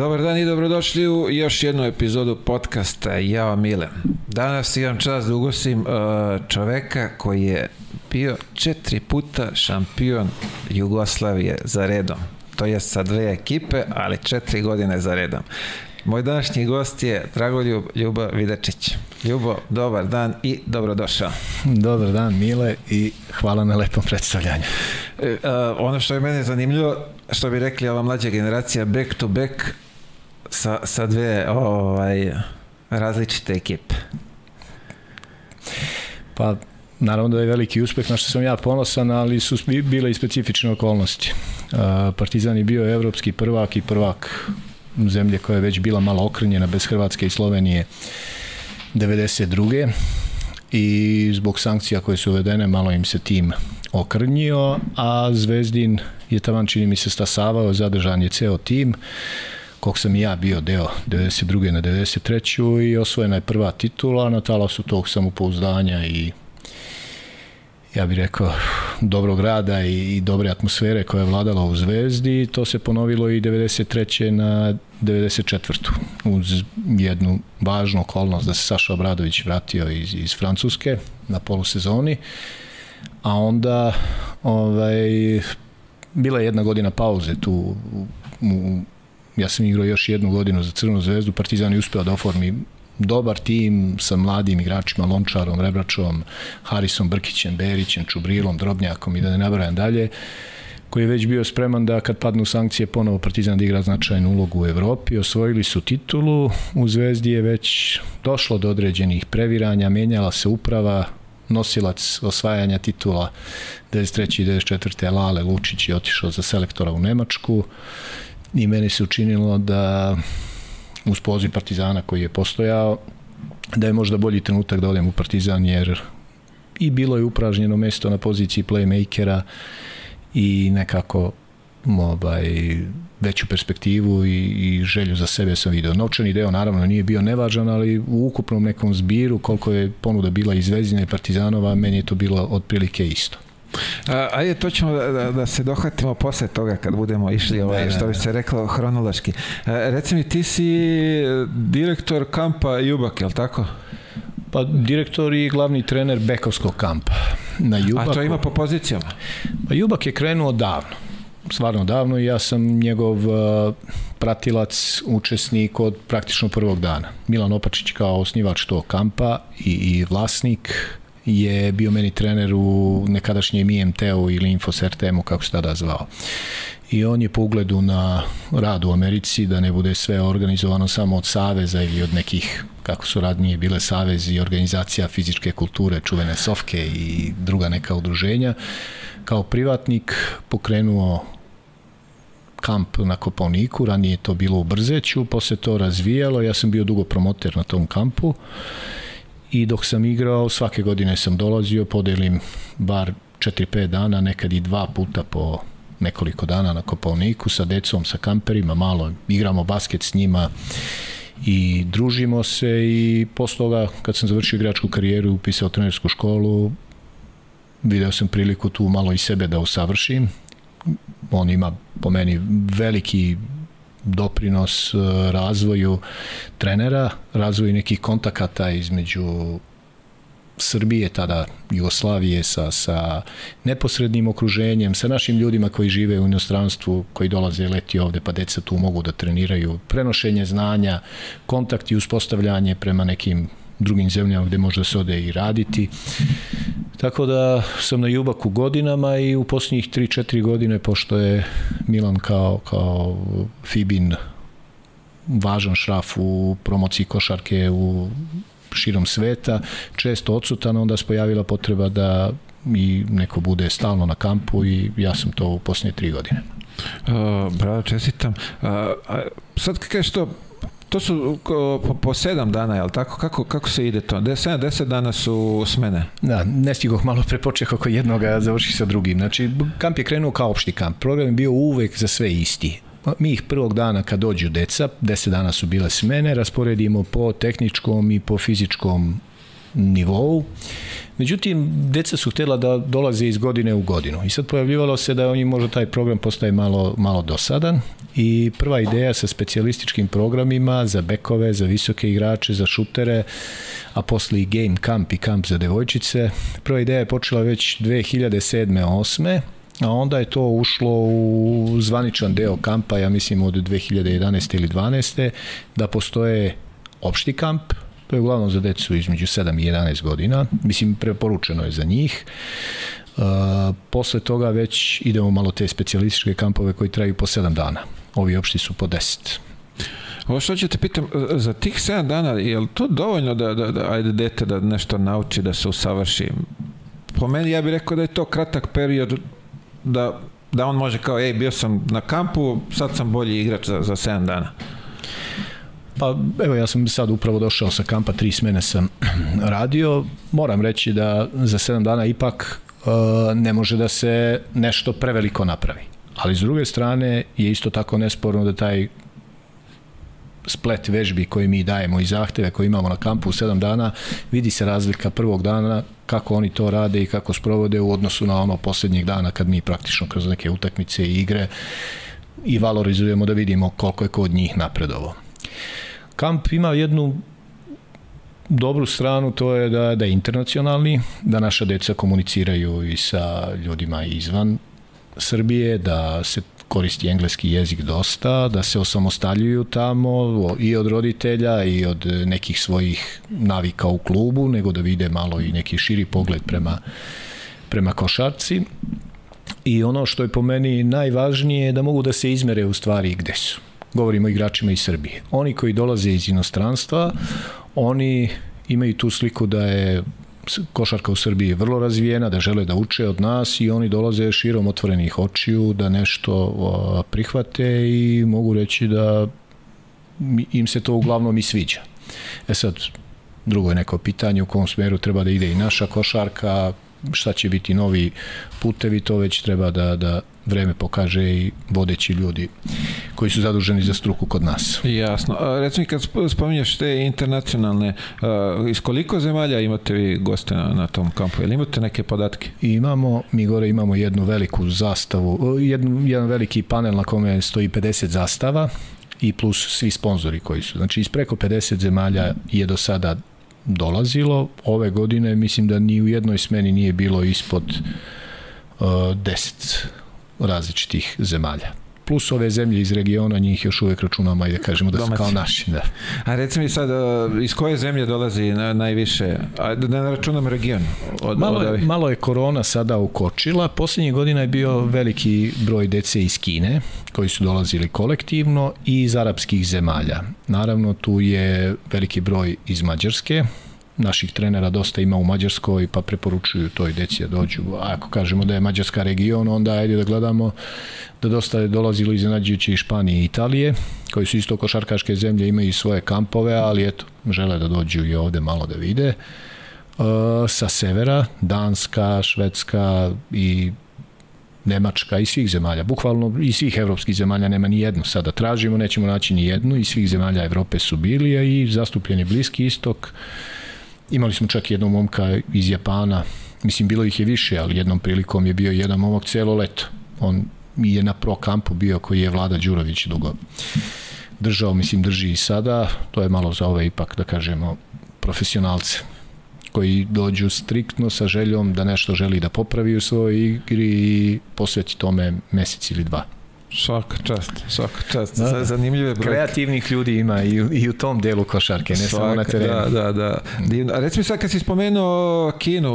Dobar dan i dobrodošli u još jednu epizodu podcasta Jao Mile. Danas imam čast da ugosim uh, čoveka koji je bio četiri puta šampion Jugoslavije za redom. To je sa dve ekipe, ali četiri godine za redom. Moj današnji gost je Dragoljub Ljuba Vidačić. Ljubo, dobar dan i dobrodošao. Dobar dan Mile i hvala na lepom predstavljanju. E, a, ono što je mene zanimljivo, što bi rekli ova mlađa generacija, back to back sa, sa dve ovaj, različite ekipe. Pa naravno da je veliki uspeh na što sam ja ponosan, ali su bile i specifične okolnosti. Partizan je bio evropski prvak i prvak zemlje koja je već bila malo okrenjena bez Hrvatske i Slovenije 92. I zbog sankcija koje su uvedene malo im se tim okrnjio, a Zvezdin je tavan čini mi se stasavao, zadržan je ceo tim kog sam i ja bio deo 92. na 93. i osvojena je prva titula na talasu tog samopouzdanja i ja bih rekao dobrog rada i, i dobre atmosfere koja je vladala u Zvezdi to se ponovilo i 93. na 94. uz jednu važnu okolnost da se Saša Obradović vratio iz, iz Francuske na polusezoni a onda ovaj, bila je jedna godina pauze tu u, u ja sam igrao još jednu godinu za Crvenu zvezdu, Partizan je uspeo da oformi dobar tim sa mladim igračima, Lončarom, Rebračom, Harisom, Brkićem, Berićem, Čubrilom, Drobnjakom i da ne nabrajam dalje, koji je već bio spreman da kad padnu sankcije ponovo Partizan da igra značajnu ulogu u Evropi. Osvojili su titulu, u Zvezdi je već došlo do određenih previranja, menjala se uprava, nosilac osvajanja titula 93. i 94. Lale Lučić je otišao za selektora u Nemačku i meni se učinilo da uz poziv Partizana koji je postojao da je možda bolji trenutak da odem u Partizan jer i bilo je upražnjeno mesto na poziciji playmakera i nekako ovaj, veću perspektivu i, i želju za sebe sam video. Novčani deo naravno nije bio nevažan, ali u ukupnom nekom zbiru koliko je ponuda bila izvezina i Partizanova, meni je to bilo otprilike isto. A, ajde, to ćemo da, da, da se dohvatimo posle toga kad budemo išli, ovaj, ne, što bi se reklo, hronološki. A, reci mi, ti si direktor kampa Jubak, je li tako? Pa direktor i glavni trener Bekovskog kampa na Jubaku. A to ima po pozicijama? Pa Jubak je krenuo davno stvarno davno i ja sam njegov uh, pratilac, učesnik od praktično prvog dana. Milan Opačić kao osnivač tog kampa i, i vlasnik je bio meni trener u nekadašnjem IMT-u ili InfoSRTM-u, kako se tada zvao. I on je po ugledu na rad u Americi, da ne bude sve organizovano samo od saveza ili od nekih, kako su radnije bile savezi organizacija fizičke kulture, čuvene Sofke i druga neka udruženja, kao privatnik pokrenuo kamp na Koponiku, ranije je to bilo u Brzeću, posle to razvijalo, ja sam bio dugo promoter na tom kampu i dok sam igrao svake godine sam dolazio, podelim bar 4-5 dana, nekad i dva puta po nekoliko dana na Kopovniku sa decom, sa kamperima, malo igramo basket s njima i družimo se i posle toga kad sam završio igračku karijeru upisao trenersku školu video sam priliku tu malo i sebe da usavršim. On ima po meni veliki doprinos e, razvoju trenera, razvoju nekih kontakata između Srbije, tada Jugoslavije sa, sa neposrednim okruženjem, sa našim ljudima koji žive u inostranstvu, koji dolaze leti ovde, pa deca tu mogu da treniraju, prenošenje znanja, kontakt i uspostavljanje prema nekim drugim zemljama gde može da se ode i raditi. Tako da sam na Jubaku godinama i u posljednjih 3-4 godine, pošto je Milan kao, kao Fibin važan šraf u promociji košarke u širom sveta, često odsutan, onda se pojavila potreba da i neko bude stalno na kampu i ja sam to u posljednje tri godine. Uh, bravo, čestitam. Uh, sad kažeš to, To su po, po sedam dana, je li tako? Kako, kako se ide to? 10, 10 dana su smene. Da, ne stigoh malo prepočeh oko jednog, a završi sa drugim. Znači, kamp je krenuo kao opšti kamp. Program je bio uvek za sve isti. Mi ih prvog dana kad dođu deca, 10 dana su bile smene, rasporedimo po tehničkom i po fizičkom nivou. Međutim, deca su htjela da dolaze iz godine u godinu i sad pojavljivalo se da oni možda taj program postaje malo, malo dosadan i prva ideja sa specijalističkim programima za bekove, za visoke igrače, za šutere, a posle i game camp i kamp za devojčice. Prva ideja je počela već 2007. 8 a onda je to ušlo u zvaničan deo kampa, ja mislim od 2011. ili 12. da postoje opšti kamp, to je uglavnom za decu između 7 i 11 godina, mislim preporučeno je za njih. Uh, posle toga već idemo malo te specijalističke kampove koji traju po 7 dana. Ovi opšti su po 10. Ovo što ću te pitam, za tih 7 dana, je li to dovoljno da, da, da ajde dete da nešto nauči, da se usavrši? Po meni ja bih rekao da je to kratak period da, da on može kao, ej, bio sam na kampu, sad sam bolji igrač za, za 7 dana. Pa evo ja sam sad upravo došao sa kampa, tri smene sam radio. Moram reći da za 7 dana ipak uh, ne može da se nešto preveliko napravi. Ali s druge strane je isto tako nesporno da taj splet vežbi koji mi dajemo i zahteve koje imamo na kampu u 7 dana, vidi se razlika prvog dana kako oni to rade i kako sprovode u odnosu na ono poslednjeg dana kad mi praktično kroz neke utakmice i igre i valorizujemo da vidimo koliko je kod njih napredovo. Kamp ima jednu dobru stranu, to je da, da je internacionalni, da naša deca komuniciraju i sa ljudima izvan Srbije, da se koristi engleski jezik dosta, da se osamostaljuju tamo i od roditelja i od nekih svojih navika u klubu, nego da vide malo i neki širi pogled prema, prema košarci. I ono što je po meni najvažnije je da mogu da se izmere u stvari gde su. Govorimo o igračima iz Srbije. Oni koji dolaze iz inostranstva, oni imaju tu sliku da je košarka u Srbiji vrlo razvijena, da žele da uče od nas i oni dolaze širom otvorenih očiju da nešto prihvate i mogu reći da im se to uglavnom i sviđa. E sad, drugo je neko pitanje u kom smeru treba da ide i naša košarka, šta će biti novi putevi, to već treba da, da vreme pokaže i vodeći ljudi koji su zaduženi za struku kod nas. Jasno. A, recimo kad spominješ te internacionalne, a, iz koliko zemalja imate vi goste na, na tom kampu? Ili imate neke podatke? Imamo, mi gore imamo jednu veliku zastavu, jednu, jedan veliki panel na kome stoji 50 zastava i plus svi sponzori koji su. Znači iz preko 50 zemalja je do sada dolazilo. Ove godine mislim da ni u jednoj smeni nije bilo ispod uh, 10 različitih zemalja plus ove zemlje iz regiona, njih još uvek računamo, ajde kažemo da Domaći. su kao naši. Da. A reci mi sad, uh, iz koje zemlje dolazi na, najviše, a da ne računam region? Od, malo, od ovih... malo je korona sada ukočila, poslednjih godina je bio veliki broj dece iz Kine, koji su dolazili kolektivno i iz arapskih zemalja. Naravno, tu je veliki broj iz Mađarske, naših trenera dosta ima u Mađarskoj, pa preporučuju toj deci da dođu. A ako kažemo da je Mađarska region, onda ajde da gledamo da dosta je dolazilo iznenađujući i Španije i Italije, koji su isto košarkaške zemlje, imaju svoje kampove, ali eto, žele da dođu i ovde malo da vide. Uh, sa severa, Danska, Švedska i Nemačka i svih zemalja, bukvalno i svih evropskih zemalja nema ni jednu sada tražimo, nećemo naći ni jednu i svih zemalja Evrope su bili i zastupljen je Bliski istok imali smo čak jednog momka iz Japana. Mislim bilo ih je više, ali jednom prilikom je bio jedan momak celo leto. On je na pro kampu bio koji je Vlada Đurović dugo držao, mislim drži i sada, to je malo za ove ipak da kažemo profesionalce koji dođu striktno sa željom da nešto želi da popravi u svojoj igri i posveti tome mesec ili dva. Svaka čast, svaka čast. Da. Zanimljive brojke. Kreativnih ljudi ima i, i u tom delu košarke, ne svaka, samo na terenu. Da, da, da. Divno. A reci mi sad kad si spomenuo Kinu,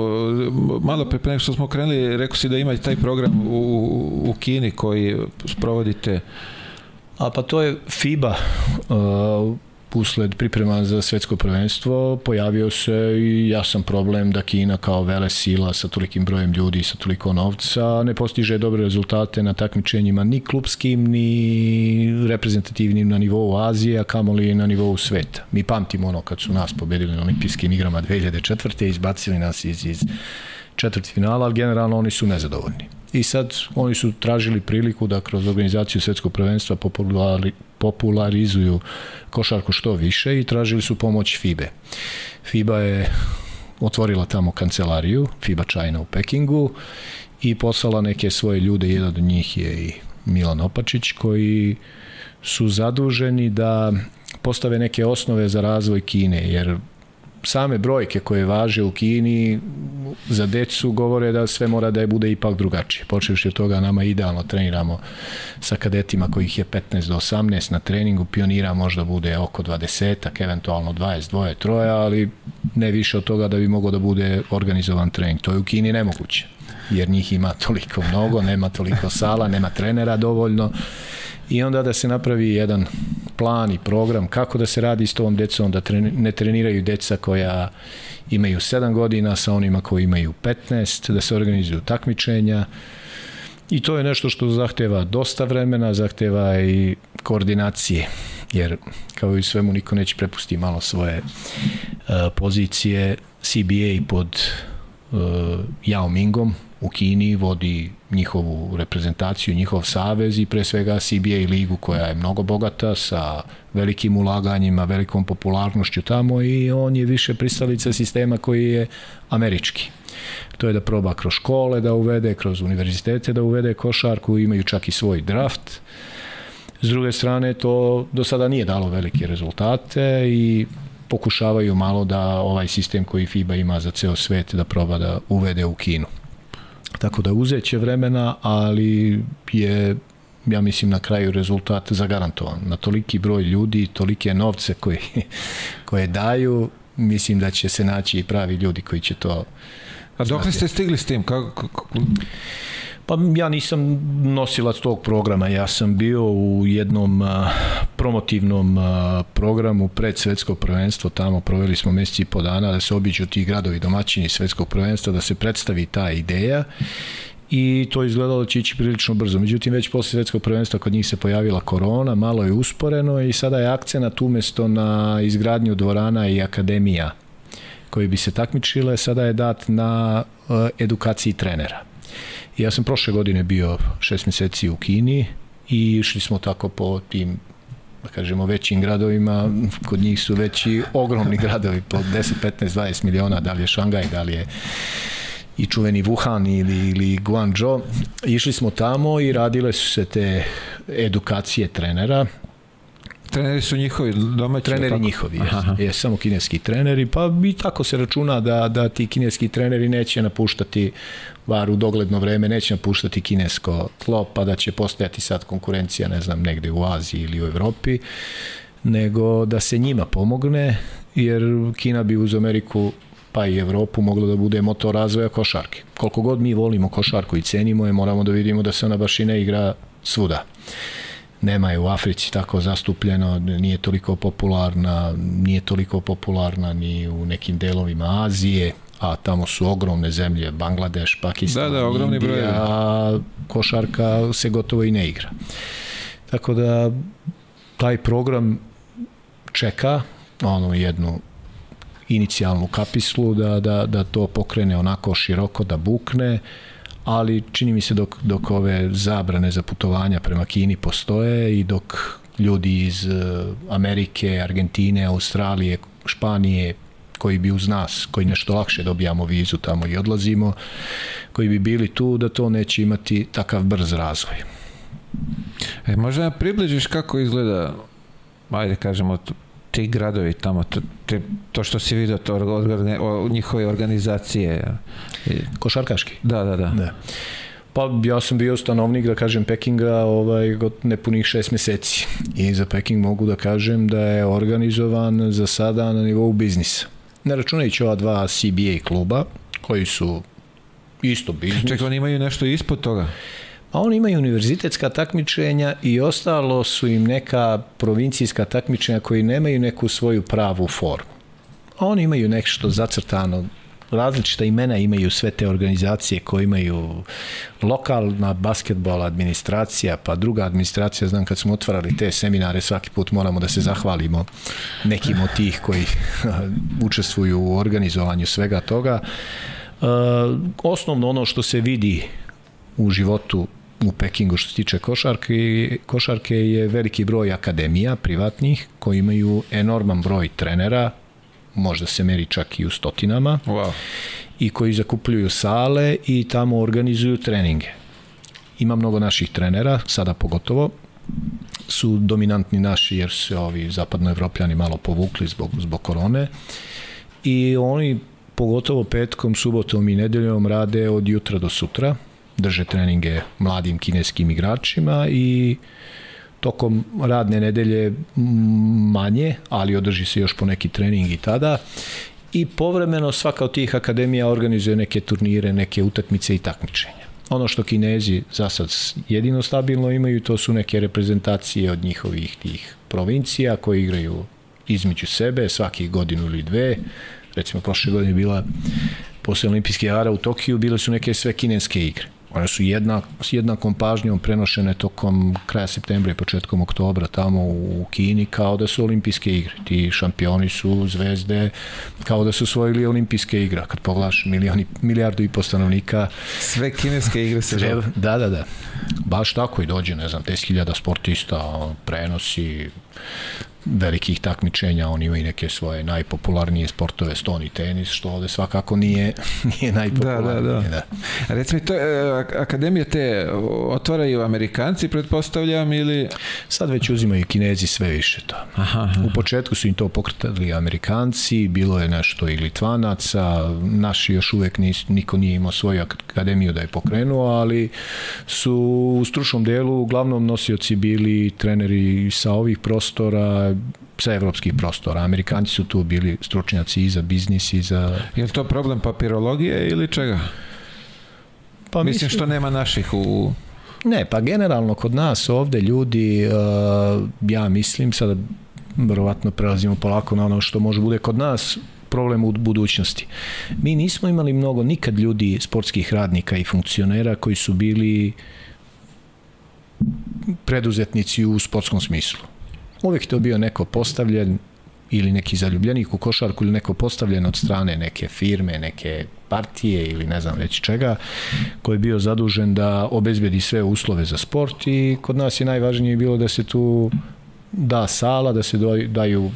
malo pre nego što smo krenuli, rekao si da ima taj program u, u Kini koji sprovodite. A pa to je FIBA, uh, usled priprema za svetsko prvenstvo pojavio se i jasan problem da Kina kao vele sila sa tolikim brojem ljudi sa toliko novca ne postiže dobre rezultate na takmičenjima ni klubskim ni reprezentativnim na nivou Azije, a kamoli na nivou sveta. Mi pamtimo ono kad su nas pobedili na olimpijskim igrama 2004. izbacili nas iz, iz četvrti finala, ali generalno oni su nezadovoljni. I sad oni su tražili priliku da kroz organizaciju svetskog prvenstva populari, popularizuju košarku što više i tražili su pomoć FIBE. FIBA je otvorila tamo kancelariju FIBA China u Pekingu i poslala neke svoje ljude, jedan od njih je i Milan Opačić koji su zaduženi da postave neke osnove za razvoj Kine, jer same brojke koje važe u Kini za decu govore da sve mora da je bude ipak drugačije. Počevši od toga nama idealno treniramo sa kadetima kojih je 15 do 18 na treningu, pionira možda bude oko 20, eventualno 22, troja, ali ne više od toga da bi mogo da bude organizovan trening. To je u Kini nemoguće, jer njih ima toliko mnogo, nema toliko sala, nema trenera dovoljno i onda da se napravi jedan plan i program kako da se radi s tom decom, da ne treniraju deca koja imaju 7 godina sa onima koji imaju 15, da se organizuju takmičenja. I to je nešto što zahteva dosta vremena, zahteva i koordinacije, jer kao i svemu niko neće prepustiti malo svoje uh, pozicije CBA pod Yao Mingom, u Kini vodi njihovu reprezentaciju, njihov savez i pre svega CBA ligu koja je mnogo bogata sa velikim ulaganjima, velikom popularnošću tamo i on je više pristalica sistema koji je američki. To je da proba kroz škole da uvede, kroz univerzitete da uvede košarku, imaju čak i svoj draft. S druge strane, to do sada nije dalo velike rezultate i pokušavaju malo da ovaj sistem koji FIBA ima za ceo svet da proba da uvede u Kinu. Tako da uzeće vremena, ali je ja mislim na kraju rezultat zagarantovan. Na toliki broj ljudi, tolike novce koji, koje daju, mislim da će se naći i pravi ljudi koji će to A dok ste stigli s tim? Kako, kako... Pa ja nisam nosilac tog programa, ja sam bio u jednom promotivnom programu pred svetsko prvenstvo, tamo proveli smo meseci i po dana da se obiđu ti gradovi domaćini svetskog prvenstva, da se predstavi ta ideja i to izgledalo da će ići prilično brzo. Međutim, već posle svetskog prvenstva kod njih se pojavila korona, malo je usporeno i sada je akcenat umesto na izgradnju dvorana i akademija koji bi se takmičile, sada je dat na edukaciji trenera. Ja sam prošle godine bio šest meseci u Kini i išli smo tako po tim da kažemo većim gradovima, kod njih su veći ogromni gradovi po 10, 15, 20 miliona, da li je Šangaj, da li je i čuveni Wuhan ili, ili Guangzhou. Išli smo tamo i radile su se te edukacije trenera, Treneri su njihovi domaći? Treneri tako? njihovi, jes, jes, samo kineski treneri, pa i tako se računa da, da ti kineski treneri neće napuštati var u dogledno vreme, neće napuštati kinesko tlo, pa da će postojati sad konkurencija, ne znam, negde u Aziji ili u Evropi, nego da se njima pomogne, jer Kina bi uz Ameriku pa i Evropu moglo da bude motor razvoja košarke. Koliko god mi volimo košarku i cenimo je, moramo da vidimo da se ona baš i ne igra svuda nema je u Africi tako zastupljeno, nije toliko popularna, nije toliko popularna ni u nekim delovima Azije, a tamo su ogromne zemlje, Bangladeš, Pakistan, da, da, ogromni Indija, broj. a košarka se gotovo i ne igra. Tako da taj program čeka ono jednu inicijalnu kapislu da, da, da to pokrene onako široko, da bukne, ali čini mi se dok, dok ove zabrane za putovanja prema Kini postoje i dok ljudi iz eh, Amerike, Argentine, Australije, Španije, koji bi uz nas, koji nešto lakše dobijamo vizu tamo i odlazimo, koji bi bili tu, da to neće imati takav brz razvoj. E, možda približiš kako izgleda, ajde kažemo, ti gradovi tamo, to, te, to što si vidio, to organ, o, njihove organizacije. Košarkaški? Da, da, da. da. Pa ja sam bio stanovnik, da kažem, Pekinga ovaj, nepunih šest meseci. I za Peking mogu da kažem da je organizovan za sada na nivou biznisa. Ne računajući ova dva CBA kluba, koji su isto biznis. Čekaj, oni imaju nešto ispod toga? a oni imaju univerzitetska takmičenja i ostalo su im neka provincijska takmičenja koji nemaju neku svoju pravu formu. A oni imaju nešto zacrtano, različita imena imaju sve te organizacije koje imaju lokalna basketbol administracija, pa druga administracija, znam kad smo otvarali te seminare, svaki put moramo da se zahvalimo nekim od tih koji učestvuju u organizovanju svega toga. Uh, osnovno ono što se vidi u životu u Pekingu što se tiče košarke, košarke je veliki broj akademija privatnih koji imaju enorman broj trenera, možda se meri čak i u stotinama Wow. i koji zakupljuju sale i tamo organizuju treninge. Ima mnogo naših trenera, sada pogotovo, su dominantni naši jer se ovi zapadnoevropljani malo povukli zbog, zbog korone i oni pogotovo petkom, subotom i nedeljom rade od jutra do sutra, drže treninge mladim kineskim igračima i tokom radne nedelje manje, ali održi se još po neki trening i tada i povremeno svaka od tih akademija organizuje neke turnire, neke utakmice i takmičenja. Ono što Kinezi za sad jedino stabilno imaju, to su neke reprezentacije od njihovih tih provincija koji igraju između sebe svaki godinu ili dve. Recimo, prošle godine bila posle olimpijske igara u Tokiju, bile su neke sve kineske igre. One su jedna, s jednakom pažnjom prenošene tokom kraja septembra i početkom oktobra tamo u Kini kao da su olimpijske igre. Ti šampioni su zvezde kao da su osvojili olimpijske igre. Kad pogledaš milioni, milijardu i po stanovnika, Sve kineske igre se Treba, da, da, da. Baš tako i dođe, ne znam, 10.000 sportista, prenosi velikih takmičenja, oni imaju neke svoje najpopularnije sportove, stoni tenis, što ovde svakako nije, nije najpopularnije. Da, da, da. da. Recimo, to, e, akademije te otvaraju Amerikanci, pretpostavljam, ili... Sad već uzimaju i kinezi sve više to. Aha, aha. U početku su im to pokretali Amerikanci, bilo je nešto i Litvanaca, naši još uvek nis, niko nije imao svoju akademiju da je pokrenuo, ali su u stručnom delu uglavnom nosioci bili treneri sa ovih prostora, sa evropskih prostora. Amerikanci su tu bili stručnjaci i za biznis i za... Je li to problem papirologije ili čega? Pa Mislim što nema naših u... Ne, pa generalno kod nas ovde ljudi, uh, ja mislim, sada verovatno prelazimo polako na ono što može bude kod nas, problem u budućnosti. Mi nismo imali mnogo nikad ljudi, sportskih radnika i funkcionera koji su bili preduzetnici u sportskom smislu. Uvek to bio neko postavljen ili neki zaljubljenik u košarku ili neko postavljen od strane neke firme, neke partije ili ne znam već čega, koji je bio zadužen da obezbedi sve uslove za sport i kod nas je najvažnije bilo da se tu da sala, da se daju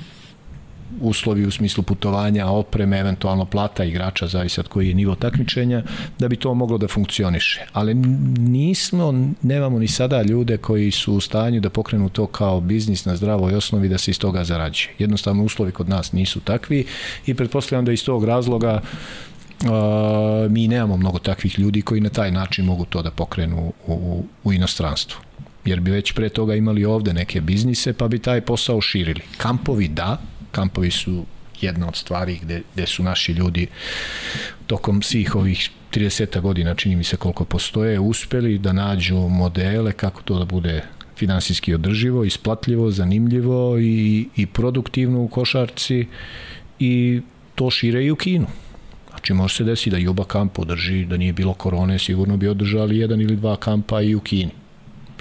uslovi u smislu putovanja, opreme, eventualno plata igrača, zavisi od koji je nivo takmičenja, da bi to moglo da funkcioniše. Ali nismo, nemamo ni sada ljude koji su u stanju da pokrenu to kao biznis na zdravoj osnovi da se iz toga zarađuje. Jednostavno uslovi kod nas nisu takvi i pretpostavljam da iz tog razloga Uh, mi nemamo mnogo takvih ljudi koji na taj način mogu to da pokrenu u, u, u inostranstvu jer bi već pre toga imali ovde neke biznise pa bi taj posao širili. Kampovi da, kampovi su jedna od stvari gde, gde su naši ljudi tokom svih ovih 30 godina, čini mi se koliko postoje, uspeli da nađu modele kako to da bude finansijski održivo, isplatljivo, zanimljivo i, i produktivno u košarci i to šire i u kinu. Znači može se desiti da Juba kamp održi, da nije bilo korone, sigurno bi održali jedan ili dva kampa i u Kini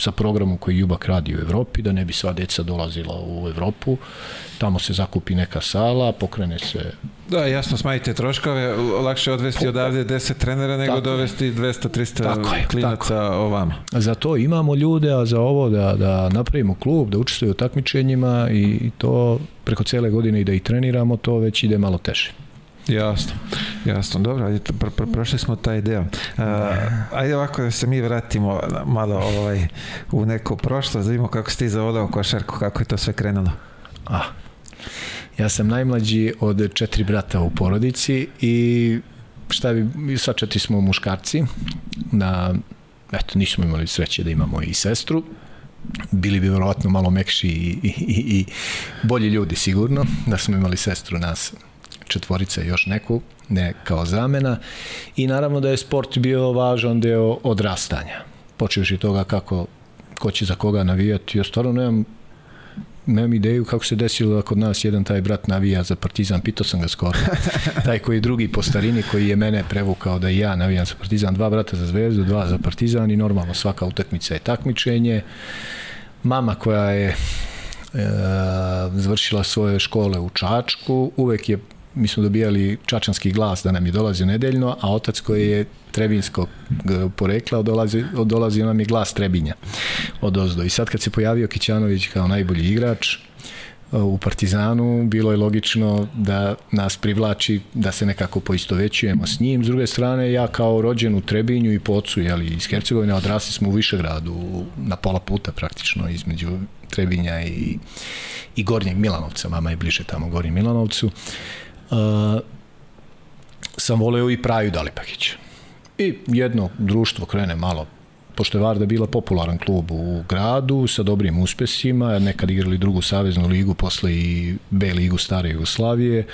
sa programom koji Jubak radi u Evropi, da ne bi sva deca dolazila u Evropu. Tamo se zakupi neka sala, pokrene se... Da, jasno, smanjite troškove, lakše odvesti Pokra... odavde 10 trenera nego tako dovesti 200-300 tako klinaca tako. ovama. Za to imamo ljude, a za ovo da, da napravimo klub, da učestvuju u takmičenjima i to preko cele godine i da ih treniramo, to već ide malo teže. Jasno, jasno. Dobro, ajde, pr pr prošli smo taj deo. Uh, ajde ovako da se mi vratimo malo ovaj, u neku prošlost, da vidimo kako si ti zavodao košarku, kako je to sve krenulo. A, ja sam najmlađi od četiri brata u porodici i šta bi, sva četiri smo muškarci, na, eto, nismo imali sreće da imamo i sestru, bili bi verovatno malo mekši i, i, i, i bolji ljudi sigurno, da smo imali sestru nas četvorica još neku, ne kao zamena i naravno da je sport bio važan deo odrastanja. Počeš i toga kako ko će za koga navijati. Ja stvarno nemam nemam ideju kako se desilo da kod nas jedan taj brat navija za Partizan, pitao sam ga skoro. taj koji je drugi po starini koji je mene prevukao da i ja navijam za Partizan, dva brata za Zvezdu, dva za Partizan i normalno svaka utakmica je takmičenje. Mama koja je e, završila svoje škole u Čačku, uvek je mi smo dobijali čačanski glas da nam je dolazio nedeljno, a otac koji je trebinskog porekla, dolazi, dolazi nam je glas Trebinja od ozdo. I sad kad se pojavio Kićanović kao najbolji igrač, u Partizanu, bilo je logično da nas privlači, da se nekako poistovećujemo s njim. S druge strane, ja kao rođen u Trebinju i po ocu, jeli, iz Hercegovine, odrasli smo u Višegradu, na pola puta praktično, između Trebinja i, i Gornjeg Milanovca, mama je bliže tamo Gornjem Milanovcu. Uh, sam voleo i Praju Dalipakića. I jedno društvo krene malo pošto je Varda bila popularan klub u gradu sa dobrim uspesima, nekad igrali drugu saveznu ligu, posle i B ligu stare Jugoslavije,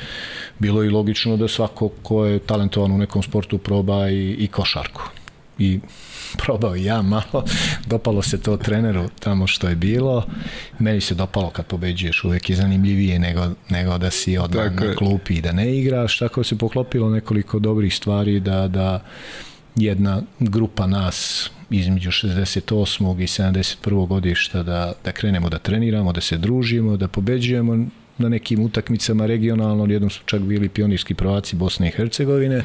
bilo je logično da svako ko je talentovan u nekom sportu proba i, i košarku. I probao i ja malo, dopalo se to treneru tamo što je bilo, meni se dopalo kad pobeđuješ uvek je zanimljivije nego, nego da si odmah na klupi i da ne igraš, tako se poklopilo nekoliko dobrih stvari da, da jedna grupa nas između 68. i 71. godišta da, da krenemo da treniramo, da se družimo, da pobeđujemo na nekim utakmicama regionalno, jednom su čak bili pionirski prvaci Bosne i Hercegovine.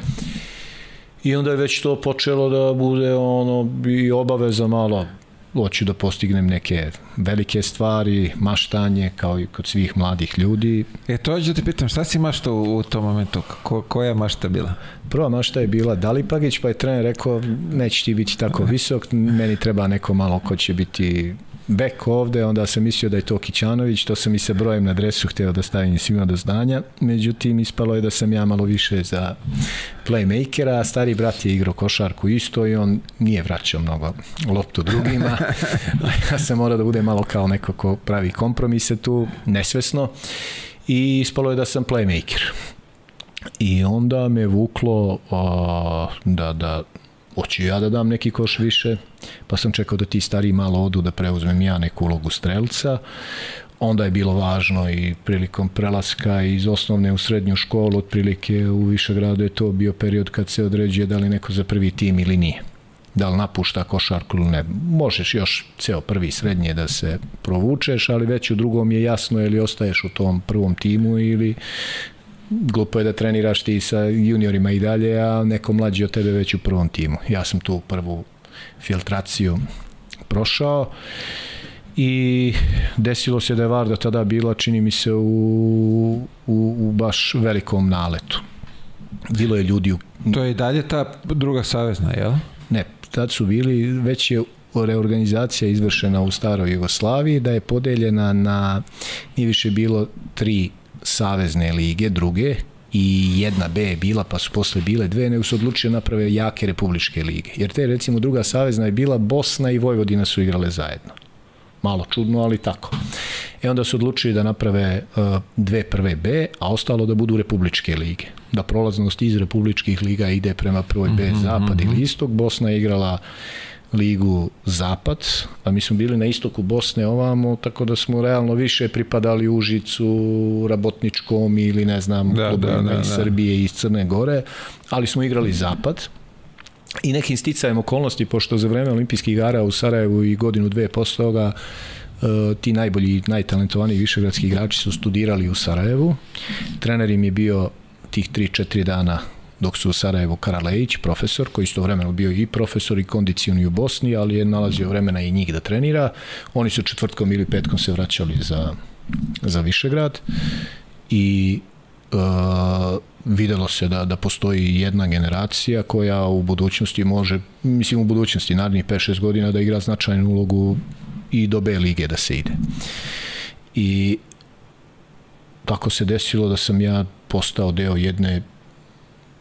I onda je već to počelo da bude ono i obaveza malo hoću da postignem neke velike stvari, maštanje, kao i kod svih mladih ljudi. E, to ću da te pitam, šta si maštao u, u tom momentu? Ko, koja mašta bila? Prva mašta je bila Dalipagić, pa je trener rekao, neće ti biti tako visok, meni treba neko malo ko će biti bek ovde, onda sam mislio da je to Kićanović, to sam i sa brojem na dresu hteo da stavim svima do znanja, međutim ispalo je da sam ja malo više za playmakera, stari brat je igrao košarku isto i on nije vraćao mnogo loptu drugima, ja sam morao da bude malo kao neko ko pravi kompromise tu, nesvesno, i ispalo je da sam playmaker. I onda me vuklo a, da, da hoću ja da dam neki koš više, pa sam čekao da ti stari malo odu da preuzmem ja neku ulogu strelca. Onda je bilo važno i prilikom prelaska iz osnovne u srednju školu, otprilike u Višegradu je to bio period kad se određuje da li neko za prvi tim ili nije da li napušta košarku ili ne. Možeš još ceo prvi srednje da se provučeš, ali već u drugom je jasno ili ostaješ u tom prvom timu ili glupo je da treniraš ti sa juniorima i dalje, a neko mlađi od tebe već u prvom timu. Ja sam tu prvu filtraciju prošao i desilo se da je Varda tada bila, čini mi se, u, u, u baš velikom naletu. Bilo je ljudi u... To je i dalje ta druga savezna, jel? Ne, tad su bili, već je reorganizacija izvršena u staroj Jugoslaviji, da je podeljena na, nije više bilo tri savezne lige, druge, i jedna B je bila, pa su posle bile dve, nego su odlučili naprave jake republičke lige. Jer te, recimo, druga savezna je bila Bosna i Vojvodina su igrale zajedno. Malo čudno, ali tako. E onda su odlučili da naprave uh, dve prve B, a ostalo da budu republičke lige. Da prolaznost iz republičkih liga ide prema prvoj B, mm -hmm, zapad mm -hmm. ili istok. Bosna je igrala uh, ligu Zapad, a mi smo bili na istoku Bosne ovamo, tako da smo realno više pripadali Užicu, Rabotničkom ili ne znam, da, da, da, iz da. Srbije i iz Crne Gore, ali smo igrali Zapad i nekim sticajem okolnosti, pošto za vreme olimpijskih igara u Sarajevu i godinu dve posle toga uh, ti najbolji, najtalentovaniji višegradski igrači su studirali u Sarajevu. Trener im je bio tih 3-4 dana dok su u Sarajevu Karalejić, profesor, koji isto vremeno bio i profesor i kondicioni u Bosni, ali je nalazio vremena i njih da trenira. Oni su četvrtkom ili petkom se vraćali za, za Višegrad i uh, videlo se da, da postoji jedna generacija koja u budućnosti može, mislim u budućnosti, narednih 5-6 godina da igra značajnu ulogu i do B lige da se ide. I tako se desilo da sam ja postao deo jedne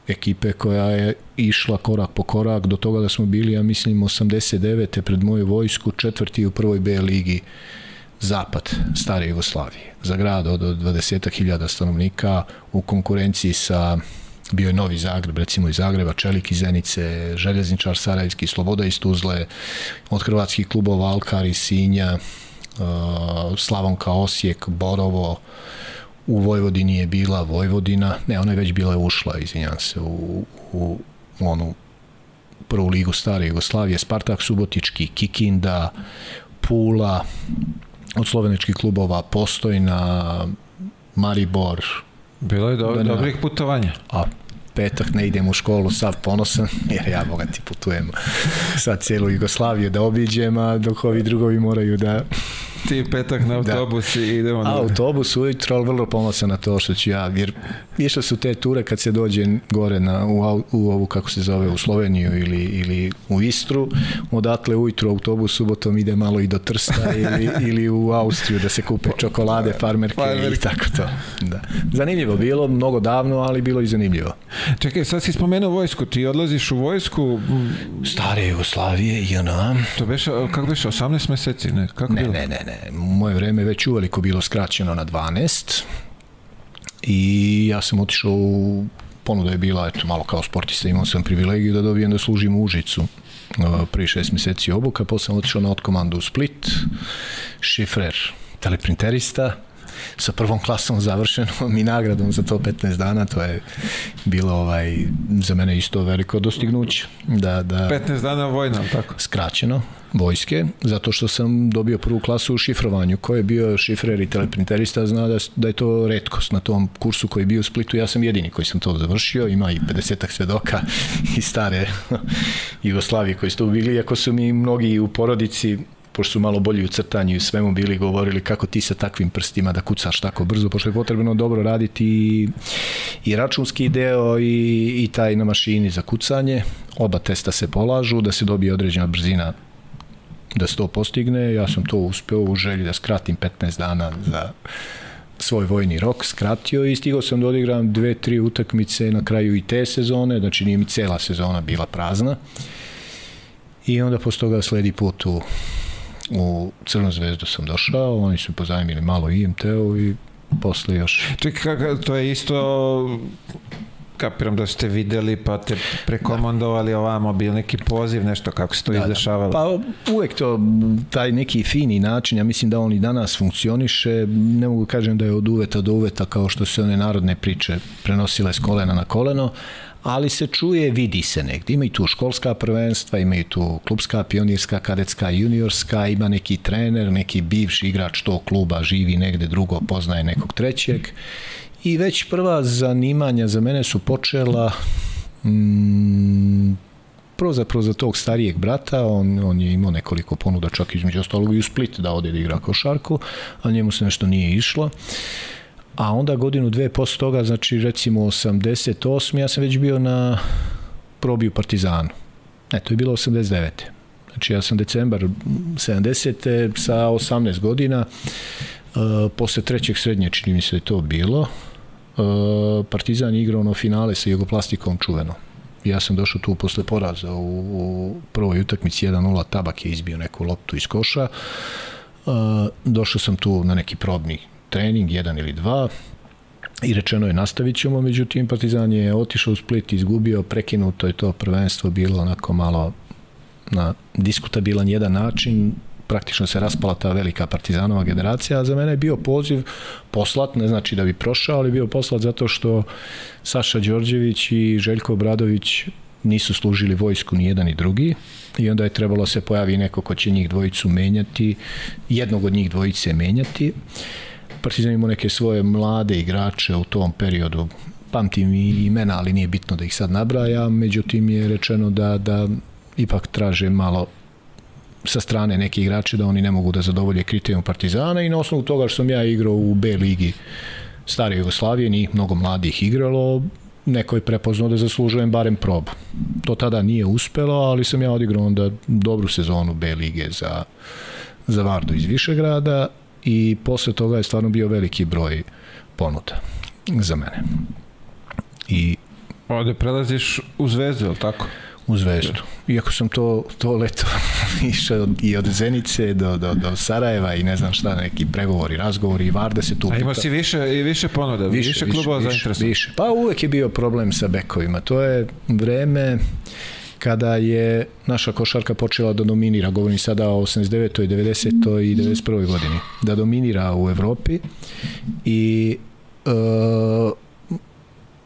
ekipe koja je išla korak po korak do toga da smo bili, ja mislim, 89. pred moju vojsku, četvrti u prvoj B ligi zapad stare Jugoslavije. Za grad od 20.000 stanovnika u konkurenciji sa bio je Novi Zagreb, recimo iz Zagreba, Čelik iz Zenice, Željezničar Sarajevski, Sloboda iz Tuzle, od hrvatskih klubova Alkar iz Sinja, uh, Slavonka Osijek, Borovo, u Vojvodini je bila Vojvodina, ne, ona je već bila ušla, izvinjam se, u, u, u onu prvu ligu stare Jugoslavije, Spartak Subotički, Kikinda, Pula, od sloveničkih klubova Postojna, Maribor. Bilo je do, da, dobrih putovanja. A petak ne idem u školu sav ponosan, jer ja ti putujem sad celu Jugoslaviju da obiđem, a dok ovi drugovi moraju da Ti petak na Da. autobus i idemo A, na... autobus ujutro, ali vrlo ponosan na to što ću ja, jer išle su te ture kad se dođe gore na, u, u ovu, kako se zove, u Sloveniju ili, ili u Istru, odatle ujutro autobus subotom ide malo i do Trsta ili, ili u Austriju da se kupe čokolade, farmerke, Farmerke. i tako to. Da. Zanimljivo bilo, mnogo davno, ali bilo i zanimljivo. Čekaj, sad si spomenuo vojsku, ti odlaziš u vojsku, Stare Jugoslavije, JNA, to beše, kako beše, 18 meseci, ne? Kako Ne, bilo? ne, ne, ne. Moje vreme je već uveliko bilo skraćeno na 12 i ja sam otišao u ponuda je bila, eto, malo kao sportista, imao sam privilegiju da dobijem da služim u Užicu uh, prvi šest meseci obuka, posle sam otišao na otkomandu u Split, šifrer, teleprinterista, sa prvom klasom završenom i nagradom za to 15 dana, to je bilo ovaj, za mene isto veliko dostignuće. Da, da, 15 dana vojna, tako? skraćeno vojske, zato što sam dobio prvu klasu u šifrovanju. Ko je bio šifrer i teleprinterista zna da, da je to redkost na tom kursu koji je bio u Splitu. Ja sam jedini koji sam to završio, ima i 50 svedoka iz stare Jugoslavije koji su tu bili, iako su mi mnogi u porodici pošto su malo bolji u crtanju i svemu bili govorili kako ti sa takvim prstima da kucaš tako brzo, pošto je potrebno dobro raditi i, i računski deo i, i taj na mašini za kucanje. Oba testa se polažu, da se dobije određena brzina da se to postigne. Ja sam to uspeo u želji da skratim 15 dana za svoj vojni rok, skratio i stigao sam da odigram dve, tri utakmice na kraju i te sezone, znači nije mi cela sezona bila prazna. I onda posle toga sledi put u, u Crnu zvezdu sam došao, oni su pozajmili malo IMT-u i posle još Čekaj, to je isto kapiram da ste videli pa te prekomandovali ovamo, bil neki poziv, nešto kako se to da, izdešavalo. Pa uvek to, taj neki fini način, ja mislim da on i danas funkcioniše, ne mogu kažem da je od uveta do uveta kao što se one narodne priče prenosile s kolena na koleno, ali se čuje, vidi se negde. Ima i tu školska prvenstva, ima i tu klubska, pionirska, kadetska, juniorska, ima neki trener, neki bivši igrač tog kluba, živi negde drugo, poznaje nekog trećeg. I već prva zanimanja za mene su počela mm, prvo za, prvo za tog starijeg brata, on, on je imao nekoliko ponuda, čak između ostalog i u Split da ode da igra košarku, a njemu se nešto nije išlo. A onda godinu, dve posle toga, znači recimo 88. ja sam već bio na probi u Partizanu. Ne, to je bilo 89. Znači ja sam decembar 70. sa 18 godina, uh, posle trećeg srednje čini mi se da je to bilo, uh, Partizan je igrao ono finale sa Jugoplastikom čuveno. Ja sam došao tu posle poraza u, u prvoj utakmici 1-0, Tabak je izbio neku loptu iz koša. Uh, došao sam tu na neki probni trening, jedan ili dva, i rečeno je nastavit ćemo, međutim Partizan je otišao u Split, izgubio, prekinuto je to prvenstvo, bilo onako malo na diskutabilan jedan način, praktično se raspala ta velika partizanova generacija, a za mene je bio poziv poslat, ne znači da bi prošao, ali bio poslat zato što Saša Đorđević i Željko Obradović nisu služili vojsku ni jedan ni drugi i onda je trebalo se pojavi neko ko će njih dvojicu menjati, jednog od njih dvojice menjati. Partizan imao neke svoje mlade igrače u tom periodu, pamtim i imena, ali nije bitno da ih sad nabraja, međutim je rečeno da, da ipak traže malo sa strane neki igrače da oni ne mogu da zadovolje kriterijum Partizana i na osnovu toga što sam ja igrao u B ligi stare Jugoslavije, nije mnogo mladih igralo, neko je prepoznao da zaslužujem barem probu. To tada nije uspelo, ali sam ja odigrao onda dobru sezonu B lige za, za Vardu iz Višegrada i posle toga je stvarno bio veliki broj ponuda za mene. I Ovde prelaziš u zvezdu, je li tako? u Zvezdu. Iako sam to, to leto išao i od Zenice do, do, do Sarajeva i ne znam šta, neki pregovori, razgovori i Varda se tu A imao si više, i više ponuda, više, više klubova više, zainteresovan. više. Pa uvek je bio problem sa bekovima. To je vreme kada je naša košarka počela da dominira, govorim sada o 89. 90. i 91. godini, da dominira u Evropi i e,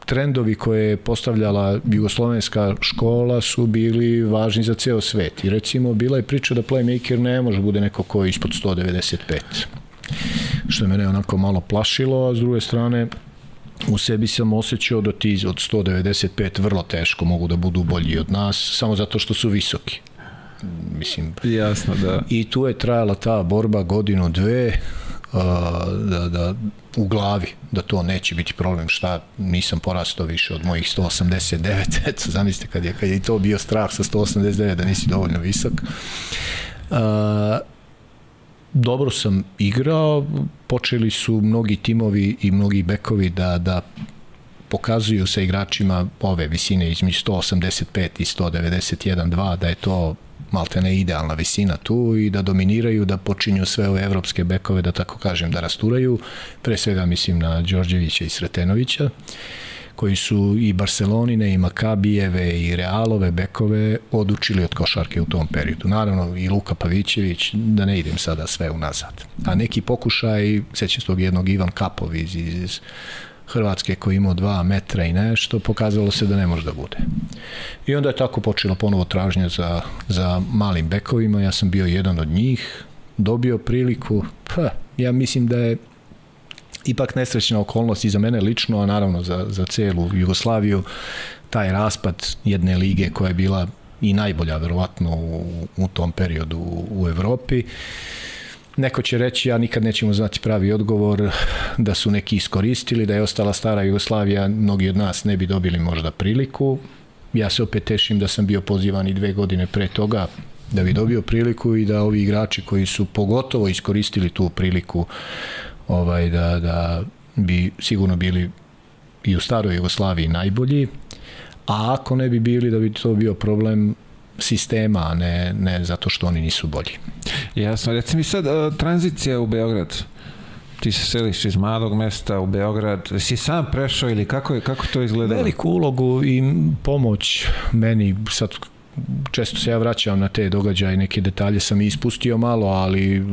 trendovi koje je postavljala jugoslovenska škola su bili važni za ceo svet. I recimo bila je priča da playmaker ne može bude neko ko je ispod 195 što je mene onako malo plašilo, a s druge strane u sebi sam osjećao da ti od 195 vrlo teško mogu da budu bolji od nas, samo zato što su visoki. mislim. Jasno, da. I tu je trajala ta borba godinu, dve, da, da u glavi da to neće biti problem šta nisam porastao više od mojih 189 eto zamislite kad je, kad je to bio strah sa 189 da nisi dovoljno visok uh, dobro sam igrao počeli su mnogi timovi i mnogi bekovi da, da pokazuju sa igračima ove visine između 185 i 191 2 da je to maltene idealna visina tu i da dominiraju, da počinju sve ove evropske bekove, da tako kažem, da rasturaju. Pre svega mislim na Đorđevića i Sretenovića koji su i Barcelonine i Makabijeve i Realove bekove odučili od košarke u tom periodu. Naravno i Luka Pavićević, da ne idem sada sve unazad. A neki pokušaj, sećam se tog jednog Ivan Kapov iz, iz Hrvatske koji imao dva metra i nešto, pokazalo se da ne može da bude. I onda je tako počela ponovo tražnja za, za malim bekovima, ja sam bio jedan od njih, dobio priliku, pa, ja mislim da je ipak nesrećna okolnost i za mene lično, a naravno za, za celu Jugoslaviju, taj raspad jedne lige koja je bila i najbolja verovatno u, u tom periodu u, u Evropi. Neko će reći, ja nikad nećemo znati pravi odgovor, da su neki iskoristili, da je ostala stara Jugoslavija, mnogi od nas ne bi dobili možda priliku. Ja se opet tešim da sam bio pozivan i dve godine pre toga da bi dobio priliku i da ovi igrači koji su pogotovo iskoristili tu priliku ovaj da, da bi sigurno bili i u staroj Jugoslaviji najbolji, a ako ne bi bili da bi to bio problem sistema, a ne, ne zato što oni nisu bolji. Jasno, reci mi sad, uh, tranzicija u Beograd, ti se seliš iz malog mesta u Beograd, si sam prešao ili kako, je, kako to izgleda? Veliku ulogu i pomoć meni, sad često se ja vraćam na te događaje, neke detalje sam ispustio malo, ali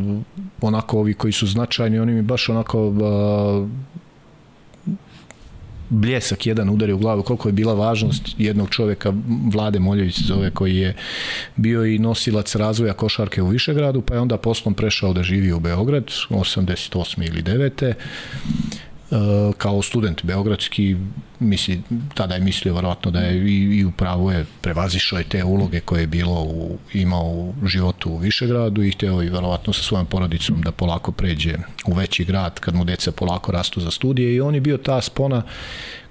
onako ovi koji su značajni, oni mi baš onako uh, bljesak jedan udari u glavu, koliko je bila važnost jednog čoveka, Vlade Moljević se zove, koji je bio i nosilac razvoja košarke u Višegradu, pa je onda poslom prešao da živi u Beograd, 88. ili 9 kao student beogradski misli, tada je mislio verovatno da je i, i upravo je prevazišao je te uloge koje je bilo u, imao u životu u Višegradu i hteo i verovatno sa svojom porodicom da polako pređe u veći grad kad mu deca polako rastu za studije i on je bio ta spona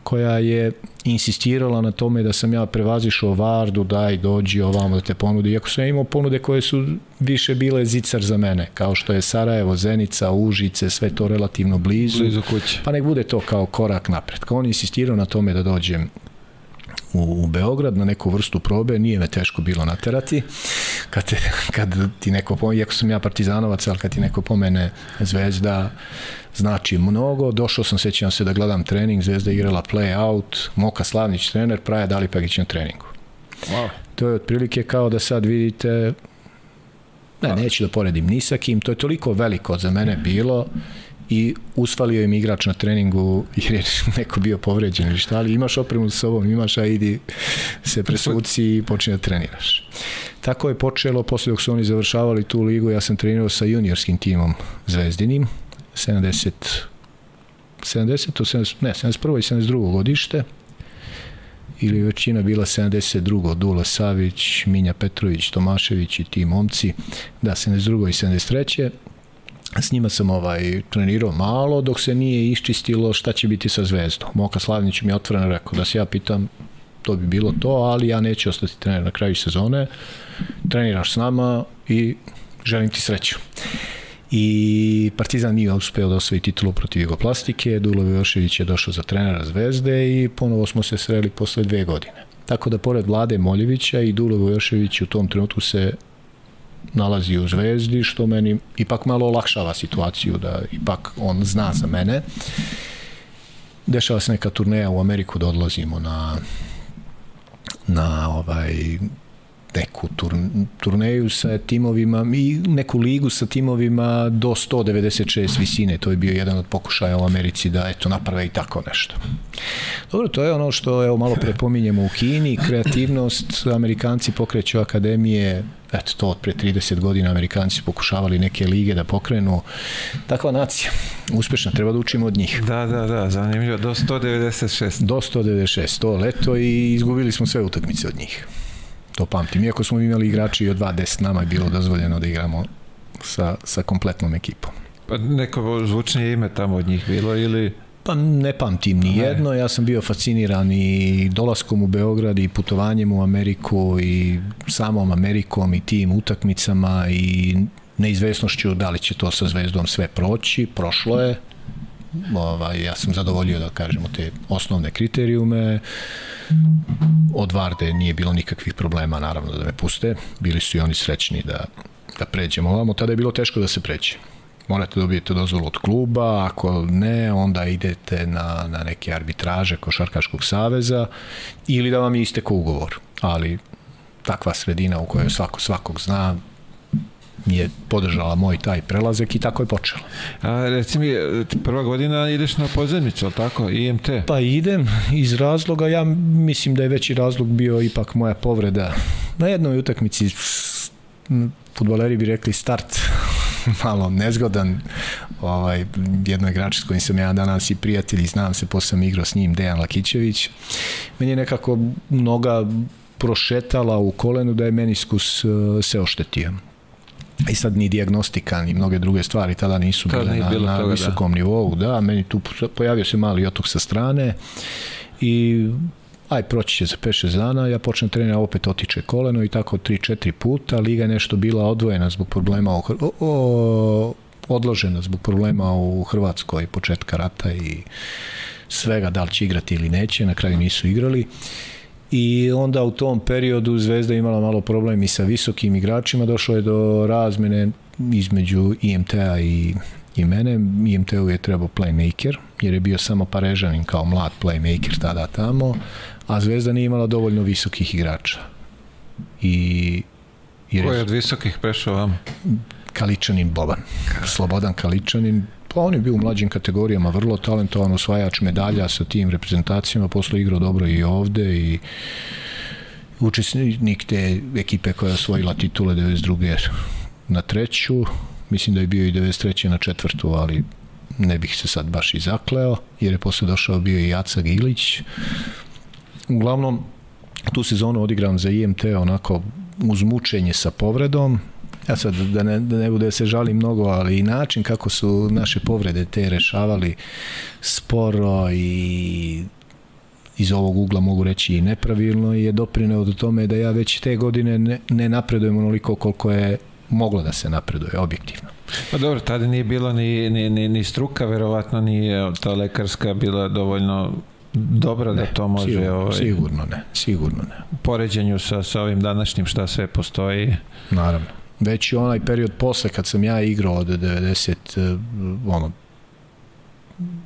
koja je insistirala na tome da sam ja prevazišao Vardu, daj dođi ovamo da te ponudi, iako sam ja imao ponude koje su više bile zicar za mene, kao što je Sarajevo, Zenica, Užice, sve to relativno blizu. Blizu kuće. Pa nek bude to kao korak napred. Kao on insistirao na tome da dođem u, u Beograd na neku vrstu probe, nije me teško bilo naterati. Kad, te, kad ti neko pomene, iako sam ja partizanovac, ali kad ti neko pomene Zvezda, znači mnogo. Došao sam, sećam se da gledam trening, Zvezda igrala play out, Moka Slavnić trener, Praja Dalipagić na treningu. Wow. To je otprilike kao da sad vidite ne, neću da poredim ni sa kim, to je toliko veliko za mene bilo i usvalio im igrač na treningu jer je neko bio povređen ili šta, ali imaš opremu sa sobom, imaš, a idi se presuci i počne da treniraš. Tako je počelo, posle dok su oni završavali tu ligu, ja sam trenirao sa juniorskim timom Zvezdinim, 70 70, 70 ne, 71. i 72. godište ili većina bila 72. Dula Savić, Minja Petrović, Tomašević i ti momci, da, 72. i 73 s njima sam ovaj trenirao malo dok se nije iščistilo šta će biti sa Zvezdom. Moka Slavnić mi je otvoreno rekao da se ja pitam to bi bilo to, ali ja neću ostati trener na kraju sezone. Treniraš s nama i želim ti sreću. I Partizan nije uspeo da osvoji titulu protiv Jugoplastike, Dulo Jošević je došao za trenera Zvezde i ponovo smo se sreli posle dve godine. Tako da pored Vlade Moljevića i Dulo Vojošević u tom trenutku se nalazi u Zvezdi, što meni ipak malo olakšava situaciju da ipak on zna za mene. Dešava se neka turneja u Ameriku da odlazimo na na ovaj neku tur, turneju sa timovima i neku ligu sa timovima do 196 visine, to je bio jedan od pokušaja u Americi da eto naprave i tako nešto. Dobro, to je ono što evo malo prepominjemo u Kini, kreativnost, Amerikanci pokreću akademije, eto to od pre 30 godina Amerikanci pokušavali neke lige da pokrenu. Takva nacija, uspešna, treba da učimo od njih. Da, da, da, zanimljivo, do 196. Do 196, to leto i izgubili smo sve utakmice od njih To pamtim. Iako smo imali igrači od 2-10, nama je bilo dozvoljeno da igramo sa, sa kompletnom ekipom. Pa neko zvučnije ime tamo od njih bilo ili... Pa ne pamtim ni jedno, ja sam bio fasciniran i dolaskom u Beograd i putovanjem u Ameriku i samom Amerikom i tim utakmicama i neizvesnošću da li će to sa Zvezdom sve proći, prošlo je, ovaj, ja sam zadovoljio da kažemo te osnovne kriterijume. Od Varde nije bilo nikakvih problema naravno da me puste. Bili su i oni srećni da, da pređemo ovamo. Tada je bilo teško da se pređe. Morate da dobijete dozvolu od kluba, ako ne, onda idete na, na neke arbitraže Košarkaškog saveza ili da vam je isteko ugovor. Ali takva sredina u kojoj svako svakog zna, je podržala moj taj prelazak i tako je počelo. A reci mi, prva godina ideš na pozemnicu, ali tako, IMT? Pa idem iz razloga, ja mislim da je veći razlog bio ipak moja povreda. Na jednoj utakmici futboleri bi rekli start malo nezgodan ovaj, jedno igrač s kojim sam ja danas i prijatelj i znam se, posle sam igrao s njim, Dejan Lakićević. Meni je nekako noga prošetala u kolenu da je meniskus uh, se oštetio. I sad ni diagnostika, ni mnoge druge stvari tada nisu tada bile na, bilo na toga, da. visokom da. nivou. Da, meni tu pojavio se mali otok sa strane i aj proći će za 5-6 dana, ja počnem trenira, opet otiče koleno i tako 3-4 puta, liga je nešto bila odvojena zbog problema u, o, o, odložena zbog problema u Hrvatskoj početka rata i svega da li će igrati ili neće, na kraju nisu igrali i onda u tom periodu Zvezda imala malo problem i sa visokim igračima, došlo je do razmene između IMT-a i, i mene. IMT-u je trebao playmaker, jer je bio samo Parežanin kao mlad playmaker tada tamo, a Zvezda nije imala dovoljno visokih igrača. I jer Ko je od visokih prešao vam? Kaličanin Boban. Slobodan Kaličanin, pa on je bio u mlađim kategorijama vrlo talentovan osvajač medalja sa tim reprezentacijama, posle igrao dobro i ovde i učesnik te ekipe koja je osvojila titule 92. na treću, mislim da je bio i 93. na četvrtu, ali ne bih se sad baš i zakleo, jer je posle došao bio i Jacak Ilić, Uglavnom, tu sezonu odigram za IMT onako uz mučenje sa povredom, ja sad da ne, da ne bude da se žali mnogo, ali i način kako su naše povrede te rešavali sporo i iz ovog ugla mogu reći i nepravilno je doprineo do tome da ja već te godine ne, ne napredujem onoliko koliko je moglo da se napreduje, objektivno. Pa dobro, tada nije bilo ni, ni, ni, ni struka, verovatno ni ta lekarska bila dovoljno dobro da to može sigurno, ovaj, sigurno ne sigurno ne. u poređenju sa, sa ovim današnjim šta sve postoji. Naravno već i onaj period posle kad sam ja igrao od 90 eh, ono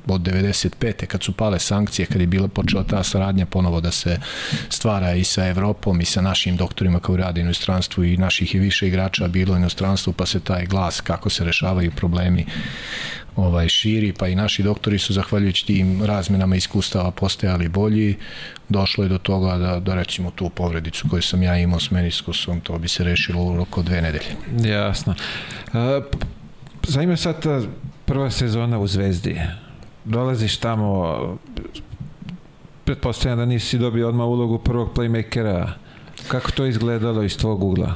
od 95. kad su pale sankcije, kad je bila počela ta saradnja ponovo da se stvara i sa Evropom i sa našim doktorima koji rade u inostranstvu i naših i više igrača bilo u inostranstvu, pa se taj glas kako se rešavaju problemi ovaj širi, pa i naši doktori su zahvaljujući tim razmenama iskustava postajali bolji. Došlo je do toga da, da recimo tu povredicu koju sam ja imao s meniskusom, to bi se rešilo u roku dve nedelje. Jasno. Zanima sad ta prva sezona u Zvezdi. Dolaziš tamo, pretpostavljam da nisi dobio odmah ulogu prvog playmakera. Kako to izgledalo iz tvog ugla?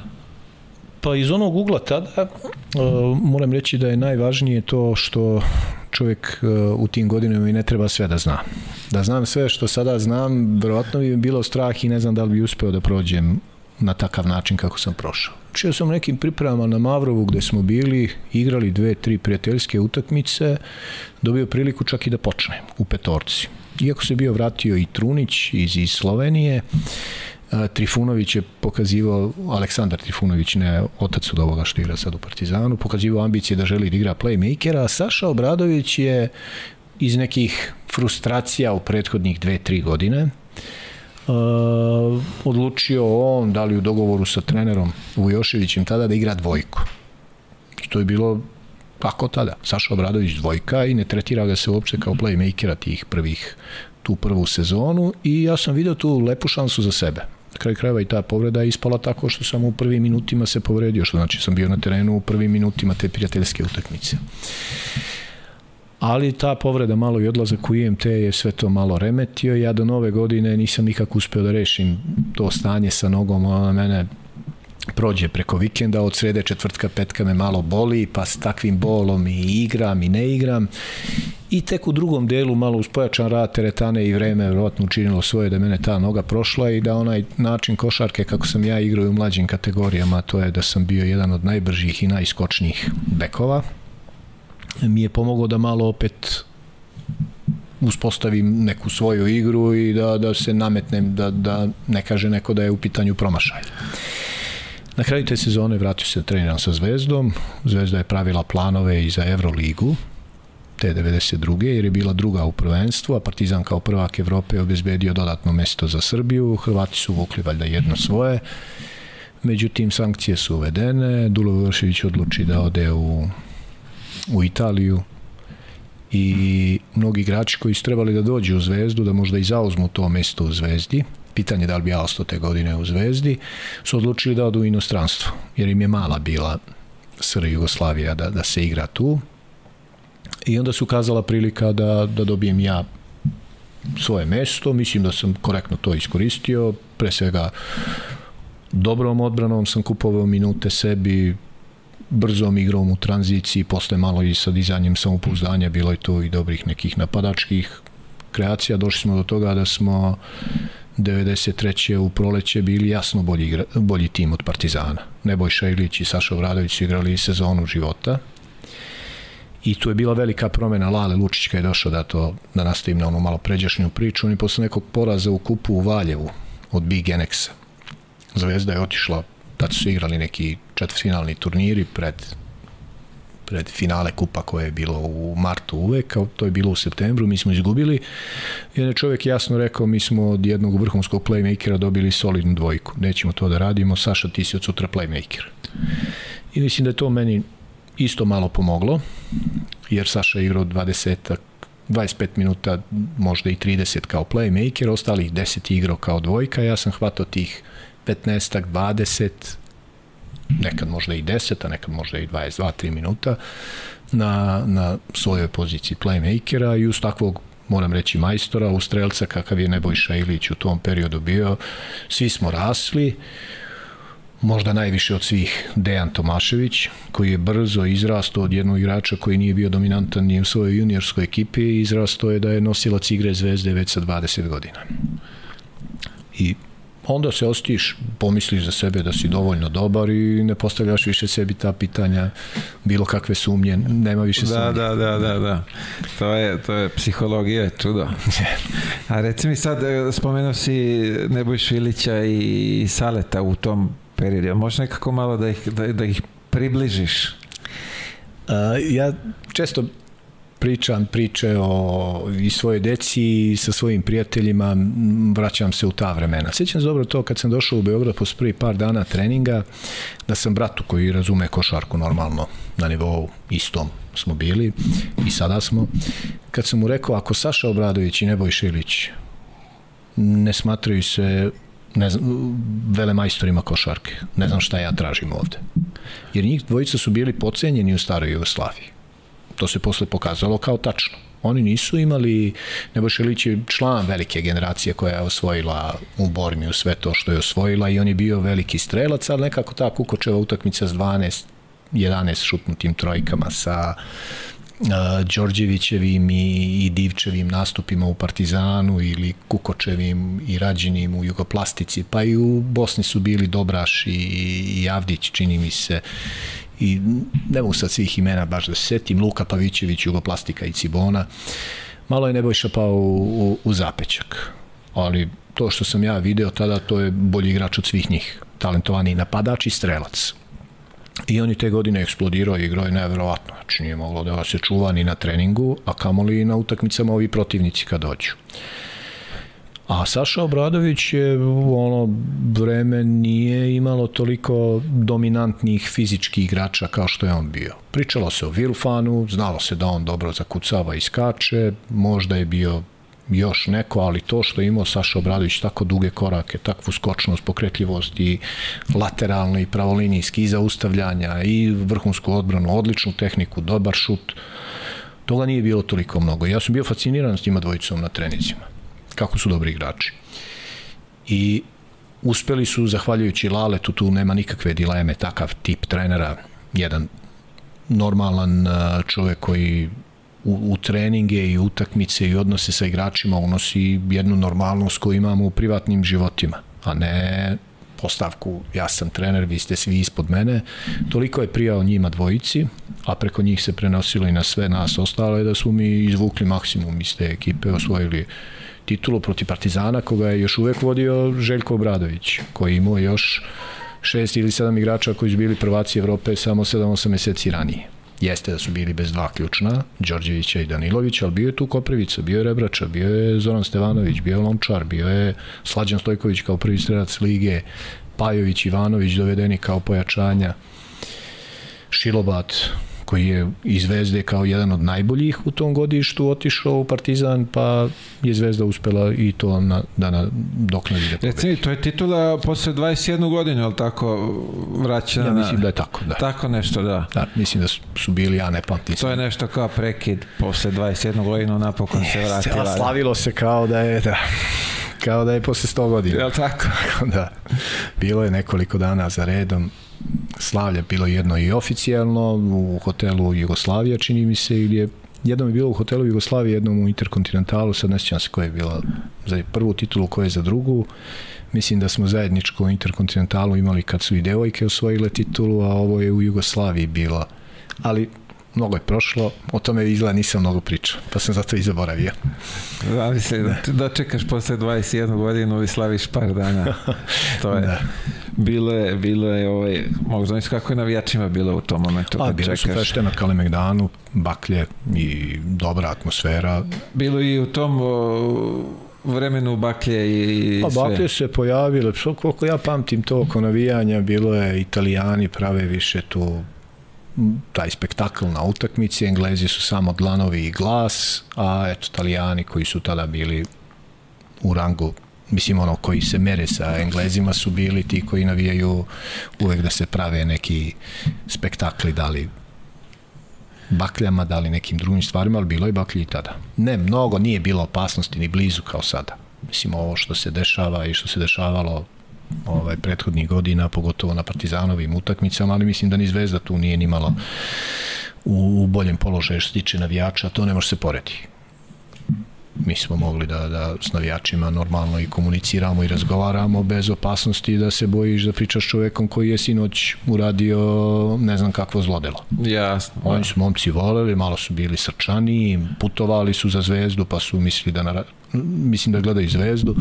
Pa iz onog ugla tada uh, moram reći da je najvažnije to što čovjek uh, u tim godinama i ne treba sve da zna. Da znam sve što sada znam, verovatno bi bilo strah i ne znam da li bi uspeo da prođem na takav način kako sam prošao. Čio sam nekim pripremama na Mavrovu gde smo bili, igrali dve, tri prijateljske utakmice, dobio priliku čak i da počnem u petorci. Iako se bio vratio i Trunić iz, iz Slovenije, Trifunović je pokazivao, Aleksandar Trifunović, ne otac od ovoga što igra sad u Partizanu, pokazivao ambicije da želi da igra playmakera, a Saša Obradović je iz nekih frustracija u prethodnih dve, tri godine uh, odlučio on, da li u dogovoru sa trenerom Vujoševićem tada, da igra dvojku. I to je bilo tako tada. Saša Obradović dvojka i ne tretira ga se uopšte kao playmakera tih prvih tu prvu sezonu i ja sam video tu lepu šansu za sebe kraj krajeva i ta povreda je ispala tako što sam u prvim minutima se povredio, što znači sam bio na terenu u prvim minutima te prijateljske utakmice. ali ta povreda malo i odlazak u IMT je sve to malo remetio. Ja do nove godine nisam nikako uspeo da rešim to stanje sa nogom, ona mene prođe preko vikenda, od srede četvrtka, petka me malo boli, pa s takvim bolom i igram i ne igram. I tek u drugom delu, malo uz pojačan rad teretane i vreme, vjerojatno učinilo svoje da mene ta noga prošla i da onaj način košarke kako sam ja igrao u mlađim kategorijama, to je da sam bio jedan od najbržih i najskočnijih bekova, mi je pomogao da malo opet uspostavim neku svoju igru i da, da se nametnem, da, da ne kaže neko da je u pitanju promašaj. Na kraju te sezone vratio se da treniram sa Zvezdom. Zvezda je pravila planove i za Euroligu te 92. jer je bila druga u prvenstvu, a Partizan kao prvak Evrope je obezbedio dodatno mesto za Srbiju. Hrvati su vukli valjda jedno svoje. Međutim, sankcije su uvedene. Dulo Vršević odluči da ode u, u Italiju i mnogi igrači koji su trebali da dođu u Zvezdu, da možda i zauzmu to mesto u Zvezdi, pitanje da li bi ja ostao te godine u Zvezdi, su odlučili da odu u inostranstvo, jer im je mala bila SR Jugoslavija da, da se igra tu. I onda su kazala prilika da, da dobijem ja svoje mesto, mislim da sam korektno to iskoristio, pre svega dobrom odbranom sam kupovao minute sebi, brzom igrom u tranziciji, posle malo i sa dizanjem samopouzdanja, bilo je to i dobrih nekih napadačkih kreacija, došli smo do toga da smo 93. u proleće bili jasno bolji, igra, bolji tim od Partizana. Nebojša Ilić i Saša Vradović su igrali sezonu života i tu je bila velika promena Lale Lučić kad je došao da to da nastavim na onu malo pređašnju priču oni posle nekog poraza u kupu u Valjevu od Big Enexa Zvezda je otišla tad su igrali neki četvrtfinalni turniri pred pred finale kupa koje je bilo u martu uvek, a to je bilo u septembru, mi smo izgubili. I je čovjek jasno rekao, mi smo od jednog vrhunskog playmakera dobili solidnu dvojku. Nećemo to da radimo, Saša, ti si od sutra playmaker. I mislim da je to meni isto malo pomoglo, jer Saša je igrao 20 25 minuta, možda i 30 kao playmaker, ostalih 10 igrao kao dvojka, ja sam hvatao tih 15 20 nekad možda i 10, a nekad možda i 22-3 minuta na, na svojoj poziciji playmakera i uz takvog moram reći majstora, u strelca kakav je Nebojša Ilić u tom periodu bio, svi smo rasli, možda najviše od svih Dejan Tomašević, koji je brzo izrastao od jednog igrača koji nije bio dominantan ni u svojoj juniorskoj ekipi, izrastao je da je nosilac igre Zvezde već sa 20 godina. I onda se ostiš, pomisliš za sebe da si dovoljno dobar i ne postavljaš više sebi ta pitanja, bilo kakve sumnje, nema više da, sumnje. Da, da, da, da. To je, to je psihologija, čudo. A reci mi sad, e, spomenuo si Nebojšu Ilića i Saleta u tom periodu. Možeš nekako malo da ih, da, da ih približiš? Uh, ja često pričam priče o i svoje deci i sa svojim prijateljima vraćam se u ta vremena. Sjećam se dobro to kad sam došao u Beograd posle prvi par dana treninga da sam bratu koji razume košarku normalno na nivou istom smo bili i sada smo kad sam mu rekao ako Saša Obradović i Neboj Šilić ne smatraju se ne znam, vele majstorima košarke. Ne znam šta ja tražim ovde. Jer njih dvojica su bili pocenjeni u staroj Jugoslaviji to se posle pokazalo kao tačno. Oni nisu imali, Nebojša Ilić je član velike generacije koja je osvojila u Bormiju sve to što je osvojila i on je bio veliki strelac, ali nekako ta Kukočeva utakmica s 12 11 šutnutim trojkama sa uh, Đorđevićevim i, i Divčevim nastupima u Partizanu ili Kukočevim i Rađinim u Jugoplastici, pa i u Bosni su bili Dobraš i, i Avdić, čini mi se, i ne mogu sad svih imena baš da se setim, Luka Pavićević, Jugoplastika i Cibona, malo je Nebojša pao u, u, u zapećak, ali to što sam ja video tada, to je bolji igrač od svih njih, talentovani napadač i strelac. I on je te godine eksplodirao i igrao je nevjerovatno, znači nije moglo da se čuva ni na treningu, a kamoli na utakmicama ovi protivnici kad dođu. A Saša Obradović je ono vreme nije imalo toliko dominantnih fizičkih igrača kao što je on bio. Pričalo se o Vilfanu, znalo se da on dobro zakucava i skače, možda je bio još neko, ali to što je imao Saša Obradović tako duge korake, takvu skočnost, pokretljivost i lateralno i pravolinijski i zaustavljanja i vrhunsku odbranu, odličnu tehniku, dobar šut, Toga nije bilo toliko mnogo. Ja sam bio fasciniran s tima dvojicom na trenizima. Kako su dobri igrači. I uspeli su, zahvaljujući Laletu, tu nema nikakve dileme, takav tip trenera, jedan normalan čovek koji u, u treninge i utakmice i odnose sa igračima unosi jednu normalnost koju imamo u privatnim životima, a ne postavku, ja sam trener, vi ste svi ispod mene. Toliko je prijao njima dvojici, a preko njih se prenosilo i na sve nas ostale, da su mi izvukli maksimum iz te ekipe, osvojili titulu protiv Partizana, koga je još uvek vodio Željko Obradović, koji imao još šest ili sedam igrača koji su bili prvaci Evrope samo 7-8 meseci ranije. Jeste da su bili bez dva ključna, Đorđevića i Danilovića, ali bio je tu Koprivica, bio je Rebrača, bio je Zoran Stevanović, bio je Lončar, bio je Slađan Stojković kao prvi strelac lige, Pajović, Ivanović dovedeni kao pojačanja, Šilobat, koji je iz Zvezde kao jedan od najboljih u tom godištu otišao u Partizan, pa je Zvezda uspela i to na, da na doknadi da Reci to je titula posle 21 godinu, ali tako vraćena? Ja mislim da je tako, da. Tako nešto, da. Da, mislim da su bili, ja ne pamtim. To je nešto kao prekid posle 21 godinu, napokon se vratila. Da. Slavilo se kao da je, da, kao da je posle 100 godina. Ja tako? da. Bilo je nekoliko dana za redom slavlja bilo jedno i oficijalno u hotelu Jugoslavija čini mi se ili je jednom je bilo u hotelu Jugoslavije, jednom u Interkontinentalu, sad ne sjećam se koja je bila za prvu titulu, koja je za drugu. Mislim da smo zajedničko u Interkontinentalu imali kad su i devojke osvojile titulu, a ovo je u Jugoslaviji bila. Ali mnogo je prošlo, o tome izgleda nisam mnogo pričao, pa sam zato i zaboravio. Ali se da. dočekaš posle 21 godinu i slaviš par dana. To je. Da. Bilo je, bilo je ovaj, mogu znači kako je navijačima bilo u tom momentu. A, bile su fešte na Kalemegdanu, baklje i dobra atmosfera. Bilo i u tom o, vremenu baklje i, i pa, sve. baklje se pojavile, koliko ja pamtim to oko navijanja, bilo je italijani prave više tu taj spektakl na utakmici, Englezi su samo dlanovi i glas, a eto, Italijani koji su tada bili u rangu mislim ono koji se mere sa Englezima su bili ti koji navijaju uvek da se prave neki spektakli da li bakljama, da li nekim drugim stvarima, ali bilo je baklji i tada. Ne, mnogo nije bilo opasnosti ni blizu kao sada. Mislim, ovo što se dešava i što se dešavalo ovaj prethodnih godina, pogotovo na partizanovim utakmicama, ali mislim da ni Zvezda tu nije nimalo u, boljem položaju što se tiče navijača, to ne može se porediti mi smo mogli da, da s navijačima normalno i komuniciramo i razgovaramo bez opasnosti da se bojiš da pričaš čovekom koji je sinoć uradio ne znam kakvo zlodelo. Jasno. Oni su momci voleli, malo su bili srčani, putovali su za zvezdu pa su mislili da, mislim da gledaju zvezdu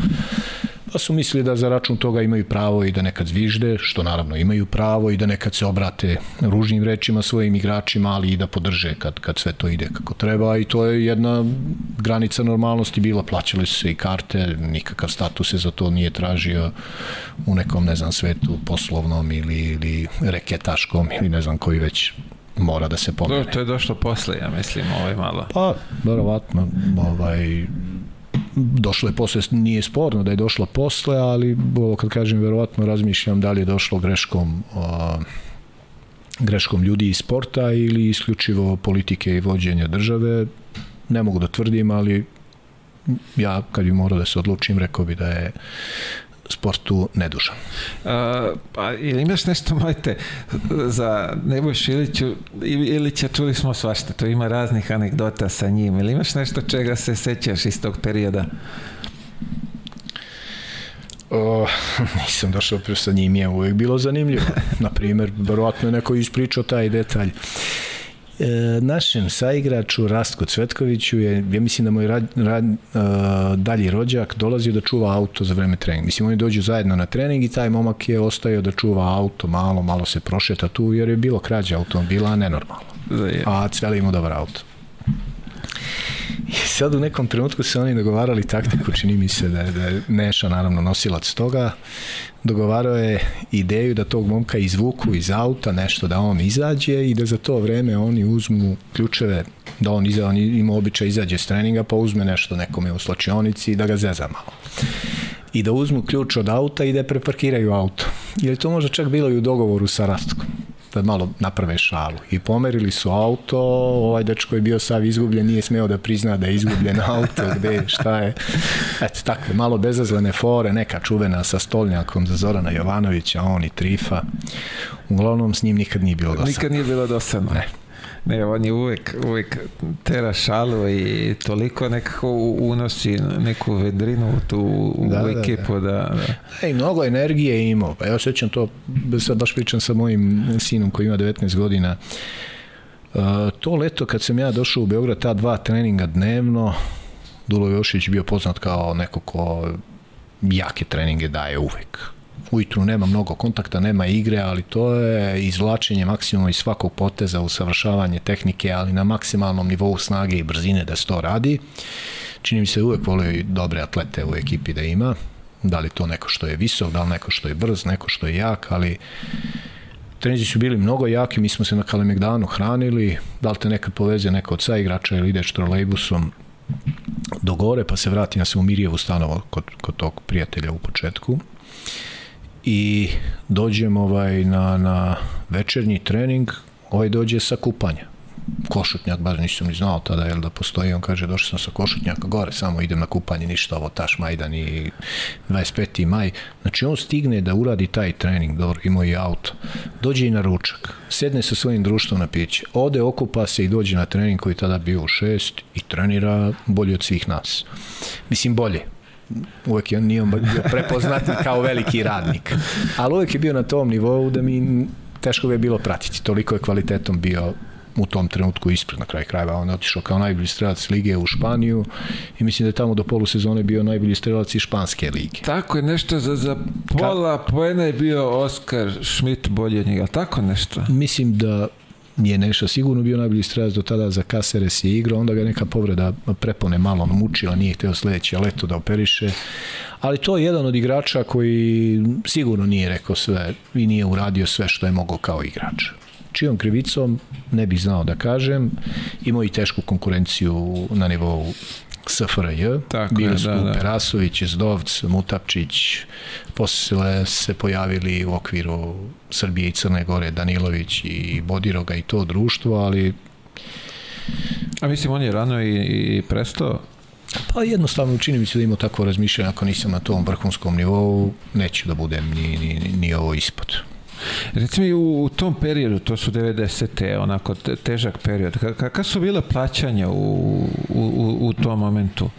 pa su mislili da za račun toga imaju pravo i da nekad zvižde, što naravno imaju pravo i da nekad se obrate ružnim rečima svojim igračima, ali i da podrže kad, kad sve to ide kako treba i to je jedna granica normalnosti bila, plaćali su se i karte, nikakav status se za to nije tražio u nekom, ne znam, svetu poslovnom ili, ili reketaškom ili ne znam koji već mora da se pomene. To je došlo posle, ja mislim, ovaj malo. Pa, verovatno, ovaj, došlo je posle, nije sporno da je došlo posle, ali ovo kad kažem verovatno razmišljam da li je došlo greškom a, greškom ljudi iz sporta ili isključivo politike i vođenja države. Ne mogu da tvrdim, ali ja kad bi morao da se odlučim, rekao bi da je sportu nedužan. A, pa ili imaš nešto, mojte, za Nebojš Iliću, Ilića čuli smo svašta, to ima raznih anegdota sa njim, ili imaš nešto čega se sećaš iz tog perioda? O, nisam došao pre sa njim, je uvek bilo zanimljivo. Naprimer, verovatno je neko ispričao taj detalj. E, našem saigraču Rastko Cvetkoviću je, ja mislim da moj rad, rad, e, dalji rođak dolazio da čuva auto za vreme treninga. Mislim, oni dođu zajedno na trening i taj momak je ostao da čuva auto malo, malo se prošeta tu jer je bilo krađa automobila, nenormalno. A Cveli imao dobar auto. I sad u nekom trenutku se oni dogovarali taktiku, čini mi se da je, da je Neša naravno nosilac toga, dogovarao je ideju da tog momka izvuku iz auta, nešto da on izađe i da za to vreme oni uzmu ključeve, da on, iza, on ima običaj izađe s treninga pa uzme nešto nekome u slačionici i da ga zeza malo i da uzmu ključ od auta i da preparkiraju auto. Je li to možda čak bilo i u dogovoru sa Rastkom? Da malo naprave šalu. I pomerili su auto, ovaj dečko je bio sav izgubljen, nije smeo da prizna da je izgubljen auto, gde, šta je. Eto, takve malo bezazlene fore, neka čuvena sa stolnjakom za Zorana Jovanovića, on i Trifa. Uglavnom, s njim nikad nije bilo dosadno. Nikad nije bilo dosadno. Ne. Ne, on je uvek, uvek tera šalu i toliko nekako unosi neku vedrinu u tu da, u ekipu da, da. da. Ej, mnogo energije je imao. Pa ja osjećam to, sad baš pričam sa mojim sinom koji ima 19 godina. Uh, to leto kad sam ja došao u Beograd, ta dva treninga dnevno, Dulo Jošić bio poznat kao neko ko jake treninge daje uvek ujutru nema mnogo kontakta, nema igre, ali to je izvlačenje maksimuma iz svakog poteza, usavršavanje tehnike, ali na maksimalnom nivou snage i brzine da se to radi. Čini mi se uvek volio dobre atlete u ekipi da ima, da li to neko što je visok, da li neko što je brz, neko što je jak, ali trenizi su bili mnogo jaki, mi smo se na Kalemegdanu hranili, da li te nekad poveze neko od saigrača ili ideš trolejbusom do gore, pa se vrati na se u Mirjevu stanovo kod, kod tog prijatelja u početku i dođem ovaj na, na večernji trening, ovaj dođe sa kupanja. Košutnjak, baš nisam ni znao tada jel da postoji, on kaže došao sam sa košutnjaka gore, samo idem na kupanje, ništa ovo, Taš Majdan i 25. maj. Znači on stigne da uradi taj trening, dobro, imao i auto, dođe i na ručak, sedne sa svojim društvom na piće, ode, okupa se i dođe na trening koji tada bio u šest i trenira bolje od svih nas. Mislim bolje, uvek je on nije on bio prepoznat kao veliki radnik. Ali uvek je bio na tom nivou da mi teško bi je bilo pratiti. Toliko je kvalitetom bio u tom trenutku ispred na kraj krajeva. On je otišao kao najbolji strelac lige u Španiju i mislim da je tamo do polusezone bio najbolji strelac iz Španske lige. Tako je nešto za, za pola Ka... poena je bio Oskar Schmidt bolje od njega, tako nešto? Mislim da nije nešto sigurno bio najbolji strelac do tada za Caceres je igrao, onda ga neka povreda prepone malo mučila, nije hteo sledeći leto da operiše, ali to je jedan od igrača koji sigurno nije rekao sve i nije uradio sve što je mogao kao igrač. Čijom krivicom ne bih znao da kažem imao i tešku konkurenciju na nivou SFRJ, Tako bili je, su da, da. Perasović, Zdovc, Mutapčić, posle se pojavili u okviru Srbije i Crne Gore Danilović i Bodiroga i to društvo, ali A mislim, on je rano i, i prestao Pa jednostavno čini mi se da imao takvo razmišljanje ako nisam na tom vrhunskom nivou, neću da budem ni, ni, ni ovo ispod. Recimo u, tom periodu, to su 90. onako težak period, kakva su bila plaćanja u, u, u tom momentu?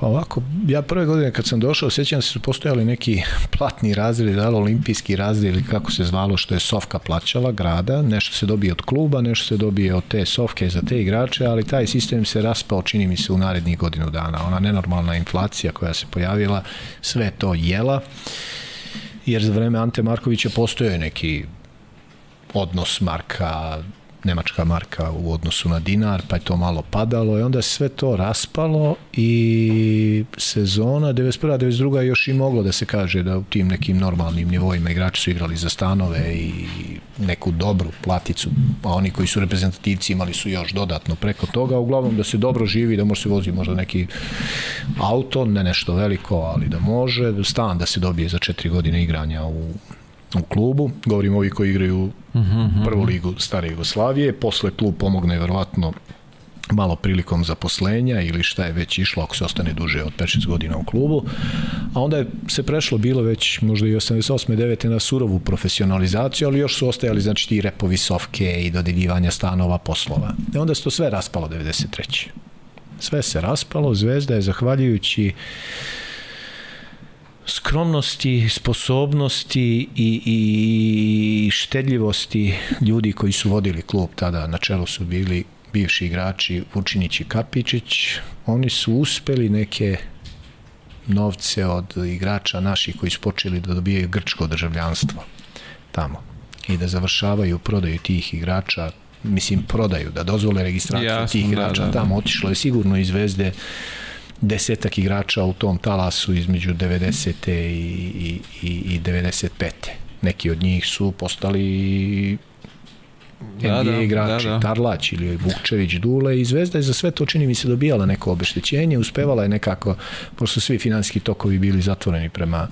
Pa ovako, ja prve godine kad sam došao, sećam se su postojali neki platni razred, da li olimpijski razred ili kako se zvalo, što je Sofka plaćala grada, nešto se dobije od kluba, nešto se dobije od te Sofke za te igrače, ali taj sistem se raspao, čini mi se, u narednih godinu dana. Ona nenormalna inflacija koja se pojavila, sve to jela jer za vreme Ante Markovića postoje neki odnos marka nemačka marka u odnosu na dinar, pa je to malo padalo i onda sve to raspalo i sezona 91. 92. još i moglo da se kaže da u tim nekim normalnim nivoima igrači su igrali za stanove i neku dobru platicu, a oni koji su reprezentativci imali su još dodatno preko toga, uglavnom da se dobro živi, da može se vozi možda neki auto, ne nešto veliko, ali da može, stan da se dobije za četiri godine igranja u u klubu, govorim ovi koji igraju uh mhm, -huh. Mhm. prvu ligu stare Jugoslavije, posle klub pomogne verovatno malo prilikom zaposlenja ili šta je već išlo ako se ostane duže od 5-6 godina u klubu, a onda je se prešlo bilo već možda i 88. 9. na surovu profesionalizaciju, ali još su ostajali znači ti repovi sofke i dodeljivanja stanova poslova. I onda se to sve raspalo 93. Sve se raspalo, Zvezda je zahvaljujući skromnosti, sposobnosti i, i štedljivosti ljudi koji su vodili klub tada, na čelu su bili bivši igrači Vučinić i Kapičić, oni su uspeli neke novce od igrača naših koji su počeli da dobijaju grčko državljanstvo tamo i da završavaju prodaju tih igrača mislim prodaju, da dozvole registraciju Jasno, tih igrača da, da. tamo. Otišlo je sigurno iz Zvezde desetak igrača u tom talasu između 90. i, i, i 95. Neki od njih su postali da, NBA da, igrači, da, da. Tarlać ili Vukčević, Dule i Zvezda je za sve to čini mi se dobijala neko obeštećenje, uspevala je nekako, pošto su svi finanski tokovi bili zatvoreni prema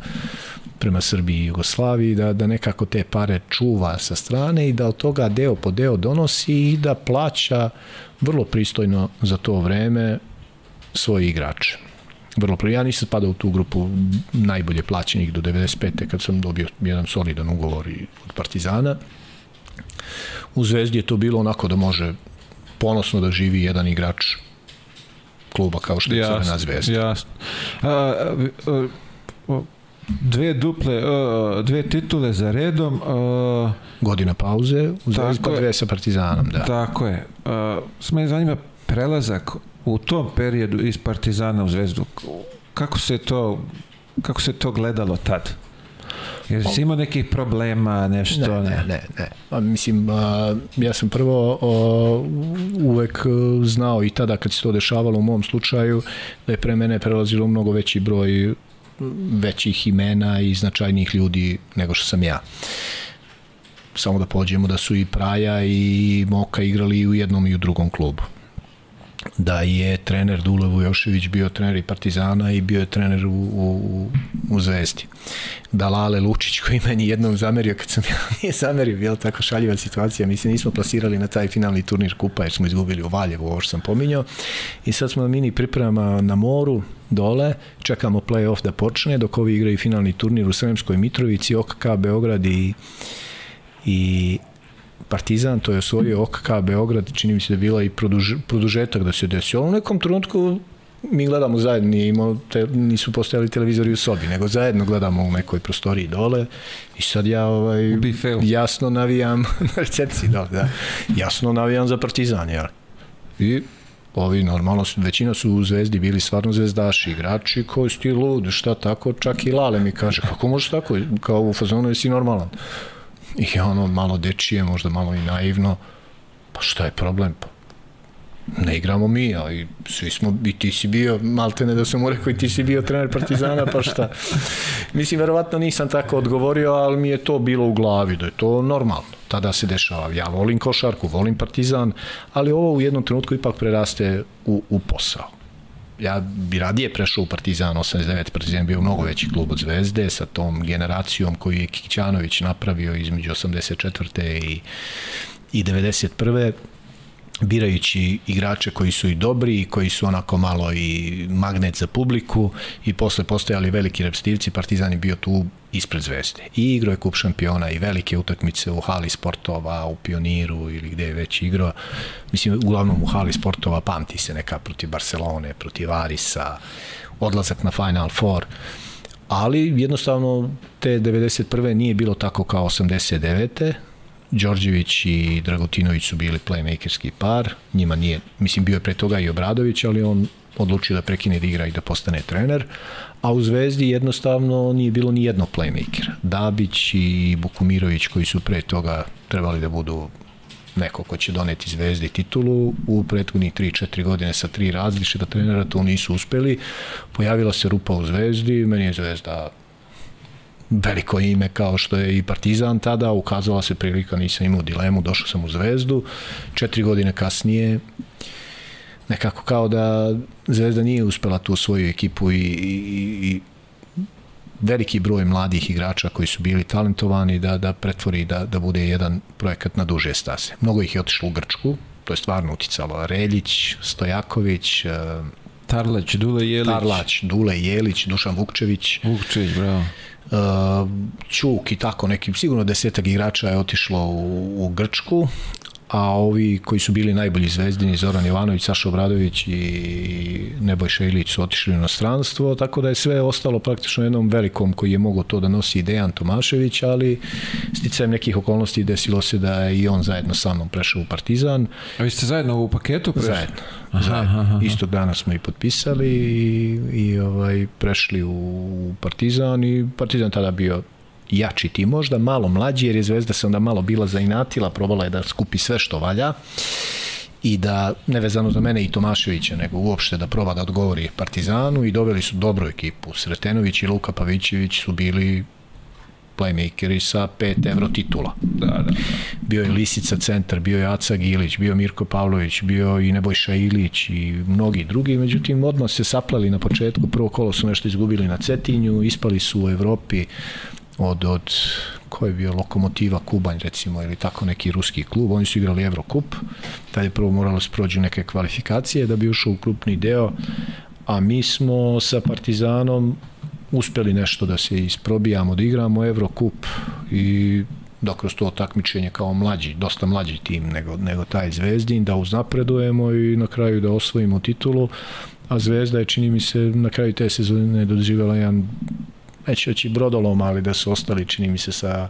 prema Srbiji i Jugoslaviji, da, da nekako te pare čuva sa strane i da od toga deo po deo donosi i da plaća vrlo pristojno za to vreme svoje igrače. Vrlo Ja nisam spadao u tu grupu najbolje plaćenih do 95. kad sam dobio jedan solidan ugovor od Partizana. U Zvezdi je to bilo onako da može ponosno da živi jedan igrač kluba kao što je jasno, Crvena zvezda. Jasno. A, a, a, dve duple, uh, dve titule za redom. Uh, Godina pauze, u Zvezdi pa dve sa Partizanom, da. Tako je. Uh, sme zanima prelazak u tom periodu iz Partizana u Zvezdu. Kako se to kako se to gledalo tad? Jer si imao nekih problema, nešto? Ne, ne, ne. ne. A, mislim, a, ja sam prvo a, uvek znao i tada kad se to dešavalo u mom slučaju, da je pre mene prelazilo mnogo veći broj većih imena i značajnijih ljudi nego što sam ja. Samo da pođemo da su i Praja i Moka igrali u jednom i u drugom klubu da je trener Dule Vujošević bio trener i Partizana i bio je trener u, u, u Zvezdi. Da Lale Lučić koji meni jednom zamerio kad sam ja nije zamerio, bila tako šaljiva situacija, mi se nismo plasirali na taj finalni turnir kupa jer smo izgubili u Valjevu, ovo što sam pominjao i sad smo na mini pripremama na moru dole, čekamo play-off da počne dok ovi igraju finalni turnir u Sremskoj Mitrovici, OKK Beograd i i Partizan, to je osvojio OKK Beograd, čini mi se da je bila i produž, produžetak da se desio. U nekom trenutku mi gledamo zajedno, nije imao, te, nisu postojali televizori u sobi, nego zajedno gledamo u nekoj prostoriji dole i sad ja ovaj, jasno navijam na recepciji, da, da, jasno navijam za Partizan, jel? I ovi normalno, većina su u Zvezdi bili stvarno zvezdaši, igrači koji su ti lud, šta tako, čak i Lale mi kaže, kako možeš tako, kao u fazonu jesi normalan. I ono malo dečije, možda malo i naivno, pa šta je problem? Pa ne igramo mi, ali svi smo, i ti si bio, malte ne da sam mu rekao i ti si bio trener Partizana, pa šta? Mislim, verovatno nisam tako odgovorio, ali mi je to bilo u glavi, da je to normalno. Tada se dešava. Ja volim košarku, volim Partizan, ali ovo u jednom trenutku ipak preraste u, u posao ja bi radije prešao u Partizan 89. Partizan bio mnogo veći klub od Zvezde sa tom generacijom koju je Kićanović napravio između 84. i, i 91 birajući igrače koji su i dobri i koji su onako malo i magnet za publiku i posle postojali veliki repstivci, Partizan je bio tu ispred zvezde. I igrao je kup šampiona i velike utakmice u hali sportova, u pioniru ili gde je već igrao. Mislim, uglavnom u hali sportova pamti se neka protiv Barcelone, protiv Arisa, odlazak na Final Four ali jednostavno te 91. nije bilo tako kao 89. Đorđević i Dragutinović su bili playmakerski par, njima nije, mislim bio je pre toga i Obradović, ali on odlučio da prekine da igra i da postane trener, a u Zvezdi jednostavno nije bilo ni jednog playmakera. Dabić i Bukumirović koji su pre toga trebali da budu neko ko će doneti Zvezdi titulu u prethodnih 3-4 godine sa tri različita trenera to nisu uspeli. Pojavila se rupa u Zvezdi. Meni je Zvezda veliko ime kao što je i Partizan tada, ukazala se prilika, nisam imao dilemu, došao sam u Zvezdu, četiri godine kasnije nekako kao da Zvezda nije uspela tu svoju ekipu i, i, i veliki broj mladih igrača koji su bili talentovani da, da pretvori da, da bude jedan projekat na duže stase. Mnogo ih je otišlo u Grčku, to je stvarno uticalo. Reljić, Stojaković, uh, Tarlać, Dule Jelić. Tarlać, Dule Jelić, Dušan Vukčević. Vukčević, bravo. Čuk i tako neki, sigurno desetak igrača je otišlo u, u Grčku, a ovi koji su bili najbolji zvezdini, Zoran Jovanović, Saša Obradović i Nebojša Ilić su otišli u inostranstvo, tako da je sve ostalo praktično jednom velikom koji je mogo to da nosi Dejan Tomašević, ali sticajem nekih okolnosti desilo se da je i on zajedno sa mnom prešao u Partizan. A vi ste zajedno u paketu prešli? Zajedno. Aha, zajedno. Aha, aha. Istog dana smo i potpisali i, i ovaj, prešli u Partizan i Partizan tada bio jači tim, možda malo mlađi, jer je Zvezda se onda malo bila zainatila, probala je da skupi sve što valja i da, nevezano za mene i Tomaševića, nego uopšte da proba da odgovori Partizanu i doveli su dobru ekipu. Sretenović i Luka Pavićević su bili playmakeri sa pet evro titula. Da, da. Bio je Lisica centar, bio je Aca Gilić, bio Mirko Pavlović, bio i Nebojša Ilić i mnogi drugi, međutim odmah se saplali na početku, prvo kolo su nešto izgubili na Cetinju, ispali su u Evropi od, od ko je bio Lokomotiva Kubanj recimo ili tako neki ruski klub, oni su igrali Evrokup, tad je prvo moralo se prođu neke kvalifikacije da bi ušao u krupni deo, a mi smo sa Partizanom uspeli nešto da se isprobijamo, da igramo Evrokup i da kroz to takmičenje kao mlađi, dosta mlađi tim nego, nego taj Zvezdin, da uznapredujemo i na kraju da osvojimo titulu, a Zvezda je, čini mi se, na kraju te sezone doživjela jedan neću reći brodolom, ali da su ostali, čini mi se, sa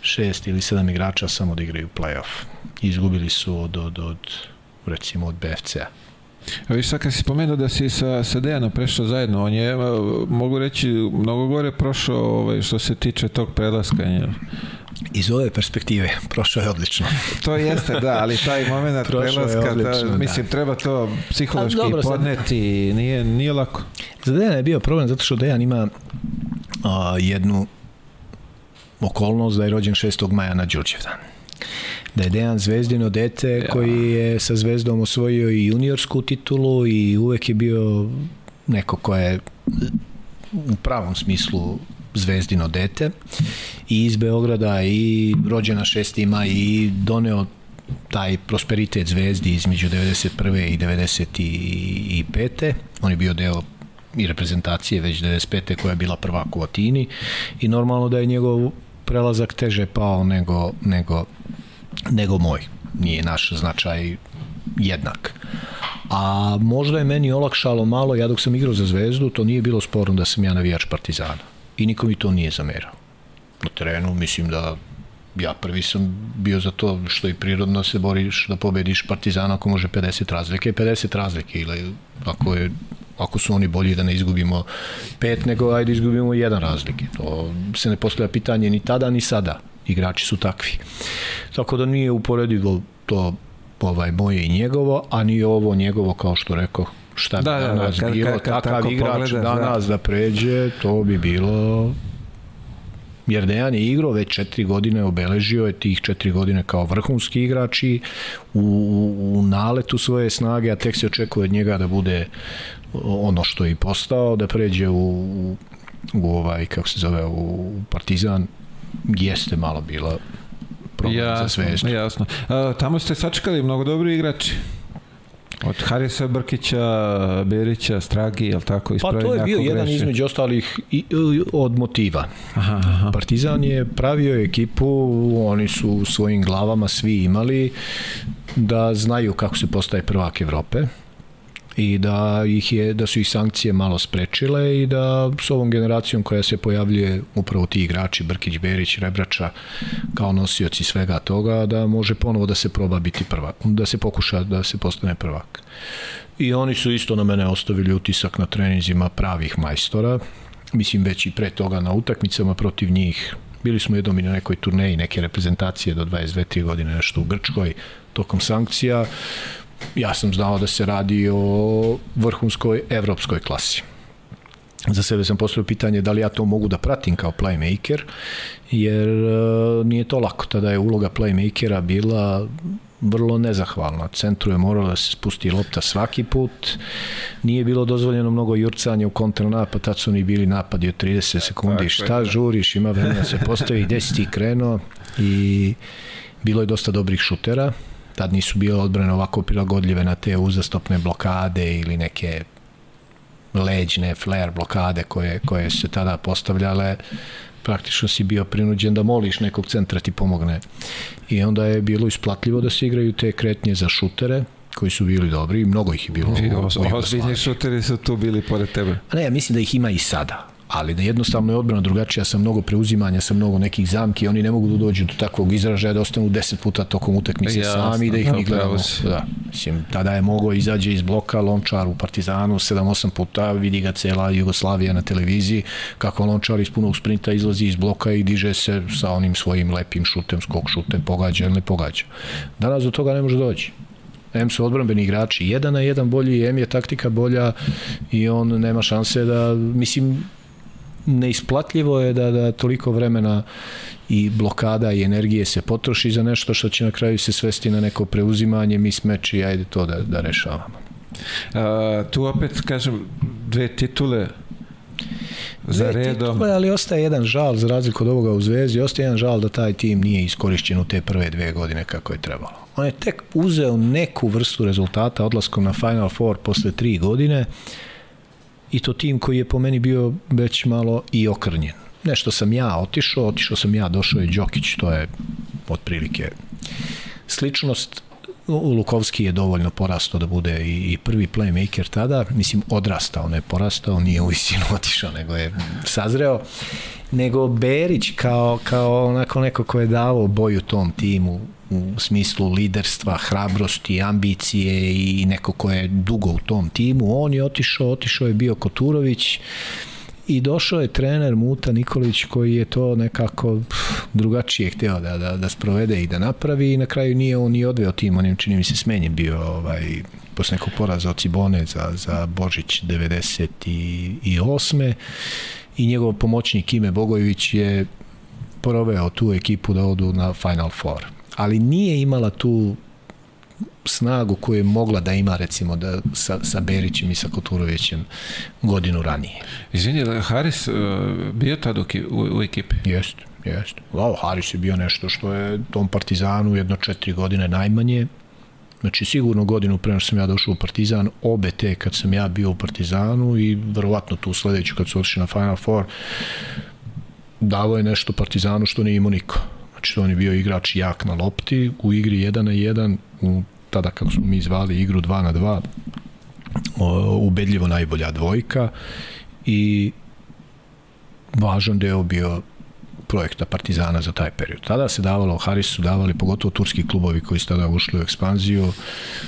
šest ili sedam igrača samo da igraju playoff. Izgubili su od, od, od recimo, od BFC-a. A viš sad kad si spomenuo da si sa, sa Dejanom prešao zajedno, on je, mogu reći, mnogo gore prošao ovaj, što se tiče tog prelaska. Iz ove perspektive, prošao je odlično. to jeste, da, ali taj moment prelaska, odlično, ta, mislim, da. treba to psihološki dobro, podneti, sad... nije, nije lako. Za Dejana je bio problem zato što Dejan ima a, jednu okolnost da je rođen 6. maja na Đurđevdan da je Dejan Zvezdino dete ja. koji je sa Zvezdom osvojio i juniorsku titulu i uvek je bio neko ko je u pravom smislu Zvezdino dete i iz Beograda i rođena 6. maj i doneo taj prosperitet Zvezdi između 91. i 95. On je bio deo i reprezentacije već 95. koja je bila prvak u Atini i normalno da je njegov prelazak teže pao nego, nego nego moj. Nije naš značaj jednak. A možda je meni olakšalo malo, ja dok sam igrao za Zvezdu, to nije bilo sporno da sam ja navijač Partizana. I niko mi to nije zamerao. Na terenu mislim da ja prvi sam bio za to što i prirodno se boriš da pobediš Partizana ako može 50 razlike, 50 razlike ili ako je ako su oni bolji da ne izgubimo pet, nego ajde izgubimo jedan razlike. To se ne postavlja pitanje ni tada ni sada igrači su takvi. Tako da nije uporedivo to ovaj moje i njegovo, a ni ovo njegovo kao što rekao šta bi da, da danas da, da, bilo, kad, kad, takav igrač pogledaš, danas da. da pređe, to bi bilo jer Dejan je igrao već četiri godine, obeležio je tih četiri godine kao vrhunski igrač i u, u naletu svoje snage, a tek se očekuje od njega da bude ono što je i postao, da pređe u, u, u ovaj, kako se zove, u Partizan, jeste malo bila problem ja, za Zvezdu. Jasno. A, tamo ste sačekali mnogo dobri igrači. Od Harisa Brkića, Berića, Stragi, je li tako? Pa to je bio greši. jedan između ostalih i, od motiva. Aha, aha. Partizan je pravio ekipu, oni su u svojim glavama svi imali da znaju kako se postaje prvak Evrope i da ih je da su ih sankcije malo sprečile i da s ovom generacijom koja se pojavljuje upravo ti igrači Brkić, Berić, Rebrača kao nosioci svega toga da može ponovo da se proba biti prvak, da se pokuša da se postane prvak. I oni su isto na mene ostavili utisak na treninzima pravih majstora, mislim već i pre toga na utakmicama protiv njih bili smo jednom i na nekoj turneji neke reprezentacije do 22-3 godine nešto u Grčkoj tokom sankcija ja sam znao da se radi o vrhunskoj evropskoj klasi. Za sebe sam postavio pitanje da li ja to mogu da pratim kao playmaker, jer uh, nije to lako. Tada je uloga playmakera bila vrlo nezahvalna. Centru je moralo da se spusti lopta svaki put. Nije bilo dozvoljeno mnogo jurcanja u kontranapad, tad su oni bili napadi od 30 sekundi. Šta žuriš, ima vremena da se postavi, gde si ti krenuo i bilo je dosta dobrih šutera tad nisu bile odbrane ovako prilagodljive na te uzastopne blokade ili neke leđne flare blokade koje, koje se tada postavljale praktično si bio prinuđen da moliš nekog centra ti pomogne i onda je bilo isplatljivo da se igraju te kretnje za šutere koji su bili dobri i mnogo ih je bilo. Ozbiljni šuteri su tu bili pored tebe. A ne, ja mislim da ih ima i sada ali da jednostavno je odbrana drugačija sa mnogo preuzimanja, sa mnogo nekih zamki, oni ne mogu da dođu do takvog izražaja da ostanu 10 puta tokom utakmice ja, sami da ih mi gledamo. Da, mislim, tada je mogo izađe iz bloka Lončar u Partizanu 7-8 puta, vidi ga cela Jugoslavija na televiziji, kako Lončar iz punog sprinta izlazi iz bloka i diže se sa onim svojim lepim šutem, skok šutem, pogađa ili ne pogađa. Danas do toga ne može doći. M su odbranbeni igrači, jedan na jedan bolji, M je taktika bolja i on nema šanse da, mislim, neisplatljivo je da, da toliko vremena i blokada i energije se potroši za nešto što će na kraju se svesti na neko preuzimanje, mi smeči, ajde to da, da rešavamo. A, tu opet, kažem, dve titule za redom. Titule, ali ostaje jedan žal za razliku od ovoga u Zvezdi, ostaje jedan žal da taj tim nije iskorišćen u te prve dve godine kako je trebalo. On je tek uzeo neku vrstu rezultata odlaskom na Final Four posle tri godine i to tim koji je po meni bio već malo i okrnjen. Nešto sam ja otišao, otišao sam ja, došao je Đokić, to je otprilike sličnost Lukovski je dovoljno porastao da bude i, i prvi playmaker tada, mislim odrastao, ne porastao, nije u istinu otišao, nego je sazreo, nego Berić kao, kao onako neko ko je davao boju tom timu u smislu liderstva, hrabrosti, ambicije i neko ko je dugo u tom timu, on je otišao, otišao je bio Koturović, i došao je trener Muta Nikolić koji je to nekako drugačije hteo da, da, da sprovede i da napravi i na kraju nije on ni odveo tim, on je čini mi se smenjen bio ovaj, posle nekog poraza od Cibone za, za Božić 98. I njegov pomoćnik Ime Bogojević je proveo tu ekipu da odu na Final Four. Ali nije imala tu snagu koju je mogla da ima recimo da sa, sa Berićem i sa Koturovićem godinu ranije. Izvini, Haris uh, bio tad u, u, u ekipi? Jeste, jeste. Wow, Haris je bio nešto što je tom Partizanu jedno četiri godine najmanje. Znači sigurno godinu pre što sam ja došao u Partizan, obe te kad sam ja bio u Partizanu i verovatno tu sledeću kad su otišli na Final Four, davo je nešto Partizanu što nije imao niko. Znači on je bio igrač jak na lopti, u igri 1 na 1, u tada kako smo mi zvali igru 2 na 2 ubedljivo najbolja dvojka i važan deo bio projekta Partizana za taj period. Tada se davalo, Haris su davali, pogotovo turski klubovi koji su tada ušli u ekspanziju,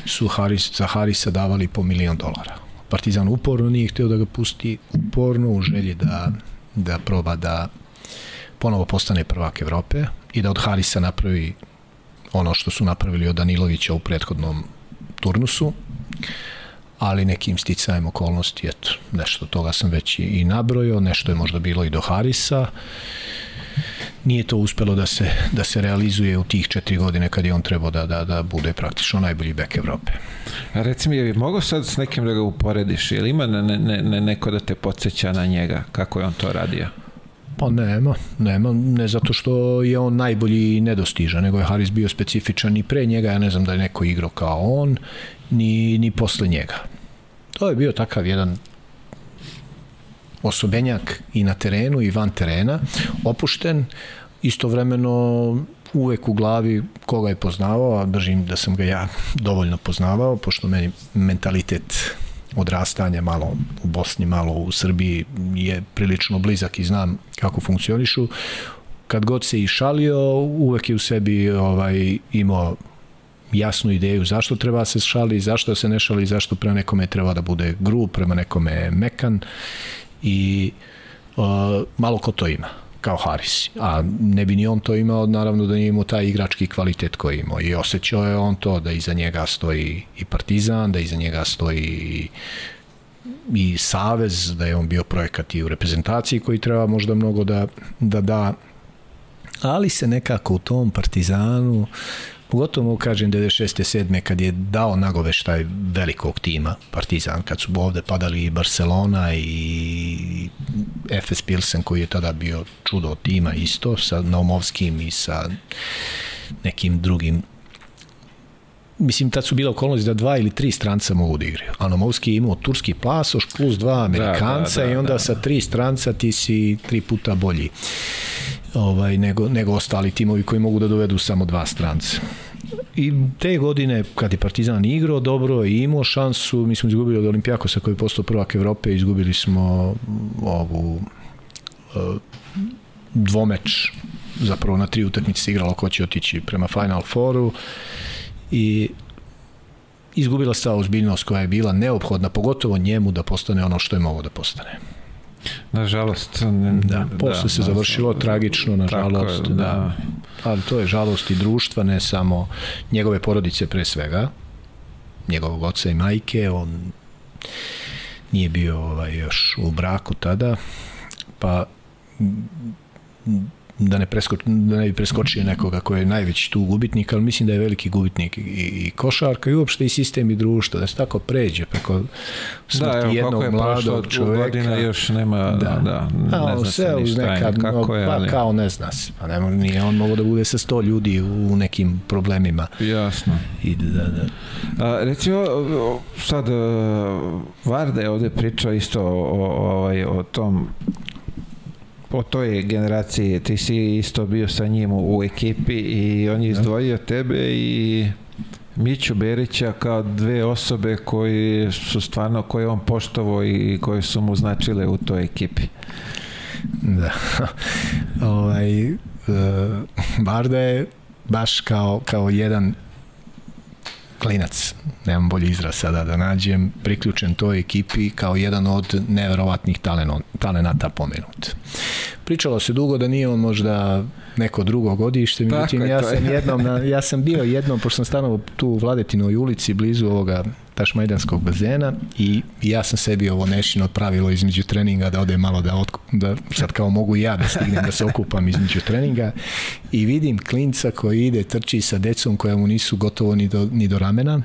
su Haris, za Harisa davali po milion dolara. Partizan uporno nije hteo da ga pusti, uporno u želji da, da proba da ponovo postane prvak Evrope i da od Harisa napravi ono što su napravili od Danilovića u prethodnom turnusu, ali nekim sticajem okolnosti, eto, nešto toga sam već i nabrojio, nešto je možda bilo i do Harisa, nije to uspelo da se, da se realizuje u tih četiri godine kad je on trebao da, da, da bude praktično najbolji bek Evrope. A reci mi, je mogu sad s nekim da ga uporediš? Ili ima ne, ne, ne, neko da te podsjeća na njega? Kako je on to radio? Pa nema, nema, ne zato što je on najbolji i nedostižan, nego je Haris bio specifičan i pre njega, ja ne znam da je neko igrao kao on, ni, ni posle njega. To je bio takav jedan osobenjak i na terenu i van terena, opušten, istovremeno uvek u glavi koga je poznavao, a držim da sam ga ja dovoljno poznavao, pošto meni mentalitet odrastanja malo u Bosni, malo u Srbiji je prilično blizak i znam kako funkcionišu. Kad god se i šalio, uvek je u sebi ovaj, imao jasnu ideju zašto treba se šali, zašto se ne šali, zašto prema nekome treba da bude grub, prema nekome mekan i uh, malo ko to ima kao Haris. A ne bi ni on to imao, naravno da nije imao taj igrački kvalitet koji imao. I osjećao je on to da iza njega stoji i Partizan, da iza njega stoji i, i Savez, da je on bio projekat i u reprezentaciji koji treba možda mnogo da da, da ali se nekako u tom Partizanu Pogotovo mogu kažem 96. 7. kad je dao nagoveštaj velikog tima Partizan, kad su ovde padali i Barcelona i FS Pilsen koji je tada bio čudo tima isto sa Naumovskim i sa nekim drugim mislim tad su bila okolnosti da dva ili tri stranca mogu da igraju. A Naumovski je imao turski plasoš plus dva Amerikanca da, da, da, i onda da, da. sa tri stranca ti si tri puta bolji ovaj, nego, nego ostali timovi koji mogu da dovedu samo dva stranca. I te godine, kad je Partizan igrao dobro i imao šansu, mi smo izgubili od Olimpijakosa koji je postao prvak Evrope, izgubili smo ovu uh, dvomeč zapravo na tri utakmice se igralo ko će otići prema Final Fouru i izgubila se ozbiljnost koja je bila neophodna, pogotovo njemu da postane ono što je mogo da postane. Nažalost. Ne, da, posle da, se završilo da, tragično, nažalost. Je, da. da. Ali to je žalost i društva, ne samo njegove porodice pre svega, njegovog oca i majke, on nije bio ovaj, još u braku tada, pa da ne, preskoč, da ne bi preskočio nekoga koji je najveći tu gubitnik, ali mislim da je veliki gubitnik i, i košarka i uopšte i sistem i društvo, da se tako pređe preko smrti da, evo, jednog je mladog čoveka. Godina još nema, da, da ne zna se ništa, neka, kako je, pa ali... Pa kao ne zna se, pa ne, nije on mogo da bude sa sto ljudi u nekim problemima. Jasno. I da, da. A, recimo, sad Varda je ovde pričao isto o, o, o, ovaj, o tom po toj generaciji ti si isto bio sa njim u, ekipi i on je da. izdvojio tebe i Miću Berića kao dve osobe koji su stvarno koje on poštovao i koje su mu značile u toj ekipi. Da. ovaj, Barda je baš kao, kao jedan klinac, nemam bolji izraz sada da nađem, priključen toj ekipi kao jedan od neverovatnih talenata pomenut. Pričalo se dugo da nije on možda neko drugo godište, međutim ja sam jednom, na, ja sam bio jednom, pošto sam stanovao tu u Vladetinoj ulici, blizu ovoga Tašmajdanskog bazena i ja sam sebi ovo nešino pravilo između treninga da ode malo da, otku, da sad kao mogu ja da stignem da se okupam između treninga i vidim klinca koji ide trči sa decom koja mu nisu gotovo ni do, ni do ramena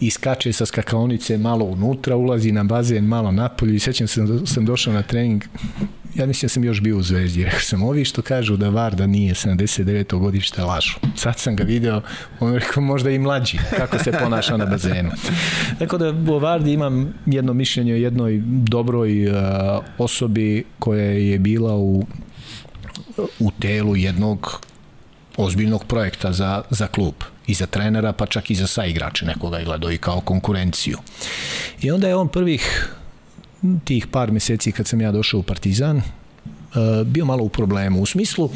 i skače sa skakaonice malo unutra, ulazi na bazen malo napolju i sećam se da sam došao na trening ja mislim da sam još bio u Zvezdi. Rekao sam, ovi što kažu da Varda nije 79. godište lažu. Sad sam ga video, on rekao možda i mlađi, kako se ponaša na bazenu. Tako da o Vardi imam jedno mišljenje o jednoj dobroj uh, osobi koja je bila u, u telu jednog ozbiljnog projekta za, za klub i za trenera, pa čak i za saigrače nekoga je gledao i kao konkurenciju. I onda je on prvih tih par meseci kad sam ja došao u Partizan, uh, bio malo u problemu, u smislu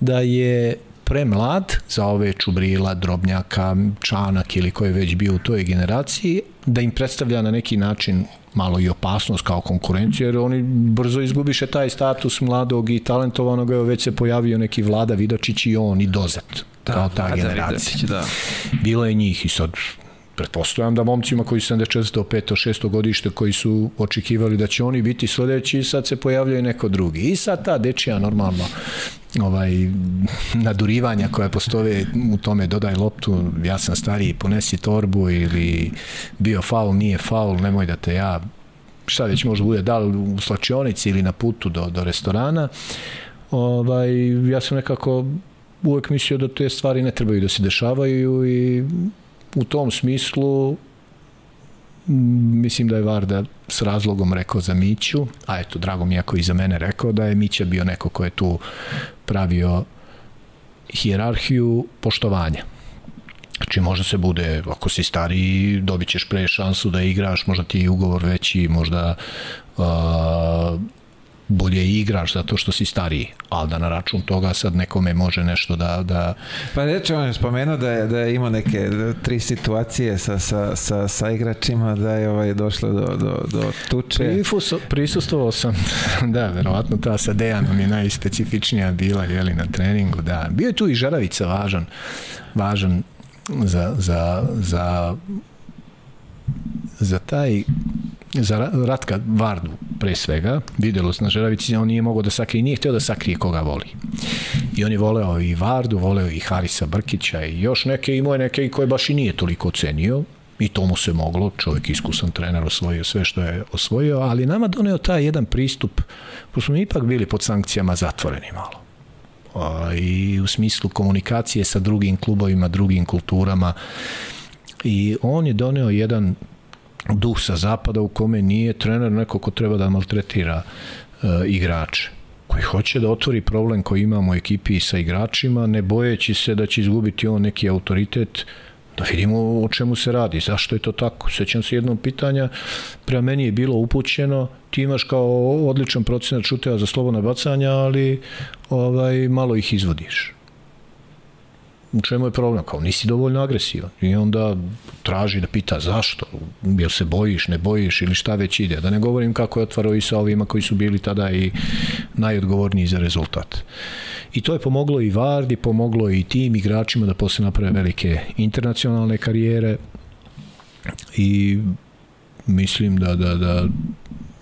da je premlad za ove Čubrila, Drobnjaka, Čanak ili ko je već bio u toj generaciji, da im predstavlja na neki način malo i opasnost kao konkurenciju, jer oni brzo izgubiše taj status mladog i talentovanog, evo već se pojavio neki Vlada Vidačić i on i Dozet, da, kao ta generacija. Vidačić, da. Bilo je njih i sad pretpostavljam da momcima koji su 74. 5. 6. godište koji su očekivali da će oni biti sledeći sad se pojavljaju neko drugi. I sad ta dečija normalno ovaj nadurivanja koja postoje u tome dodaj loptu, ja sam stariji, ponesi torbu ili bio faul, nije faul, nemoj da te ja šta već može bude, da li u slačionici ili na putu do, do restorana. Ovaj, ja sam nekako uvek mislio da te stvari ne trebaju da se dešavaju i u tom smislu mislim da je Varda s razlogom rekao za Miću, a eto, drago mi je ako i za mene rekao da je Mića bio neko ko je tu pravio hijerarhiju poštovanja. Znači možda se bude, ako si stariji, dobit ćeš pre šansu da igraš, možda ti je ugovor veći, možda uh, bolje igraš zato što si stariji, ali da na račun toga sad nekome može nešto da... da... Pa reče on je spomenuo da je, da je imao neke tri situacije sa, sa, sa, sa igračima, da je ovaj došlo do, do, do tuče. Prifuso, prisustovao sam, da, verovatno ta sa Dejanom je najspecifičnija bila jeli, na treningu, da. Bio je tu i Žaravica važan, važan za, za, za za taj za Ratka Vardu pre svega, videlo se na Žeravici, on nije mogao da sakrije, nije hteo da sakrije koga voli. I on je voleo i Vardu, voleo i Harisa Brkića i još neke, imao je neke koje baš i nije toliko ocenio, i to mu se moglo, čovjek iskusan trener osvojio sve što je osvojio, ali nama doneo taj jedan pristup, pošto smo ipak bili pod sankcijama zatvoreni malo. I u smislu komunikacije sa drugim klubovima, drugim kulturama, i on je doneo jedan duh sa zapada u kome nije trener neko ko treba da maltretira uh, igrače. Koji hoće da otvori problem koji imamo u ekipi sa igračima, ne bojeći se da će izgubiti on neki autoritet, da vidimo o čemu se radi, zašto je to tako. Sećam se jednog pitanja, prema meni je bilo upućeno, ti imaš kao odličan procenat šuteva za slobodna bacanja, ali ovaj malo ih izvodiš u čemu je problem, kao nisi dovoljno agresivan. I onda traži da pita zašto, jel se bojiš, ne bojiš ili šta već ide, da ne govorim kako je otvarao i sa ovima koji su bili tada i najodgovorniji za rezultat. I to je pomoglo i Vardi, pomoglo i tim igračima da posle naprave velike internacionalne karijere. I mislim da, da, da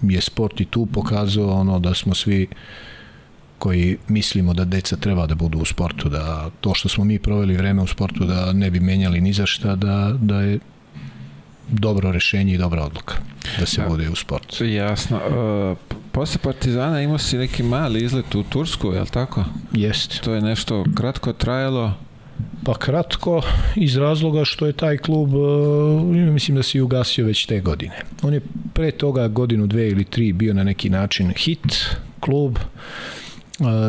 je sport i tu pokazao ono da smo svi koji mislimo da deca treba da budu u sportu, da to što smo mi proveli vreme u sportu da ne bi menjali ni za šta, da, da je dobro rešenje i dobra odluka da se bude u sportu. Jasno. Uh, posle Partizana imao si neki mali izlet u Tursku, je li tako? Jeste. To je nešto kratko trajalo. Pa kratko, iz razloga što je taj klub, uh, mislim da se i ugasio već te godine. On je pre toga godinu, dve ili tri bio na neki način hit klub,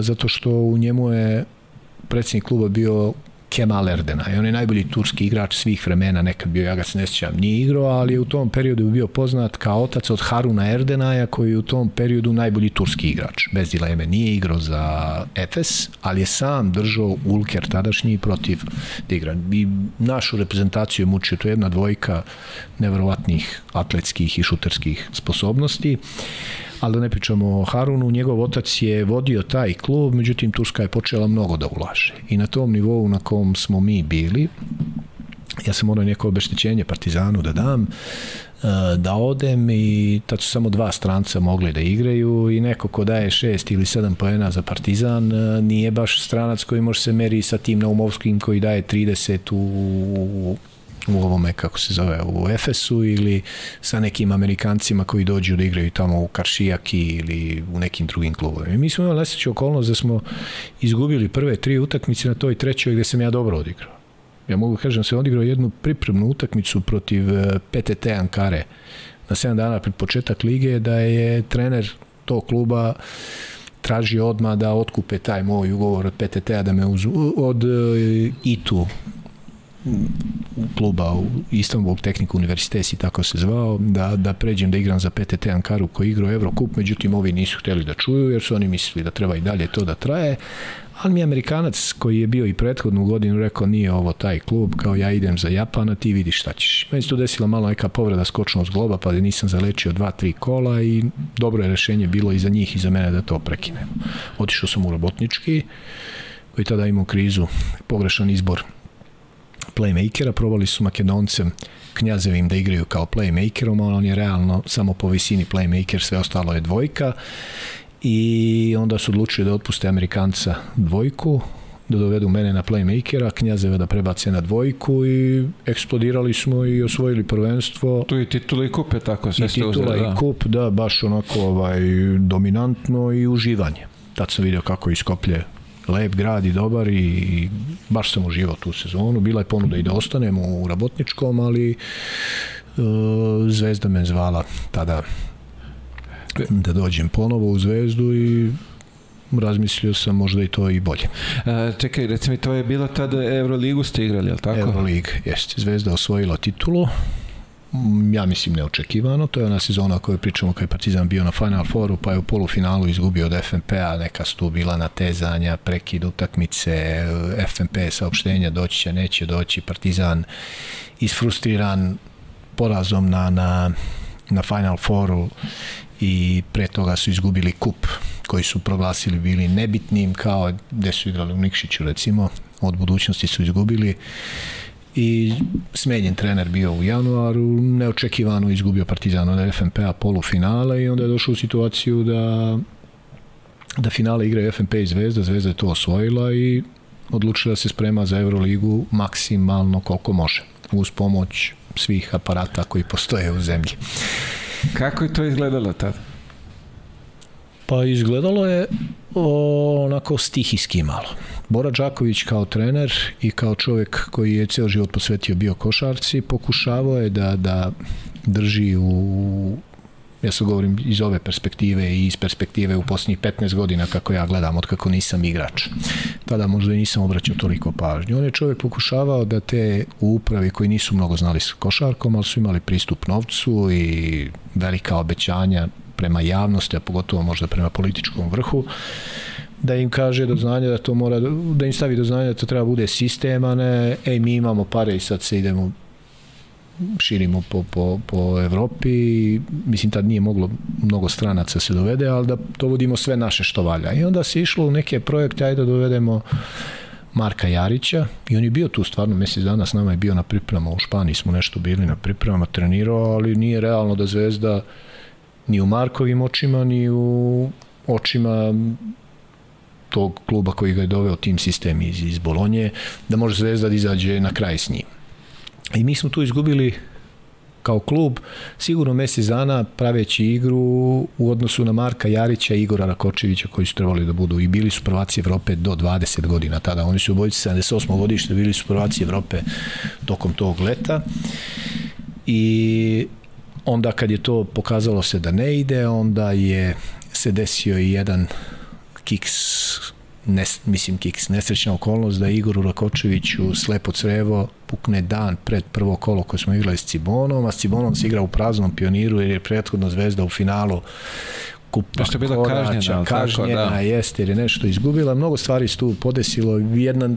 zato što u njemu je predsjednik kluba bio Kemal Erdena. I on je najbolji turski igrač svih vremena, nekad bio, ja ga se ne sjećam, nije igrao, ali je u tom periodu bio poznat kao otac od Haruna Erdenaja, koji je u tom periodu najbolji turski igrač. Bez dileme, nije igrao za Efes, ali je sam držao Ulker tadašnji protiv igra. I našu reprezentaciju je mučio, to je jedna dvojka neverovatnih atletskih i šuterskih sposobnosti ali da ne pričamo o Harunu, njegov otac je vodio taj klub, međutim Turska je počela mnogo da ulaže. I na tom nivou na kom smo mi bili, ja sam morao neko obeštećenje Partizanu da dam, e, da odem i tad su samo dva stranca mogli da igraju i neko ko daje šest ili sedam poena za Partizan e, nije baš stranac koji može se meri sa tim Naumovskim koji daje 30 u u ovome, kako se zove, u Efesu ili sa nekim Amerikancima koji dođu da igraju tamo u Karšijaki ili u nekim drugim klubovima. Mi smo imali nesreću okolnost da smo izgubili prve tri utakmice na toj trećoj gde sam ja dobro odigrao. Ja mogu da kažem da sam odigrao jednu pripremnu utakmicu protiv eh, PTT Ankare na 7 dana pred početak lige da je trener tog kluba traži odma da otkupe taj moj ugovor od PTT-a da me uz, od uh, ITU kluba u Istanbul Tehnik Universitet i tako se zvao, da, da pređem da igram za PTT Ankaru koji igrao Eurocup, međutim ovi nisu hteli da čuju jer su oni mislili da treba i dalje to da traje, ali mi Amerikanac koji je bio i prethodnu godinu rekao nije ovo taj klub, kao ja idem za Japana, ti vidiš šta ćeš. Meni se tu desila malo neka povreda skočnog zgloba, pa nisam zalečio dva, tri kola i dobro je rešenje bilo i za njih i za mene da to prekinem. Otišao sam u robotnički, koji tada imao krizu, pogrešan izbor playmakera, probali su Makedoncem Knjazevim da igraju kao playmakerom, a on je realno samo po visini playmaker, sve ostalo je dvojka i onda su odlučili da otpuste Amerikanca dvojku, da dovedu mene na playmakera, Knjazeva da prebace na dvojku i eksplodirali smo i osvojili prvenstvo. Tu i titula i kup je tako, sve I titula uzeli, da. i kup, da, baš onako ovaj, dominantno i uživanje. Tad sam video kako iskoplje lep grad i dobar i baš sam uživao tu sezonu. Bila je ponuda i da ostanem u Rabotničkom, ali uh, Zvezda me zvala tada da dođem ponovo u Zvezdu i razmislio sam možda i to i bolje. A, čekaj, reci mi, to je bilo tada Euroligu ste igrali, je li tako? Eurolig, jeste. Zvezda osvojila titulu ja mislim neočekivano, to je ona sezona koju pričamo kada je Partizan bio na Final Fouru, pa je u polufinalu izgubio od FNP-a, neka su tu bila natezanja, prekid utakmice, FNP saopštenja, doći će, neće doći, Partizan isfrustriran porazom na, na, na Final Fouru i pre toga su izgubili kup koji su proglasili bili nebitnim kao gde su igrali u Nikšiću recimo. Od budućnosti su izgubili i smenjen trener bio u januaru, neočekivano izgubio Partizan od FNP-a polufinale i onda je došao u situaciju da da finale igraju FNP i Zvezda, Zvezda je to osvojila i odlučila da se sprema za Euroligu maksimalno koliko može, uz pomoć svih aparata koji postoje u zemlji. Kako je to izgledalo tada? Pa izgledalo je onako stihijski malo. Bora Đaković kao trener i kao čovjek koji je ceo život posvetio bio košarci, pokušavao je da, da drži u ja se govorim iz ove perspektive i iz perspektive u posljednjih 15 godina kako ja gledam od kako nisam igrač. Tada možda i nisam obraćao toliko pažnje. On je čovjek pokušavao da te upravi koji nisu mnogo znali s košarkom, ali su imali pristup novcu i velika obećanja prema javnosti, a pogotovo možda prema političkom vrhu, da im kaže do znanja da to mora, da im stavi do znanja da to treba bude sistem, a ne, ej, mi imamo pare i sad se idemo širimo po, po, po Evropi, mislim tad nije moglo mnogo stranaca se dovede, ali da dovodimo sve naše što valja. I onda se išlo u neke projekte, ajde da dovedemo Marka Jarića. I on je bio tu stvarno mesec dana s nama je bio na pripremama. U Španiji smo nešto bili na pripremama trenirao, ali nije realno da Zvezda ni u Markovim očima, ni u očima tog kluba koji ga je doveo tim sistem iz, iz Bolonje, da može Zvezda da izađe na kraj s njim. I mi smo tu izgubili kao klub sigurno mesec dana praveći igru u odnosu na Marka Jarića i Igora Rakočevića koji su trebali da budu i bili su prvaci Evrope do 20 godina tada. Oni su u bojici 78. godište, bili su prvaci Evrope tokom tog leta. I onda kad je to pokazalo se da ne ide, onda je se desio i jedan kiks nes, mislim kiks, nesrećna okolnost da Igoru Rakočeviću slepo crevo pukne dan pred prvo kolo koje smo igrali s Cibonom, a s Cibonom se igra u praznom pioniru jer je prethodno Zvezda u finalu kupa što je bila kažnjena, kažnjena tako, da. jeste jer je nešto izgubila. Mnogo stvari se tu podesilo. Jedna